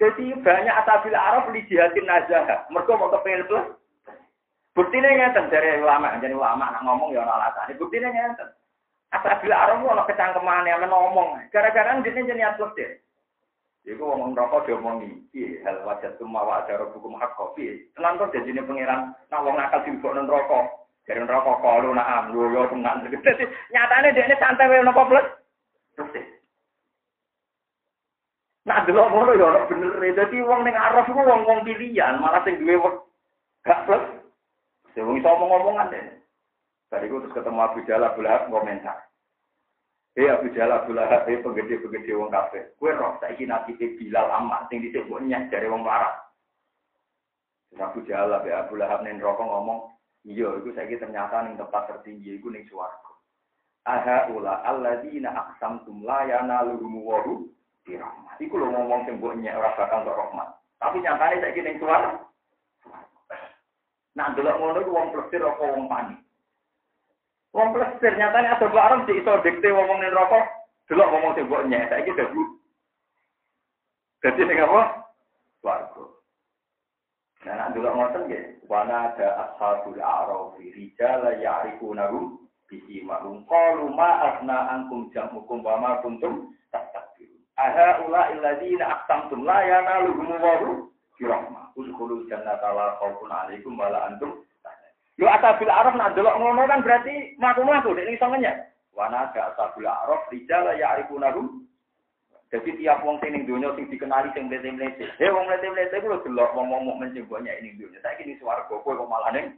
[SPEAKER 2] Jadi banyak asabil arab di jihadin nazah. Mereka mau kepengin plus. Buktinya ngeten dari ulama, jadi ulama nak ngomong ya ora alasan. Buktinya ngeten. Asabil arab ono kecangkeman yang ngomong. Gara-gara dia niat plesir. Iku ngomong rokok dia ngomong iki hal wajah semua wajar hukum hak kopi. Tenan kok janjine pangeran nak wong nakal dilebokno rokok. Dari rokok kalau nak am yo yo tenan. Nyatane dekne santai wae napa plus. Terus Nah, delok ngono ya bener. Dadi wong ning araf iku wong-wong pilihan, malah sing duwe Gak plus. Saya iso ngomong-ngomongan deh. Tadi gue terus ketemu Abu Jalal Lahab komentar. Eh Abu Jalal Abu Lahab, eh penggede-penggede wong kafe. Kue roh, saya ingin nanti Bilal amat, sing disebut nyek dari wong larat. Abu Jalal ya Abu Lahab nih rokok ngomong, iya itu saya ternyata nih tempat tertinggi itu nih suaraku. Aha ula alladzina aqsamtum la yanaluhum waru dirahmat. Iku lo ngomong sing mbok nyek ora bakal rahmat. Tapi ning suara. Nah, delok ngono iku wong plesir apa panik. Wong plesir nyatane ada barang di iso dikte wong ning rokok, delok ngomong sing mbok nyek saiki dadi. Dadi ning apa? Swarga. Nah, nak delok ngoten nggih, wana ada ashabul a'rafi rijala ya'rifunahum bisi ma'lum qalu ma asna ankum jam'ukum wa ma kuntum tastakbirun. Aha ula illadzina aqsamtum la yanaluhum wa birahmah. Udkhulul jannata la khaufun 'alaikum wa la antum Yo asabil araf nak delok ngono kan berarti maku-maku nek iso ngenyek. Wana ada asabil araf rijal ya arifunahum. Jadi tiap wong sing ning donya sing dikenali sing mlete-mlete. He wong mlete-mlete ku delok wong-wong mukmin sing banyak ning donya. Saiki di swarga kowe kok malah ning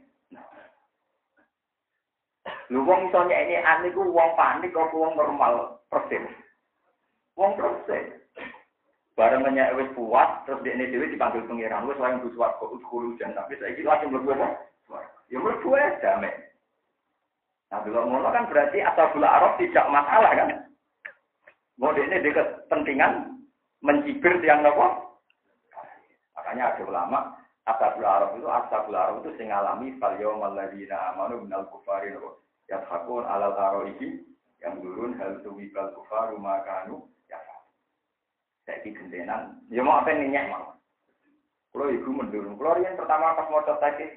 [SPEAKER 2] Lu wong iso nyekne ane ku wong panik kok wong normal persis. Wong persis. Bareng menyek wis puas, terus ini dewi dipanggil pengiran, wis langsung buswat kok utkulu jan, tapi saya langsung mlebu apa? Ya mlebu ae damai. Nah, kalau ngono kan berarti asal gula arab tidak masalah kan? Ini dia kepentingan mencibir tiang nopo. Makanya ada ulama asal gula arab itu asal gula arab itu sing alami fal yaumal ladzina amanu minal kufari nopo. Yathakun alal aroihi yang turun hal tuwibal kufaru makanu saya gendenan. Ya mau apa nih mau. Kalau ibu mendulung. Kalau yang pertama pas mau tadi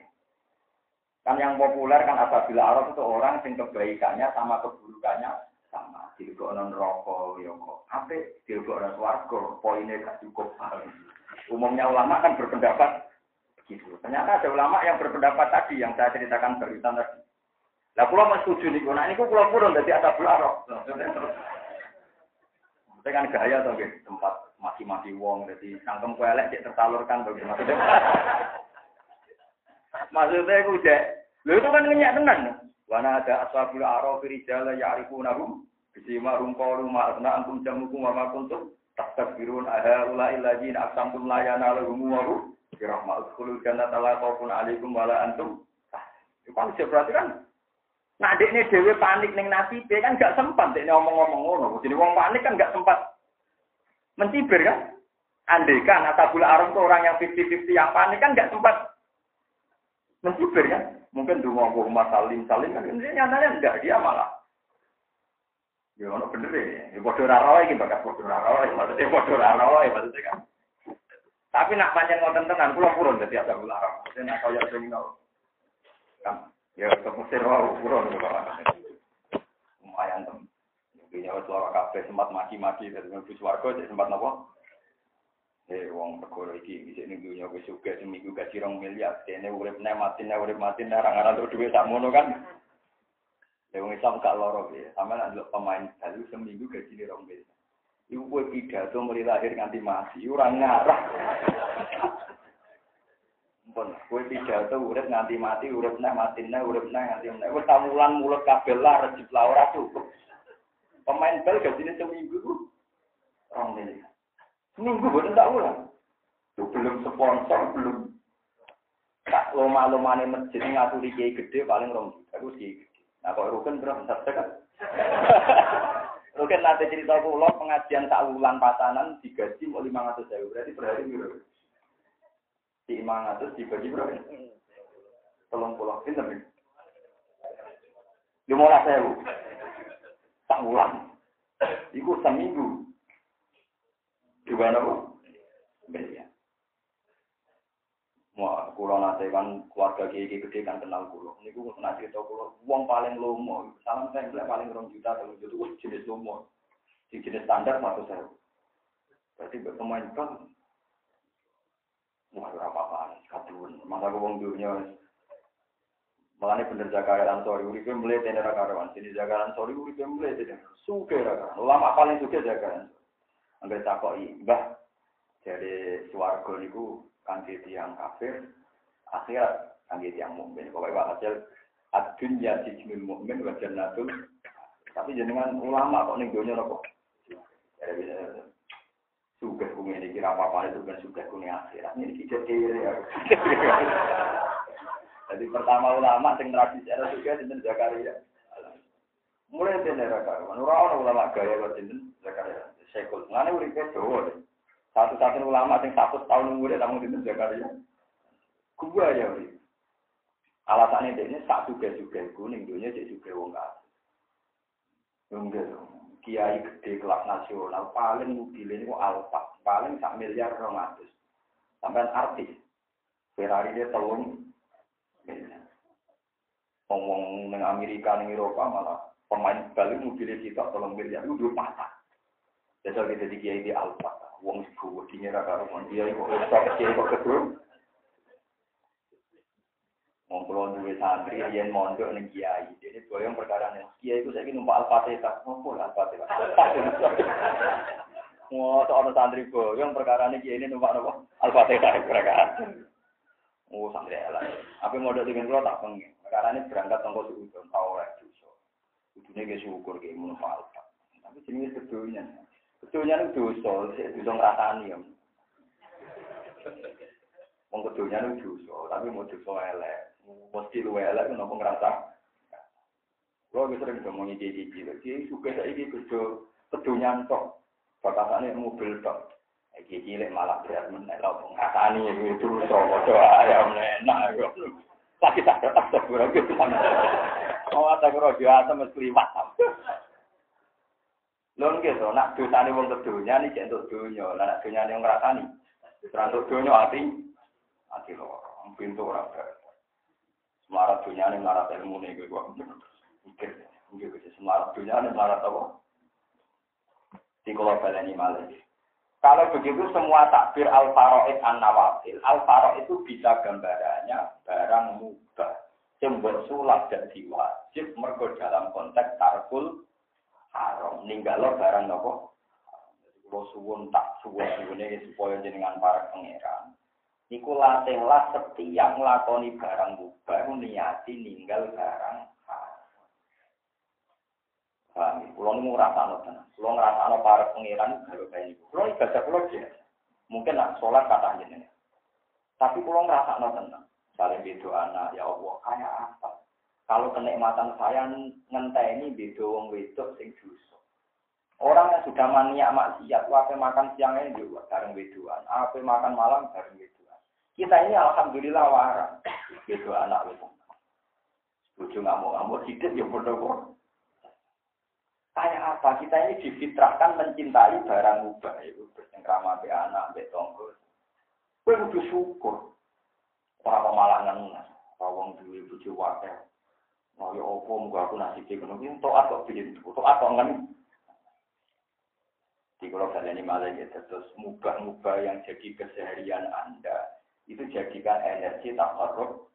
[SPEAKER 2] kan yang populer kan apabila Arab itu orang yang kebaikannya sama keburukannya sama. non rokok, ya kok. Apa non warga, poinnya gak cukup. Umumnya ulama kan berpendapat begitu. Ternyata ada ulama yang berpendapat tadi yang saya ceritakan barusan tadi. Lah kalau mau setuju nih, nah ini pulau purun dari asal Arab. Saya kan gaya gitu, tempat mati-mati wong, jadi sangkem kuelek cek tersalurkan tuh maksudnya. Maksudnya aku cek, lu itu kan ngenyak tenan. Wana ada ashabul araf rijala ya'rifunahum bisima rum qalu ma asna antum jamukum wa ma kuntum tastakbirun aha ula illadzina aqsamtum la yanalahum wa hu birahmat udkhulul jannata la khaufun alaikum wa antum. Itu kan berarti kan Nah, ini dewe panik neng nasi, kan gak sempat ini ngomong-ngomong ngono. Jadi wong panik kan gak sempat mencibir kan. Andai kan Atabul Aram itu orang yang 50-50 yang panik kan gak sempat mencibir kan. Mungkin dulu mau rumah salim salim kan ini nyatanya enggak dia malah. Ya ono bener ya. Ya bodoh raro iki bakat bodoh raro maksudnya bodoh raro maksudnya kan. Tapi nak panjang ngoten tenan kula purun dadi Atabul Aram. Maksudnya nak kaya sing Kan Ya, ke Mesir wau kurang Lumayan tem. Dunia wis lara kabeh sempat maki-maki dari mlebu swarga cek sempat napa? Eh wong perkara iki bisa ning dunia wis seminggu gaji rong miliar. Dene urip nek mati nek urip mati nek ora ngaran duwe sakmono kan. Ya wong Islam gak loro ya. Sama nek pemain balu seminggu gaji rong miliar. Iku kowe pidato mulai lahir nganti mati, ora ngarah. Pun kowe pidato urip nganti mati, urip neh mati neh, urip neh nganti neh. Wis tamulan mulut kabeh lah lah ora cukup. Pemain bal gajine seminggu ku rong miliar. Seminggu boten tak ulang. Itu belum sponsor, belum tak loma-lomane masjid ngaturi kiai gede paling rong juta. Aku kiai gede. Nah kok rukun berapa besar kan? Rukun nanti cerita pulau pengajian tak ulang pasanan digaji mau lima ratus ribu berarti per hari berapa? di imam atas dibagi berapa? Tolong pulang, pinter nih. Lima belas sewu. Tak ulang. Iku seminggu. Mana bu? Beliau. Wah, kulo nate kan keluarga kiai gede kan kenal kulo. Gue nggak cerita kulo. Uang paling lomo, salam saya paling rong juta, rong juta, jenis lomo. Jenis standar satu sewu. Berarti berpemain kan Wah, apa-apaan, kadun. Masa wong dunia. Makanya bener jaga Ansori, uripe mulai tener karuan. Sini jaga Ansori, uripe mulai tener. Suke karuan. Lama paling suke jaga Ambil takoi, mbah. Jadi suarga niku kanthi tiang kafir. Akhirnya Kangge yang mukmin. Pokoknya hasil ad-dunya sijnul mukmin wa jannatul. Tapi jenengan ulama kok ning donya napa? Sudah kumi ini kira apa-apa itu kan sudah kumi akhirat. Ini tidak ya. Jadi pertama ulama sing tradisi era juga sinten Zakaria. Mulai dari Zakaria. Ora ulama gaya sinten Zakaria. Sekul. Ngene uripe Jawa. Satu-satu ulama sing 100 tahun umure namun sinten Zakaria. Gua ya uri. Alasannya dia ini sak juga juga kuning dunia juga wong kafir. Enggak kiai gede kelas nasional paling mobil ini alfa paling sak miliar romatus sampai artis Ferrari dia telung ngomong neng Amerika neng Eropa malah pemain bali mobilnya kita tolong miliar itu dua patah jadi kita di kiai di alfa wong sebuah dinyer karuan dia kok kiai kok kedua Wong kula duwe santri yen mondok ning kiai. Dene boyong perkara ning kiai iku saiki numpak Al-Fatihah. Ngopo Al-Fatihah? Wah, tok ana santri boyong perkara ning kiai numpak napa? Al-Fatihah perkara. Oh, santri ala. Apa mondok dengan kula tak pengen. Perkara ini berangkat tonggo suudon tau ora dosa. Kudune ge syukur ge mun falta. Tapi jenenge sedonya. Sedonya itu dosa, dosa ngrasani ya. Wong kedonya itu dosa, tapi mau dosa elek mesti lu elek nopo ngerasa Lo bisa sering ngomongin jadi jadi, jadi suka saya ini kerja kedunya tok, batasannya mobil tok. Iki cilik malah berat menek lo ngasani itu sopo doa ayam enak yo. Sakit sakit tak sebura gitu. Oh ada karo biasa mesti liwat. Lho nggih to, nak dosane wong kedunya iki entuk donya, lah nak donyane wong ngrasani. Ora entuk donya ati ati loro, pintu ora Semarat dunia ini melarat ilmu nih gue gua mikir, gue semarat dunia ini melarat apa? Di kalau ini malah. Kalau begitu semua takbir al faroid an nawafil, al faroid itu bisa gambarannya barang mubah. Yang sulap dan wajib mergo dalam konteks tarkul haram. Ninggalo barang nopo. Kalau suwun tak suwun suwunnya supaya jenengan para pangeran. Iku latihlah setiap ngelakoni barang mubah niati ninggal barang Paham? Kulo niku ngrasakno tenan. Kulo ngrasakno para pangeran baru kaya niku. Kulo ibadah kulo dia. Mungkin nak sholat kata jenengan. Tapi kulo ngrasakno tenan. Saling beda anak, ya Allah, kayak apa? Kalau kenikmatan saya ngenteni beda wong wedok sing dosa. Orang yang sudah maniak maksiat, apa makan siangnya juga bareng wedoan, apa makan malam bareng wedoan. Kita ini alhamdulillah waras. Itu anak itu. Bujuk ngamuk-ngamuk hidup ya bodoh Kayak apa? Kita ini difitrahkan mencintai barang ubah itu bersengkrama be anak, be tonggo. Kue kudu syukur. Orang pemalangan, orang duwe bujuk wakil. Mau ya opo, muka aku nasi ngono iki untuk apa pilih untuk apa ngen. Di kalau kalian ini malah ya terus mubah-mubah yang jadi keseharian Anda. Itu jadikan energi tak korup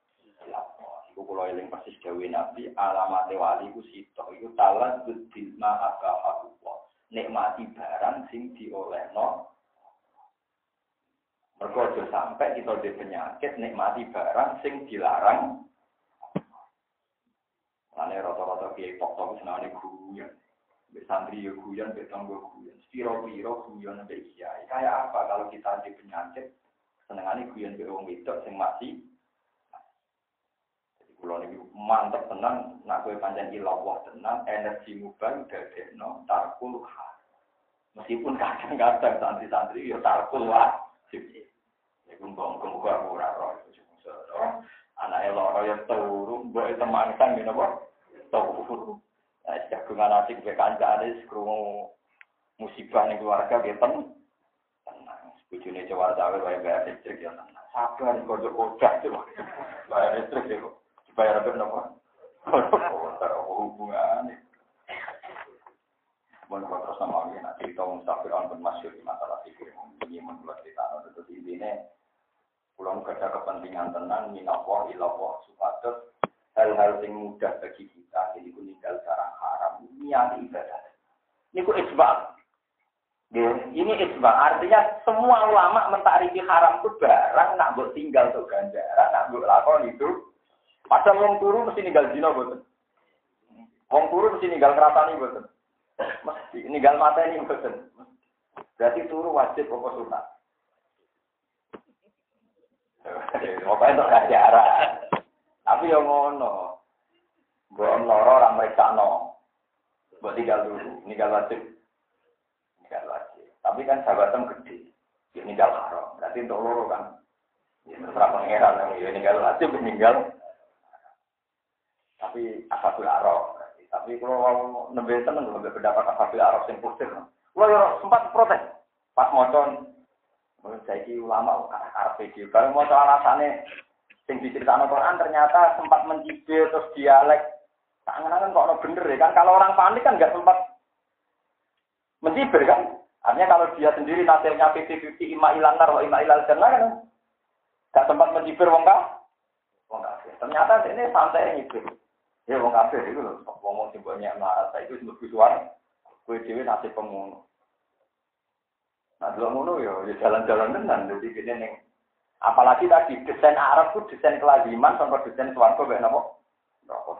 [SPEAKER 2] Iku kalau eling persis dewi nabi. Alamat wali ku sito itu talan ma agama Allah nikmati barang sing diolehno. Mergo aja sampai kita di penyakit nikmati barang sing dilarang Ane rata-rata kiai tok-tok senane guyon. Santri yo guyon, tanggo guyon. Piro-piro guyon mbek kiai. Kayak apa kalau kita di penyakit? Senengane guyon ke wong wedok sing masih kula niki mantep tenang. Nak kowe pancen ilawah tenang. Energi mubah dadekno tarkul meskipun kadang-kadang santri-santri ya tarkul wajib iku mbong-mbong ora ora roh. Anak elok ya turu mbok teman kan Nah, jagungan asik ke musibah ning keluarga gitu Bujune cewek cawe bayar bayar listrik ya. Sabar kode kodak tuh. Bayar listrik ya kok. Bayar apa nopo? Kodak hubungan. Mohon kau terus sama lagi nanti kita mustafir on bermasyur di masalah fikir ini menurut kita itu intinya pulang kerja kepentingan tenang minawah ilawah supados hal-hal yang mudah bagi kita jadi ku ninggal cara haram niat ibadah ini ku isbal Ini isma, artinya semua ulama mentariki haram itu barang nak buat tinggal tuh ganjaran, nak buat lakon itu. Padahal wong turu mesti ninggal zina boten. Wong turu mesti ninggal keratani boten. Mesti ninggal mata ini boten. Berarti turu wajib pokok sunat. Pokoknya ganjaran. Tapi yang ngono. Buat loro orang mereka no. Buat tinggal dulu, tinggal wajib ninggal wajib. Tapi kan jabatan gede, ya ninggal haram. Berarti untuk loro kan. Ya terserah pangeran, ya ninggal wajib, meninggal. Tapi asabul arok. Tapi kalau mau nembe seneng lebih pendapat asabul arok yang positif. Kalau ya sempat protes. Pas mocon, saya ulama arah video. Kalau mau soal alasannya, sing diceritakan Quran ternyata sempat mencibir terus dialek. Tangan-tangan kok bener ya kan? Kalau orang panik kan nggak sempat mencibir kan? Artinya kalau dia sendiri nasirnya 50-50 ima ilan nar wa ima ilal jannah kan? Gak sempat mencibir wong kah? Wong kafir. Ternyata ini santai nyibir. Ya wong kafir itu loh. Ngomong simbolnya marah. Saya itu sebut visual. Kue dewi nasib pengono. Nah, dulu ngono ya, ya jalan-jalan tenan. Jadi gini nih. Apalagi tadi desain Arab itu desain kelaziman sampai desain suarga kayak nopo.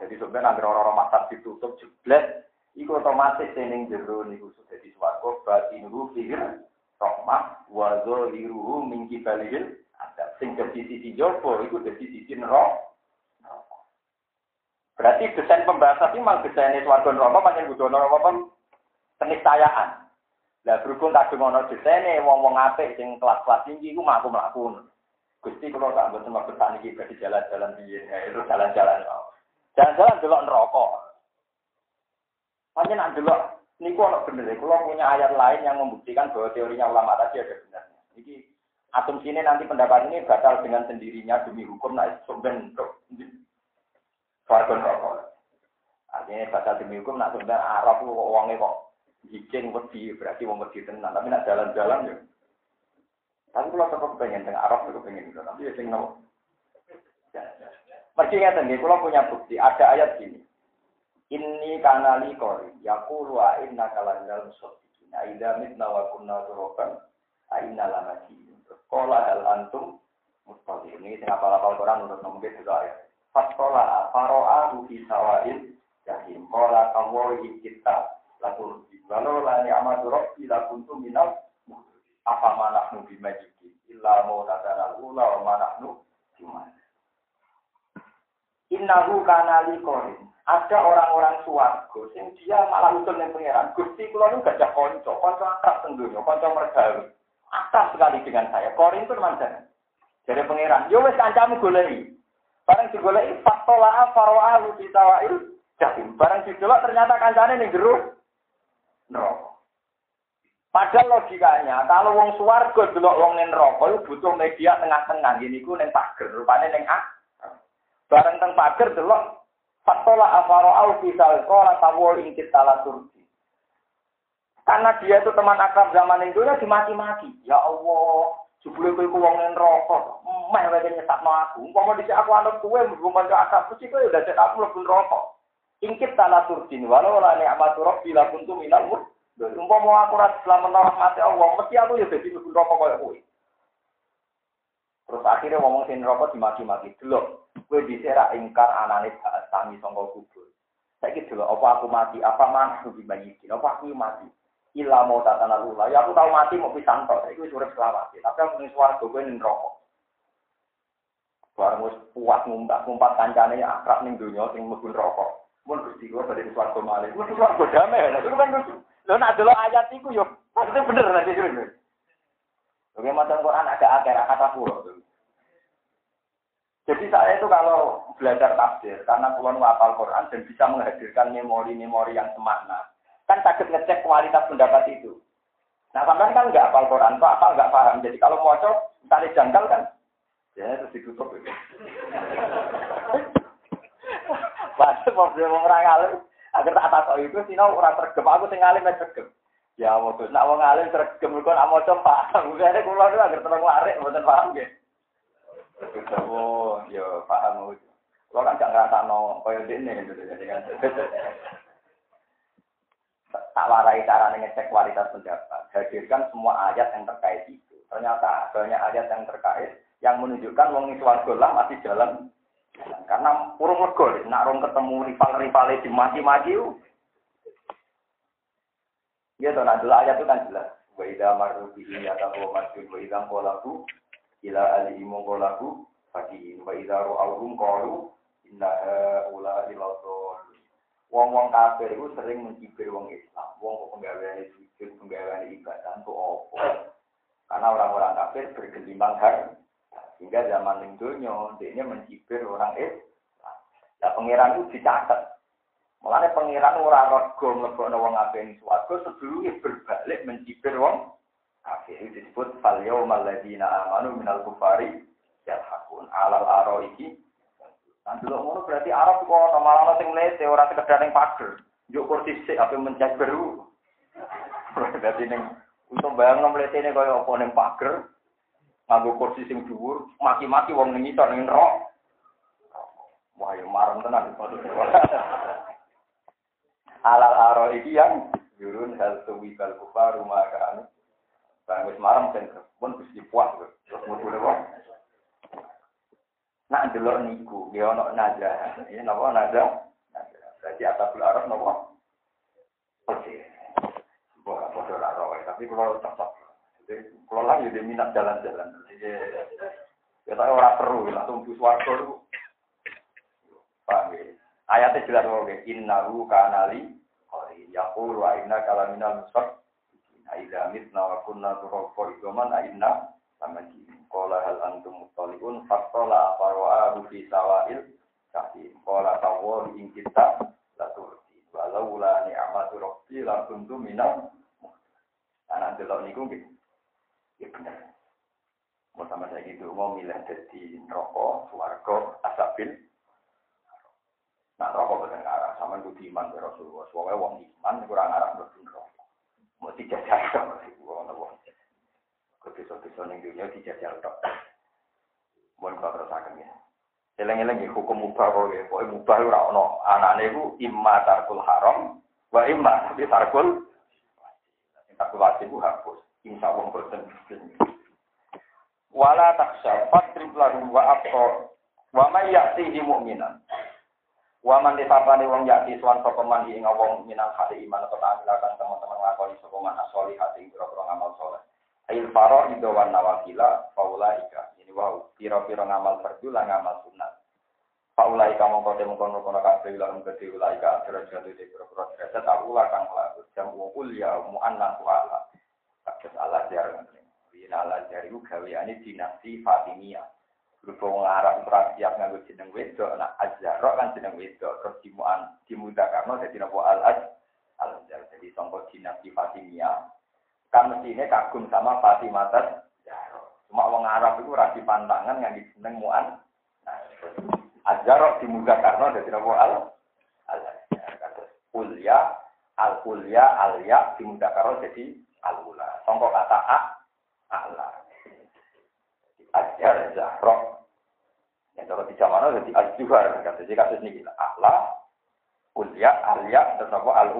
[SPEAKER 2] Jadi sebenarnya nanti orang-orang masak ditutup jeblet, Iku otomatis sening jero niku sudah di swarga batinuhu fihir rahmah wa zaliruhu min kibalil ada sing dadi sisi jopo iku dadi sisi neraka. Berarti desain pembahasan ini memang desain swarga neraka pancen kudu neraka apa keniscayaan. Lah berhubung kadung ana desaine wong-wong apik sing kelas-kelas tinggi iku mampu mlaku. Gusti kula tak mboten maksud tak niki di jalan-jalan piye, itu jalan-jalan. Jalan-jalan delok neraka. Hanya nak delok niku ana bener. Kalau punya ayat lain yang membuktikan bahwa teorinya ulama tadi ada benarnya. Ini asumsi ini nanti pendapat ini batal dengan sendirinya demi hukum nah sumben warga rokok. Artinya batal demi hukum nak sumben Arab uangnya kok hijin wedi berarti wong wedi tenan. Tapi nak jalan-jalan ya. Tapi kalau tetap pengen tengah Arab itu pengen gitu. Tapi ya sing nopo. Pergi ngeten kalau punya bukti ada ayat gini. Ini kanali kori, yakulu a inna kalandal musofikin. Aida mitna wa kunna turoban, aina lama Sekolah hal antum, mustahil. Ini sing apal-apal Quran untuk nomor juga ya. Faskola faro'a fi sawail jahim. Kola kawoi kita lalu walau la ni'matu rabbi la kuntu minal apa manahnu bimajiki illa mau tatana ula wa manahnu gimana. Innahu kanali korin ada orang-orang suwargo sing dia malah usul yang pangeran. Gusti kula nu gajah konco, konco akrab tentunya, konco mergawi. Akrab sekali dengan saya. Korin itu mandan. Jadi pangeran, yo wis kancamu goleki. Barang digoleki fatola faroa lu ditawail jahim. Barang didelok ternyata kancane ning jero neraka. Padahal logikanya, kalau wong suwargo delok wong ning neraka butuh media tengah-tengah. Gini ku ning pager, rupane ning A. Barang teng pager delok Fatola afaro au fisal kola tawol ingkit tala turki. Karena dia itu teman akrab zaman itu ya dimaki-maki. Ya Allah, jebule kowe ku wong neraka. Meh wae nyesakno aku. Umpama dhisik aku anut kowe mlebu kanca akrab mesti kowe udah cek aku mlebu neraka. Ingkit tala turkin walau la ni'matu rabbi la kuntu minal mur. Umpama aku ora selama rahmati Allah, mesti aku ya dadi mlebu neraka koyo kowe. Terus akhirnya ngomong sing neraka dimaki-maki. Delok, kowe dhisik ra ingkar anane sami sangka kubur. Saiki delok apa aku mati, apa mantu dibayikin, apa aku mati. Ila mau tatana lula. Ya aku tahu mati mau pisang tok. Saiki wis urip selawat. Tapi aku ning swarga kowe ning neraka. Barang wis puas ngumpat-ngumpat kancane akrab ning donya sing mlebu neraka. Mun Gusti kula badhe swarga malih. Wis swarga damai. Lha kan lucu. Lho nak delok ayat iku yo maksudnya bener nanti Oke, macam Quran ada akhir kata pulau. Jadi saya itu kalau belajar tafsir, karena pulau hafal Quran dan bisa menghadirkan memori-memori yang semakna, kan takut ngecek kualitas pendapat itu. Nah, sampai kan nggak hafal Quran, kok apa nggak paham. Jadi kalau mau cok, tali janggal kan, ya terus ditutup. Gitu. Padahal mau orang alim, agar tak itu, sih orang tergem, aku tinggalin alim tergem. Ya waktu nak wong alim tergem kok nak maca paham. Mungkin kula niku agar terang larik mboten paham nggih. Oh, ya paham. Kula kan gak ngrasakno koyo dene gitu jadi kan. tak warai cara ngecek kualitas pendapat. Hadirkan semua ayat yang terkait itu. Ternyata banyak ayat yang terkait yang menunjukkan wong itu lah masih jalan. Karena urung lego, nak rong ketemu rival-rival di mati-mati Gitu, nah dulu ayat itu kan jelas. Wa idza marru bihi yatahu masjid wa idza ila alihimu qalaku fakihin wa idza ru'awhum qalu inna ula ilatul Wong-wong kafir itu sering mencibir wong Islam. Wong kok penggaweane sujud, penggaweane ibadah itu opo. Karena orang-orang kafir bergelimang har. Hingga zaman ning donya, dia mencibir orang Islam. Nah, pangeran itu dicatat. Mulane pangeran ora rego mlebokno wong kafir ing swarga sedurunge berbalik mencibir wong kafir. Itu disebut fal yaumal ladzina amanu minal kufari yalhaqun alal aro iki Nah, dulu ngono berarti Arab kok ono malah sing mlete ora sekedar ning pager. Yo kursi sik ape mencet beru. Berarti ning untuk bayang mlete ne kaya apa ning pager. Nganggo kursi sing dhuwur, maki-maki wong ning ning. Wah, yo marem tenan Alal aro iki yang yurun hal tuwi kal kufar rumah kan. Bang wis marem ben pun wis puas terus mutu Nak delok niku, dia ono nada. Ini napa nada? Berarti atas arab napa? Oke. Bukan bodoh tapi kalau. Lagi dia minat jalan-jalan. Ya tapi orang perlu langsung bus warga. Paham ya? Ayatnya jelas oke. Innahu kanali qori yaqulu wa inna kalaminal musad. Aida mitna wa kunna turaqqa idoman inna sama gini. Kola hal antum mutoliun faktola farwa fi sawa'il kahim. Kola tawo ing kita laturti. Walau la ni'amatu rabbi la kuntu minal Anak delok niku nggih. Ya bener. Mau sama saya gitu, mau milih jadi rokok, suarga, asabil. Nah, rokok bener arah, sama itu iman ke Rasulullah. Soalnya wong iman kurang arah berbun rokok. Mau dijajah sama sih, wong Desa-desa ning dunia dijajal tok. Mohon kula terusaken ya. Eleng-eleng ya hukum mubah kok ya. Pokoke mubah ora ono. Anane iku imma tarkul haram wa imma tapi tarkul tarkul wajib ku hapus. Insya Allah boten. Wala taksha fatrib lahu wa aqta wa may ya'tihi mu'minan. Wa man wong suwan sapa man ing wong iman atau ta'amilakan teman-teman ngakoni sapa man asoli hati pira-pira saleh. Ail faro itu wan nawafila paula ika. Ini wow, piro-piro ngamal fardu lah ngamal sunat. Paula ika mau kote mengkon mengkon kabeh lan gede ula ika akhir jatuh di ula kang laku jam ukul ya ala. Kados ala jar ngene. Ala jar iku gaweane dinasti Fatimiyah. Berhubung Arab ora siap nganggo jeneng wedok, nah Azhar kan jeneng wedok, terus dimuan dimudakarno dadi napa al az al jadi sangka dinasti Fatimiyah kan mestinya kagum sama Fatimah Zahra. Cuma orang Arab itu rasi pantangan yang diseneng muan. Nah, Azhar muka karena ada tidak al al kuliah al kuliah al ya di muka karena jadi al ula. Songkok kata a Allah. Azhar Zahra. Yang kalau di zaman jadi Azhar. Jadi kasus ini Allah kuliah al ya terus apa al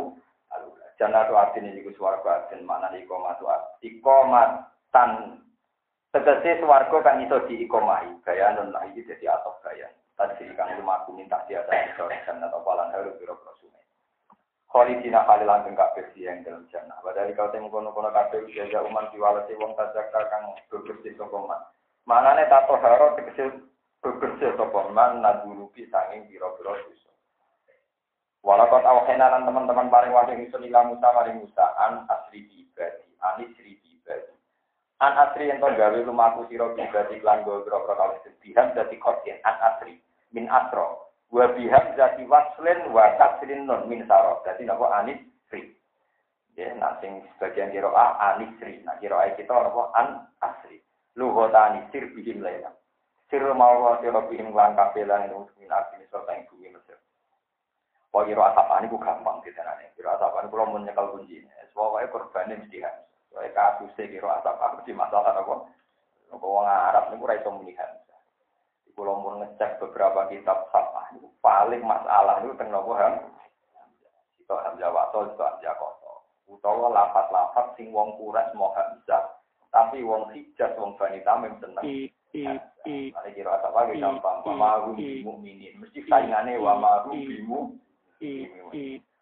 [SPEAKER 2] Jannatu adin iku swarga adin makna iqamatu iqamatan tegese swarga kan iso diikomahi bayanun lah iki dadi atok bayan tadi kang lumaku minta dia ada sore jannat apa lan haru Khalidina khalilan teng kabeh yang dalam jannah padahal kau temu kono-kono kabeh jaga uman diwalesi wong tajaka kang bebersih sapa man manane tato haro tegese bebersih sapa man nadulupi sanging biro-biro dosa Walaupun awhena lan teman-teman paling wajib itu nila Musa paling Musa an asri ibadi, an isri ibadi. An asri yang gawe lumaku siro ibadi berapa kali sebiham jadi kotin an asri min asro. Wa biham jadi waslin wa tasrin non min saro. Jadi napa anis sri. Ya, nanti sebagian kiro a anis sri. Nah kiro a kita napa an asri. Luhota anisir bihim lela. Sir mau siro bihim lan kapelan itu min asri serta yang bumi Mesir. Wah, kira asapani ku gampang di sana nih. Kira asapani kalau mau nyekel kunci. Pokoknya korbannya mesti kan. Soalnya kasusnya kira asapani mesti masalah apa. Kalau orang Arab kurang bisa melihat. Kalau mau ngecek beberapa kitab sapah, itu paling masalah itu tentang apa ham. Itu hamzah wato, itu hamzah koso. utawa lafat-lafat sing wong kuras mau hamzah tapi wong hijaz wong bani tamim seneng. Ada kira apa lagi? Gampang. Wa ma mukminin mesti saingane wa ma bimu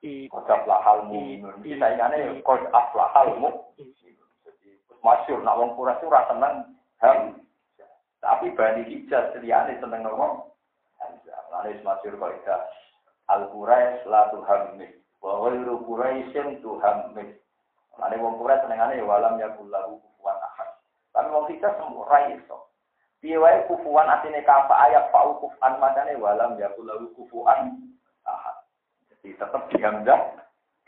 [SPEAKER 2] Qad aflahal mu'minun. Mesti saingane qad aflahal mu'minun. Masyhur nak wong kuras ora seneng ham tapi bani hijaz liyane seneng hamzah lalu masyhur kok al quraish la tuhammis wa ghairu quraisyin tuhammis Ane wong Quraisy senengane ya walam yakul lahu kufuwan ahad. Tapi wong kita semua ra iso. Piye wae kufuwan ayat fa kufan madane walam yakul lahu kufuwan ahad. Jadi tetap dihamzah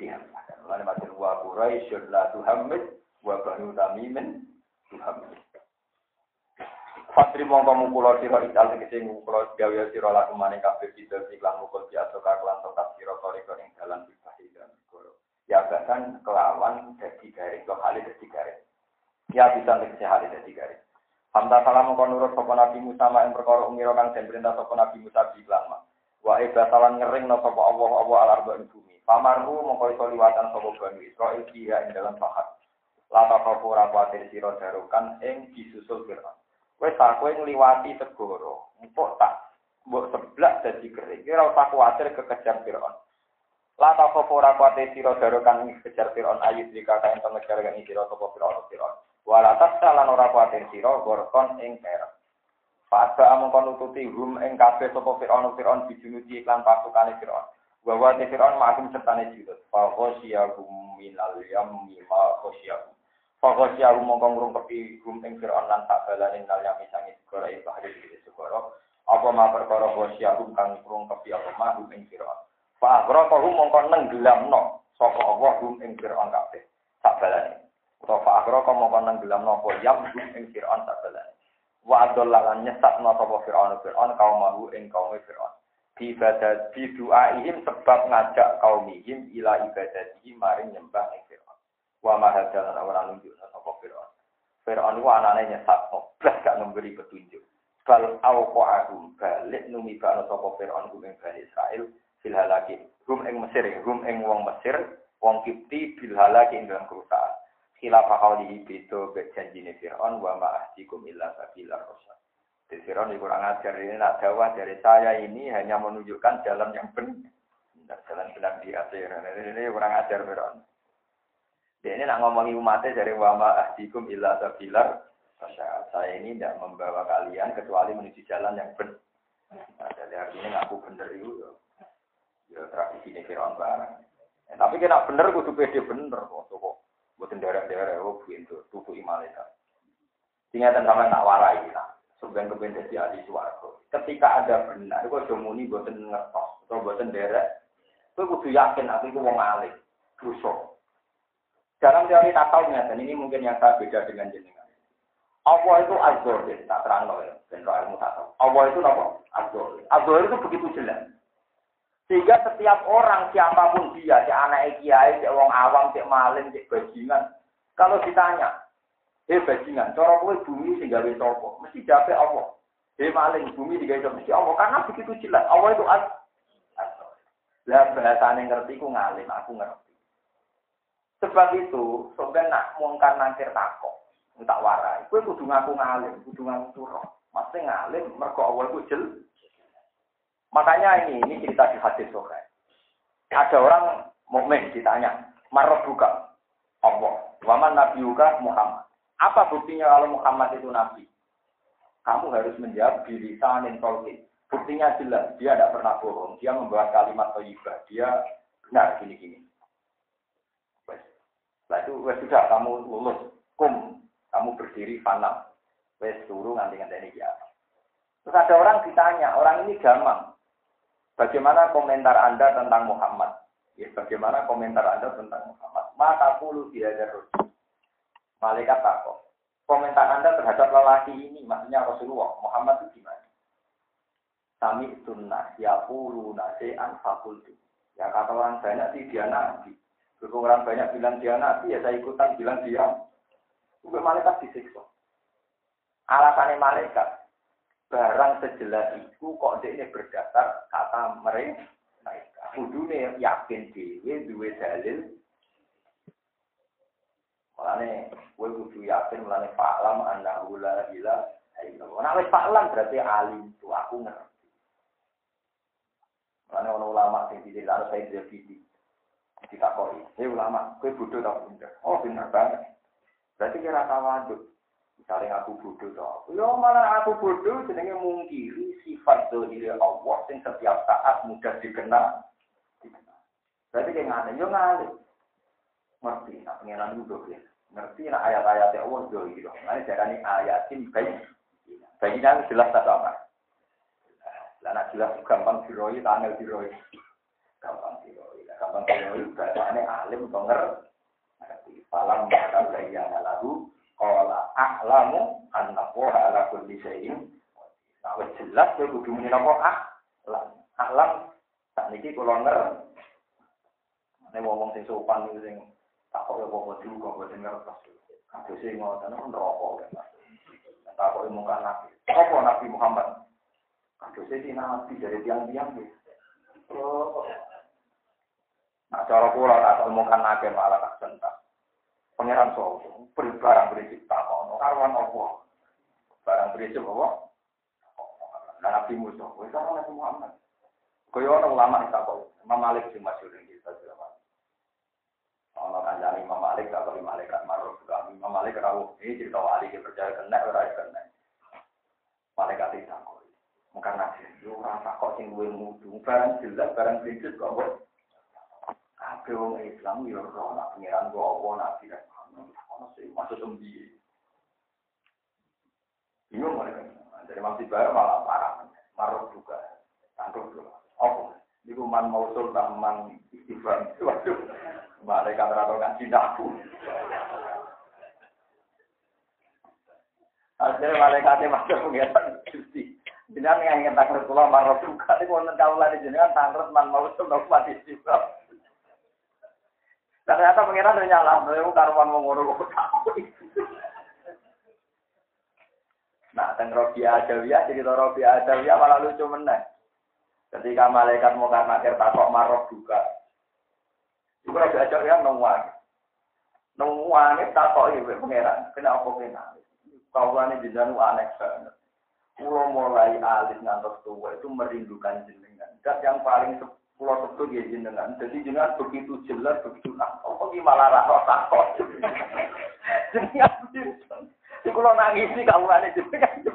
[SPEAKER 2] dihamzah. Lalu macam wa Quraisy la tuhammid wa banu tamimin tuhammid. Fatri mongko mukula sira ikal tegese mukula gawe sira laku maning kabeh kita iklan mukul biasa kaklan tokat sira kore ing dalan ibadah dan Ya bahkan kelawan jadi garis, kok kali jadi garis. Ya bisa tegese hal jadi garis. Hamta salam mongko nurut sapa Nabi Musa mak perkara ngira kang den perintah sapa Nabi Musa iklan mak. Wa eba salam ngering no sapa Allah Allah al arba bumi. Pamarhu mongko iso liwatan sapa Bani Israil dia ing dalam pahat. Lata kau ora kuatir sira darukan ing disusul Fir'aun. Wes tak kowe ngliwati segoro, empuk tak mbok seblak dadi kering. Ora usah kuwatir kekejar Firaun. La ta ora kuwate sira darokan ing kejar Firaun ayat jika kaen pengejar kang sira sapa Firaun Firaun. Wala tasya lan ora kuwate sira gorkon ing perak. Fa'aba amung kon nututi hum ing kabeh sapa Firaun Firaun dijunuti iklan pasukane Firaun. Bahwa di Firaun makum sertane jilid. Fa khosyahum minal yammi ma khosyahum. Pokok siya mongko ngrungkepi gum ing Fir'aun lan tak balane nal yang misangi segara ing bahari di segara. Apa ma perkara kosya gum kang ngrungkepi apa ma gum ing Fir'aun. Fa agra kok mongko nenggelamno sapa Allah gum ing Fir'aun kabeh. Tak balane. Utawa fa agra kok mongko nenggelamno apa yam gum ing Fir'aun tak balane. Wa adollan nyesatno sapa Fir'aun Fir'aun kaum mahu ing kaum ibadah di doaihim sebab ngajak kaumihim ila ibadatihi maring nyembah ing Fir'aun wa mahadalan ora nunjuk sapa Firaun. Firaun itu anane nyesat, blas gak memberi petunjuk. Bal auqa'ahum balik numi ba'na sapa Firaun kum ing Bani Israil fil halaki. Rum ing Mesir, rum ing wong Mesir, wong Kipti bil halaki ing dalam kerusakan. Khilafah qaulihi beda be janjine Firaun wa ma ahdikum illa sabilar rasul. Di Firaun kurang ajar ini nak dakwah dari saya ini hanya menunjukkan jalan yang benar. Jalan benar di akhir. Ini kurang ajar Firaun. Dia ini nak ngomongi umatnya dari wama ahdikum illa sabilar. Saya ini tidak membawa kalian kecuali menuju jalan yang benar. Nah, jadi artinya ngaku bener itu ya, ya tradisi ini Fir'aun barang. Ya, tapi kena bener kudu pede bener kok. Kok buatin daerah-daerah oh pintu tutu imalita. Tinggal sama tak warai nah. Sebenarnya kepen jadi ahli suaraku. Ketika ada benar, kok jomuni buatin ngertos atau buatin daerah. Kau kudu yakin aku itu wong alim. Busuk. Dalam teori nakalnya, dan ini mungkin yang saya beda dengan jenengan. Allah itu ya, tak terang ya, general ilmu. Allah itu apa? Azor. Azor itu begitu jelas. Sehingga setiap orang, siapa pun dia, si anak kiai, si orang awam, si maling, si bajingan, kalau ditanya, eh bajingan, cara kowe bumi sehingga gawe sapa? Mesti jawab Allah. Eh maling, bumi digawe mesti Allah. Karena begitu jelas. Allah itu azor. Lah bahasane ngerti ku ngalim, aku ngerti. Sebab itu, sampai nak mungkar nangkir takok, tak warai. Kue kudu ngaku ngalim, kudu ngaku surah. Masih ngalim, mergo awal ku jel. Makanya ini, ini cerita di hadis sore. Ada orang mukmin ditanya, marah buka Allah. Waman Nabi juga Muhammad. Apa buktinya kalau Muhammad itu Nabi? Kamu harus menjawab diri sanin tolkin. Buktinya jelas, dia tidak pernah bohong. Dia membawa kalimat toyibah. Dia benar gini-gini. Nah itu wes sudah kamu lulus, kum, kamu berdiri fana, wes suruh nanti nanti ini ya. Terus ada orang ditanya, orang ini gampang. Bagaimana komentar Anda tentang Muhammad? Ya, bagaimana komentar Anda tentang Muhammad? Maka puluh dia terus. Malaikat takut. Komentar Anda terhadap lelaki ini, maksudnya Rasulullah, Muhammad itu gimana? Sami sunnah, ya puluh nase'an fakultu. Ya kata orang banyak sih dia nabi. Berhubung orang banyak bilang dia nabi, ya saya ikutan bilang dia. Juga malaikat disiksa. Alasannya malaikat, barang sejelas itu kok dia ini berdasar kata mereka. Kudune yakin dewe duwe dalil Mulane kowe kudu yakin mulane fa'lam annahu la ilaha illallah. Nek wis fa'lam berarti alim itu aku ngerti. Mulane ono ulama sing dididik saya jadi ditakoi. Eh ulama, kowe bodoh tak pinter. Oh pinter banget. Berarti kira tawaduk. Misalnya aku bodoh toh. Yo malah aku bodoh jenenge mungkiri sifat dohiri Allah sing setiap saat mudah dikenal. Berarti kayak ngane, yo ngane. Ngerti, nah pengenan itu ya. Ngerti nah ayat-ayat Allah dohiri. Nah ini ayatin baik. Bayinya jelas tak apa. Lah jelas gampang diroi, tanggal diroi. Gampang diroi, bahasanya alim, tonger. Falam bakal bayyana lahu qala a'lamu anna wa ala kulli syai'in Nah, jelas kowe kudu muni napa a'lam. A'lam tak niki kula nger. Nek ngomong sing sopan niku sing tak kok apa dulu kok boten ngertos. Kabeh sing ngoten kan rokok kan. Tak kok muka nabi. Apa Nabi Muhammad? Kabeh sing nabi dari tiang-tiang Oh. Nah, cara kula tak omongan nake malah tak sentak. Pangeran Sopo, beri barang berisik tak ono, karuan opo. Barang berisik apa? Dan Nabi Musa, wis ora Nabi Muhammad. Kaya ana ulama tak kok, Imam Malik sing masyhur ing kita jelas. Ono kanjani Imam Malik tak kok malaikat maruf juga Imam Malik rawuh ini cerita wali dia percaya kena ora kena. Malaikat tak kok. Mungkin nabi, yo ora tak kok sing duwe mudu, barang jelas barang prinsip kok kabeh wong Islam yo ora ana pengiran kok apa nabi kan ono sing maksud sembi bingung mereka dari masih malah parah. Marah juga. Tangguh dulu apa? Di rumah mausul taman istighfar. Waduh. Mereka terlalu ngaji aku. Akhirnya malaikatnya masuk pengiran Gusti. Yang ingin takut pulau marah juga. Ini mau tahu lagi jenengan tangkrut man mau tuh nggak Ternyata pengiran udah nyala, beliau karuan mau ngurus Nah, teng Robi Adawiyah, jadi Robi Adawiyah malah lucu meneh. Ketika malaikat mau karena akhir takok marok juga. Itu Robi Adawiyah nungguan. Nungguan itu takok ibu pengiran. Kenapa pengiran? Kau ini jenengan aneh banget. Pulau mulai alis ngantos tua itu merindukan jenengan. Dan yang paling Pulau sebut ya jenengan. Jadi jenengan begitu jelas, begitu nakal. Kok malah rasa takut. jenengan Si kulo nangis sih kamu ane jenengan.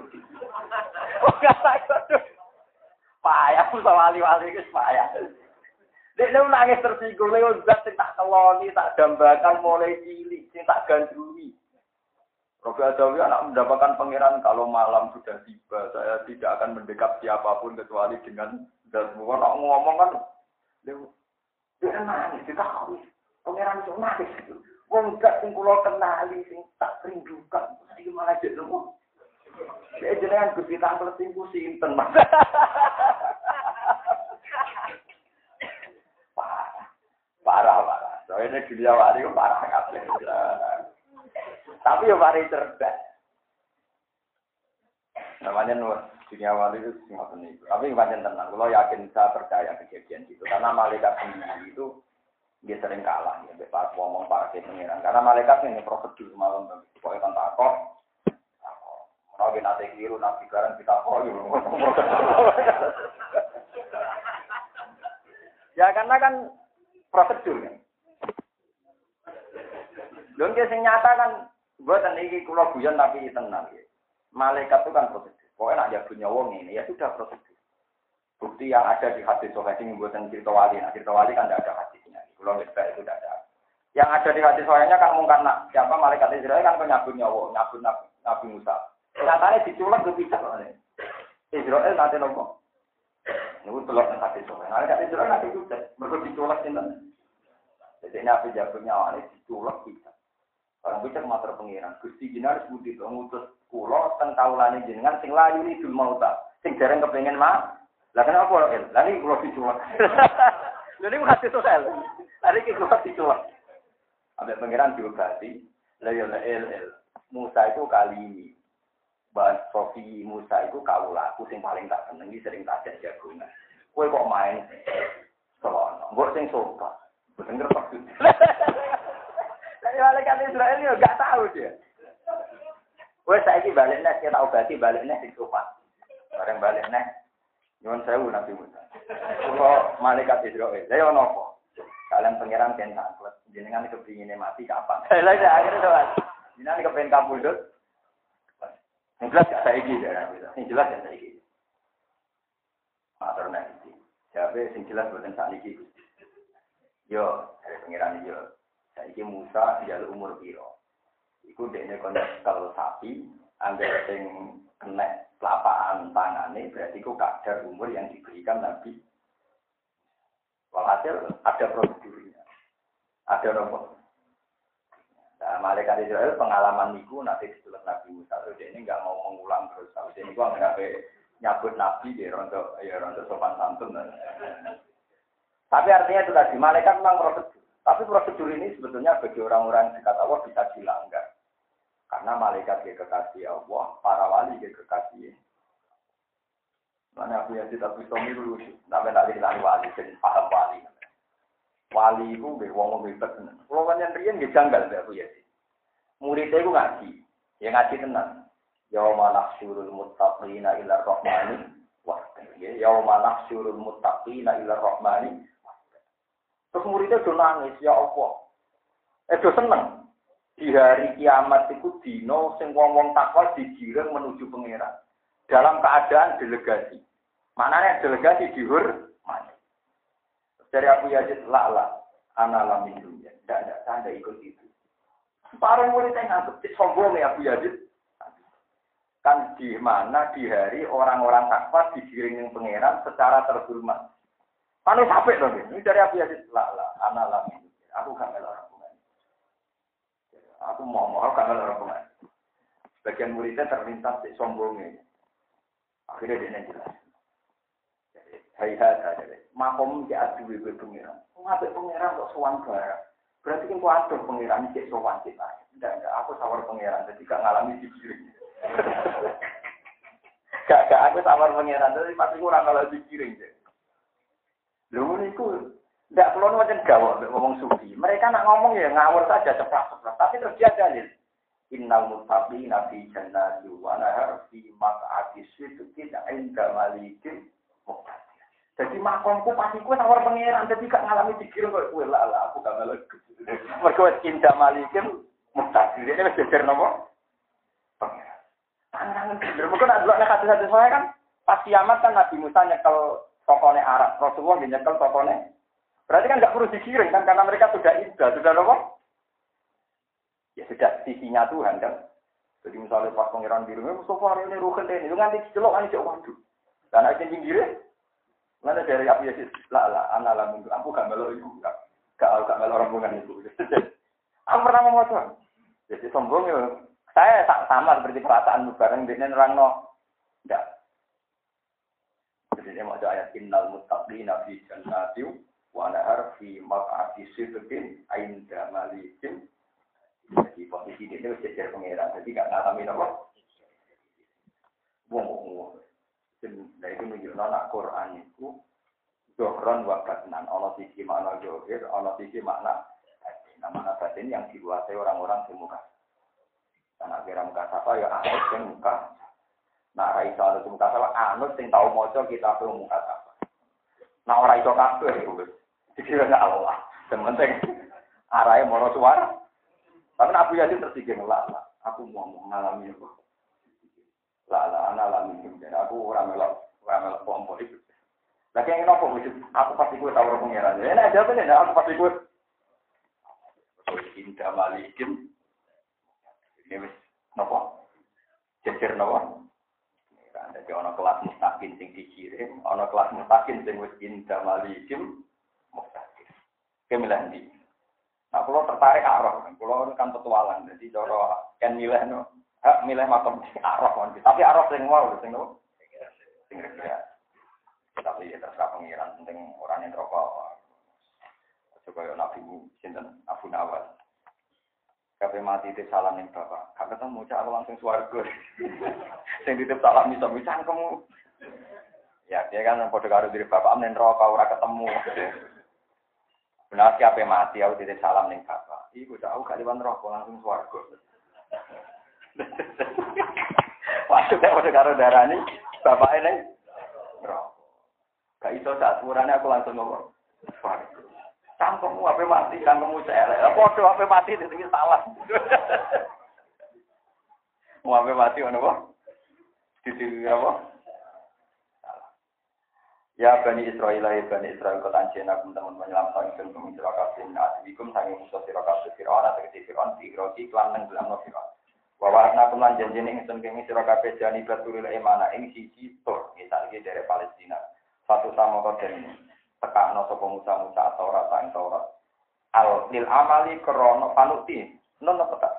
[SPEAKER 2] Oh gak takut. Payah sama wali-wali itu payah. Dia lu nangis tersinggung lewat zat sing tak keloni, tak dambakan mulai cilik, sing tak gandrungi. Robi Adawi anak mendapatkan pangeran kalau malam sudah tiba, saya tidak akan mendekat siapa pun kecuali dengan dan semua orang ngomong kan, dia nangis, dia tahu, pangeran itu nangis itu. Wong gak sing kula kenali sing tak rindukan, iki malah jadi semua. Dia jenengan Gusti Tampil sing ku sinten, Mas. parah, parah, parah. Soalnya dunia wali parah kabeh. Tapi ya mari cerdas. Namanya nur dunia wali itu semua ini. Tapi banyak tenang. Kalau yakin saya percaya kejadian itu. Karena malaikat sendiri itu dia sering kalah ya. Pas ngomong para pengiran. Karena malaikat ini prosedur malam. Pokoknya kan takut. Kalau kita nanti keliru, nanti barang kita. Ya karena kan prosedur kan. Yang nyata kan Buatan ini kalau guyon tapi tenang ya. Malaikat itu kan prosedur. Pokoknya nak jago wong ini ya sudah prosedur. Bukti yang ada di hadis sohail ini buatan cerita wali. Nah cerita wali kan tidak ada hadisnya. Kalau kita itu tidak ada. Yang ada di hadis sohailnya kan mungkin nak siapa malaikat Israel kan penyabut nyawa, nyabut nabi, nabi Musa. Nyatanya diculak ke bisa Israel nanti nopo. Ini telur hadis sohail. Malaikat Israel nanti juga mereka diculak sini. Jadi nabi jago nyawa ini diculak bisa. Orang bisa matur pengiran. Gusti jinar budi to ngutus kula teng kaulane jenengan sing layu ni dul mauta. Sing dereng kepengen mah. Lah kenapa el? Lah iki kula diculak. Lha niku hati sosial. Lah iki kula diculak. Ambek pengiran diobati. Lah ya el el. Musa itu kali ini. Bahas Sofi Musa itu kaulaku sing paling tak seneng sering tak jagungan. Kowe kok main Sono, mbok sing sopan. Bener kok. Jadi malaikat Israel ini nggak tahu dia. Wes saiki balik nek kita obati balik nek sing sopan. Bareng balik nek nyuwun sewu Nabi Musa. Kulo malaikat Israel. Lah yo nopo? Kalian pangeran kan takut. Jenengan kepingine mati kapan? Lah ya akhirnya doa. Jenengan kepengen kabudut. Yang jelas gak saiki ya. Yang jelas gak saiki. Matur nek iki. Jabe sing jelas boten sakniki. Yo, dari pangeran yo. Saiki Musa njaluk umur piro? Iku dekne kon kalau sapi, angger sing kena telapakan tangane berarti ku kadar umur yang diberikan Nabi. Walhasil ada prosedurnya. Ada nomor. Nah, malaikat Israel pengalaman niku nanti setelah Nabi Musa jadi ini nggak mau mengulang terus. Tapi ini gua nggak nyabut Nabi ya rontok ya rontok sopan santun. Tapi artinya itu tadi malaikat memang prosedur. Tapi prosedur ini sebetulnya bagi orang-orang dekat Allah bisa dilanggar. Karena malaikat dia kekasih Allah, para wali dia kekasih. Mana aku yang tidak bisa dulu, tapi tak dikilani wali, jadi paham wali. Wali itu be wong wong ribet tenan. Kulo pancen riyen nggih janggal mbek aku ya. Muridnya iku ngaji. Ya ngaji tenan. Yauma nahsyurul muttaqina ila rahmani wa ya yauma nahsyurul muttaqina ila rahmani. Terus muridnya do nangis, ya Allah. Eh do seneng. Di hari kiamat itu dino sing wong-wong takwa digiring menuju pangeran. Dalam keadaan delegasi. Mananya delegasi dihur dari Abu Yazid, lah, anak dunia. Tidak, tidak, saya ikut itu. Para murid yang nganggep, sombong ya Abu Yazid. Kan di mana di hari orang-orang takwa digiringin pangeran secara terhormat. Kan sampai dong ini dari Abu Yazid, lah lah, anak dunia. Aku gak melok orang Aku mau mau gak melok orang Sebagian muridnya terlintas di sombongnya. Akhirnya dia jelas. Hai hai hai. Makom di adu ibu pengiran. Ngabe pengiran kok sowan barang. Berarti kan kuatur pengiran cek sowan kita. Tidak enggak. Aku sawar pengiran. Jadi gak ngalami dikiring. gak gak aku sawar pengiran. Jadi pasti kurang kalau dikiring. Lu niku tidak perlu macam gawat ngomong sufi. Mereka nak ngomong ya ngawur saja cepat-cepat. Tapi terus dia dalil. Innal muttaqina fi jannati wa nahar fi maq'adi sidqin 'inda malikin muqtadir. Jadi makomku pasti kue tawar pangeran, jadi gak ngalami dikira kok kue lah lah aku gak ngalami. Mereka wes cinta malikin mustahil ini wes jejer nopo pangeran. Tangan bener, mereka nak hati hati saya kan pas kiamat kan Nabi Musa nyekel tokonya Arab, Rasulullah nyekel tokonya. Berarti kan gak perlu dikirim kan karena mereka sudah indah, sudah nopo. Ya sudah sisinya Tuhan kan. Jadi misalnya pas pangeran di rumah, Mustafa hari ini ruhen ini, lu nganti celok jauh waduh. Dan aja pinggirnya, Mana dari Abu Yazid, lah lah, anak lah minggu, aku gak melo ibu, gak gak gak melo rombongan ibu. aku pernah ngomong Jadi sombong ya. Saya sama seperti perasaan bareng dengan orang no. Enggak. Dia mau ayat innal muttaqina fi jannati wa nahar fi maq'adi sidqin ainda malikin. Jadi posisi dia itu jejer pengira, jadi gak ngalamin apa. Wong Nah itu menunjukkan anak Quran itu Zohron wa batnan. Ono sisi makna johir, ono sisi makna. Nah makna batin yang dikuasai orang-orang di muka. Karena kira muka sapa ya anut yang muka. Nah raiso anut muka sapa anut yang tahu moco kita perlu muka sapa. Nah orang itu kabeh itu dikira Allah. Yang penting arahnya mau suara. Tapi Abu Yazid tersikir lah Aku mau mengalami itu. Lah lah ana lah minum jadi aku ora melok ora melok kelompok itu. Lah kene nopo wis aku pasti kowe tawar pengiran. Ya nek jawab nek aku pasti kowe Indah malikim. Ini wis nopo? Cecer nopo? Jadi ono kelas mustaqim sing dikirim, ono kelas mustaqim sing wis indah malikim mustaqim. Kemilah ndi? Nah, kalau tertarik arah, kalau kan petualang, jadi cara kan milih no, hak milih makom arah. Tapi arah sing wow sing nopo? Sing kira. Tapi ya terserah pengiran penting orang yang rokok. Coba ya Nabi sinten Abu Nawal. Kafe mati itu salam ning bapak. Kak ketemu cak langsung swarga. sing titip salam iso bisa kamu. Ya dia kan padha karo diri bapak nen rokok ora ketemu. Benar siapa mati aku titip salam ning bapak. Iku tahu gak liwat rokok langsung. Waktu saya udah karo darani, bapak ini rokok. Gak iso saat aku langsung ngomong. Swarga. Cangkemmu apa mati, cangkemmu celek. Apa apa mati di sini salah. Mau apa mati ono apa? Di sini apa? Ya Bani Israel, ya Bani Israel, kota Anjena, teman-teman menyelamatkan ingsun kumi sira kabeh adikum sange musuh sira kabeh Firaun atau keti Firaun digrogi klan nang dalam Firaun. Wa warna kulan janjene ingsun kumi sira kabeh jani baturil emana ing siji tur misalnya dari Palestina. Satu sama kau tekakno sapa Musa Musa atau ing Taurat. Al lil amali krono panuti. Non apa tak?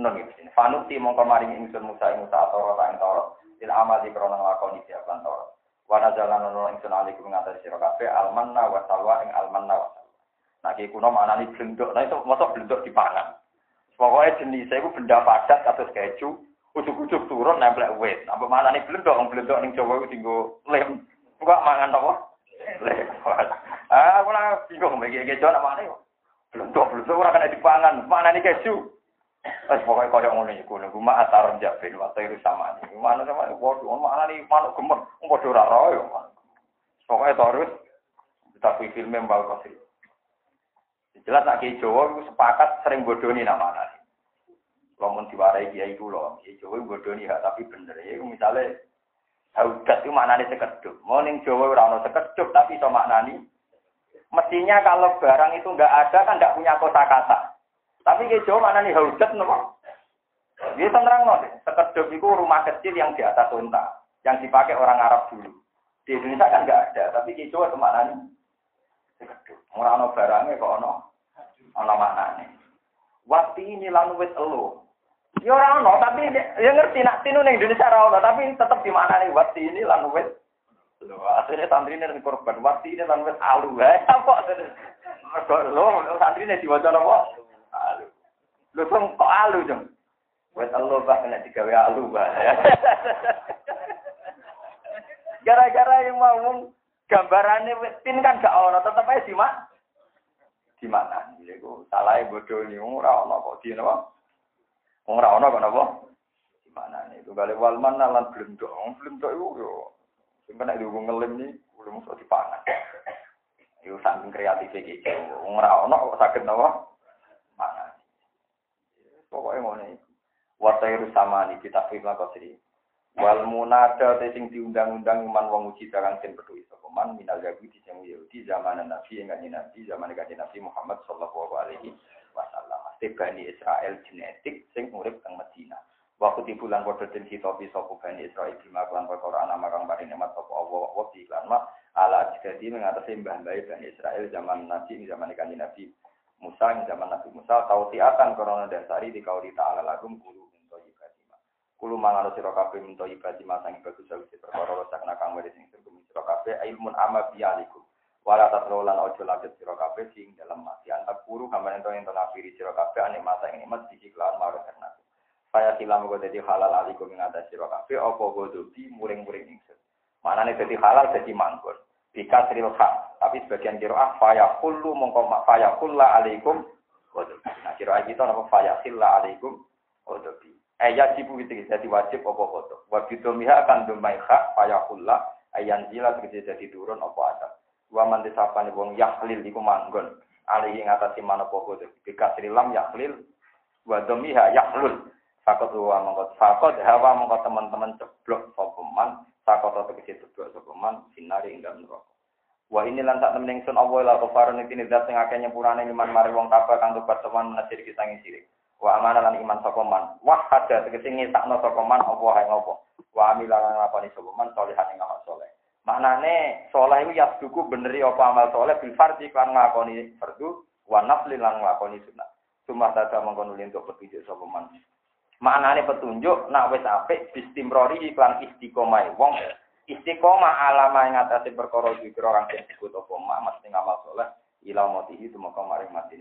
[SPEAKER 2] Non iki. Panuti mongko maring ingsun Musa ing Musa atau ing Taurat. Lil amali krono nglakoni siap lan Taurat. Wana jalan ono ingsun alikum ngatas sira kabeh almanna wa salwa ing almanna wa salwa. Nah ki kuno maknane blendok, nah itu mosok blendok dipangan. Pokoknya jenis itu benda padat atau keju, ujuk-ujuk turun nempel wet. Apa mana nih blendok, blendok ning Jawa itu tinggal lem. Enggak mangan apa? Ah, ora bingung mbek iki nak mari. Belum tok, belum tok ora kena dipangan. Mana iki keju? Wes pokoke koyo ngono iki kula. Ku mak atar njabe waktu iki sama. Mana sama bodho mana iki manuk gemet. Wong padha ora ra yo. Pokoke terus ditakui filme mbal kosi. Jelas nak ki Jawa iku sepakat sering bodoni namanya. Lamun diwarai kiai kula, kiai Jawa bodoni hak tapi bener. Iku misalnya haudat itu maknanya sekedup. Mau ning Jawa orang sekedup tapi itu maknanya. Mestinya kalau barang itu nggak ada kan nggak punya kosakata. Tapi ke Jawa mana nih hujat nopo? Dia terang nopo. Sekedok itu rumah kecil yang di atas unta, yang dipakai orang Arab dulu. Di Indonesia kan nggak ada, tapi ke Jawa ke mana nih? Sekedok. Orang no barangnya kok ono, ono mana nih? Waktu ini lalu elo. Ya orang no, tapi ya ngerti nak tinu nih Indonesia orang tapi tetap di mana nih? Waktu ini wes Loh, akhirnya santri ini korban. Waktu ini lalu wes alu. Eh, apa? Santri ini diwajah apa? alu. Lu kok alu dong? Buat Allah bah kena digawe alu bah. Gara-gara yang mau gambarannya tin kan gak ono, tetep aja di mana? Di mana? Iku salah bodoh nih, ora ono kok di napa? Ora ono kok napa? Di mana nih? Itu kali wal mana lan blendok, blendok itu yo. Sing kena diugung ngelim nih, belum usah dipangan. Yo saking kreatif iki. Ora ono kok saged napa? mana. Pokoknya ngono iku. Wasairu sama ni kita firma kosri. Wal munada sing diundang-undang iman wong uji darang sing peduli sapa man minal yahudi sing Yahudi zaman Nabi yang kanjeng Nabi zaman kanjeng Nabi Muhammad sallallahu alaihi wasallam. Bani Israel genetik sing urip teng Madinah. Waktu di bulan padha den hitopi sapa Bani Israel bima lan perkara ana marang paring nikmat sapa Allah wa di iklan ma ala jadi mengatasi mbah mbah Bani Israel zaman Nabi zaman kanjeng Nabi Musa zaman Nabi Musa tahu tiatan korona dasari di kau ta'ala lagum kulu minto ibadima. Kulu mangano siro kafe minto ibadima sangi bagus sawisi perkara rosak nakang wadi sing sirkum siro kafe ilmun ama. Wala tatrolan ojo lanjut siro kafe sing dalam mati antak kuru kamar ento ento nafiri siro kafe ane masa ini mat sisi kelan maru karena. Saya silam gue jadi halal alikum mengatas siro kafe opo godobi muring-muring ingsun. Mana nih jadi halal jadi mangkun. Bika sril Tapi sebagian kiroah kullu mongko fayakulla alaikum Nah kiroah kita nama fayakilla alaikum wadobi. Eh ya jibu itu jadi wajib apa foto. Wabidu miha akan dumai hak fayakulla ayan jila jadi jadi turun apa ada. Wa man disapane wong yahlil iku manggon. Alihi ngatasi mana pokok Bika srilam yahlil wa domiha yahlul. Fakot wa mongko fakot hawa mongko teman-teman ceblok sopeman Sakota tegesi tebak sopeman sinari ing dalam neraka. Wah ini lantak temen sun Allah la ghafarun iki zat sing akeh nyepurane iman mari wong kafir kang tobat sopan menasir ing sirik. Wa amana lan iman sapa man. Wah ada tegese ngesakno sapa man apa hae ngopo. Wa amila lan ngapani sapa man salihan ing amal saleh. Maknane saleh iku yasduku beneri apa amal saleh bil fardhi kan ngakoni fardu wa nafli lan ngakoni sunat. Cuma tata mengkono untuk petunjuk sapa man. Maknane petunjuk nak wis apik bistimrori iklan istiqomah wong istiqomah alama ing atase perkara dikira orang sing disebut apa mak mesti ngamal saleh ila mati itu maka maring mati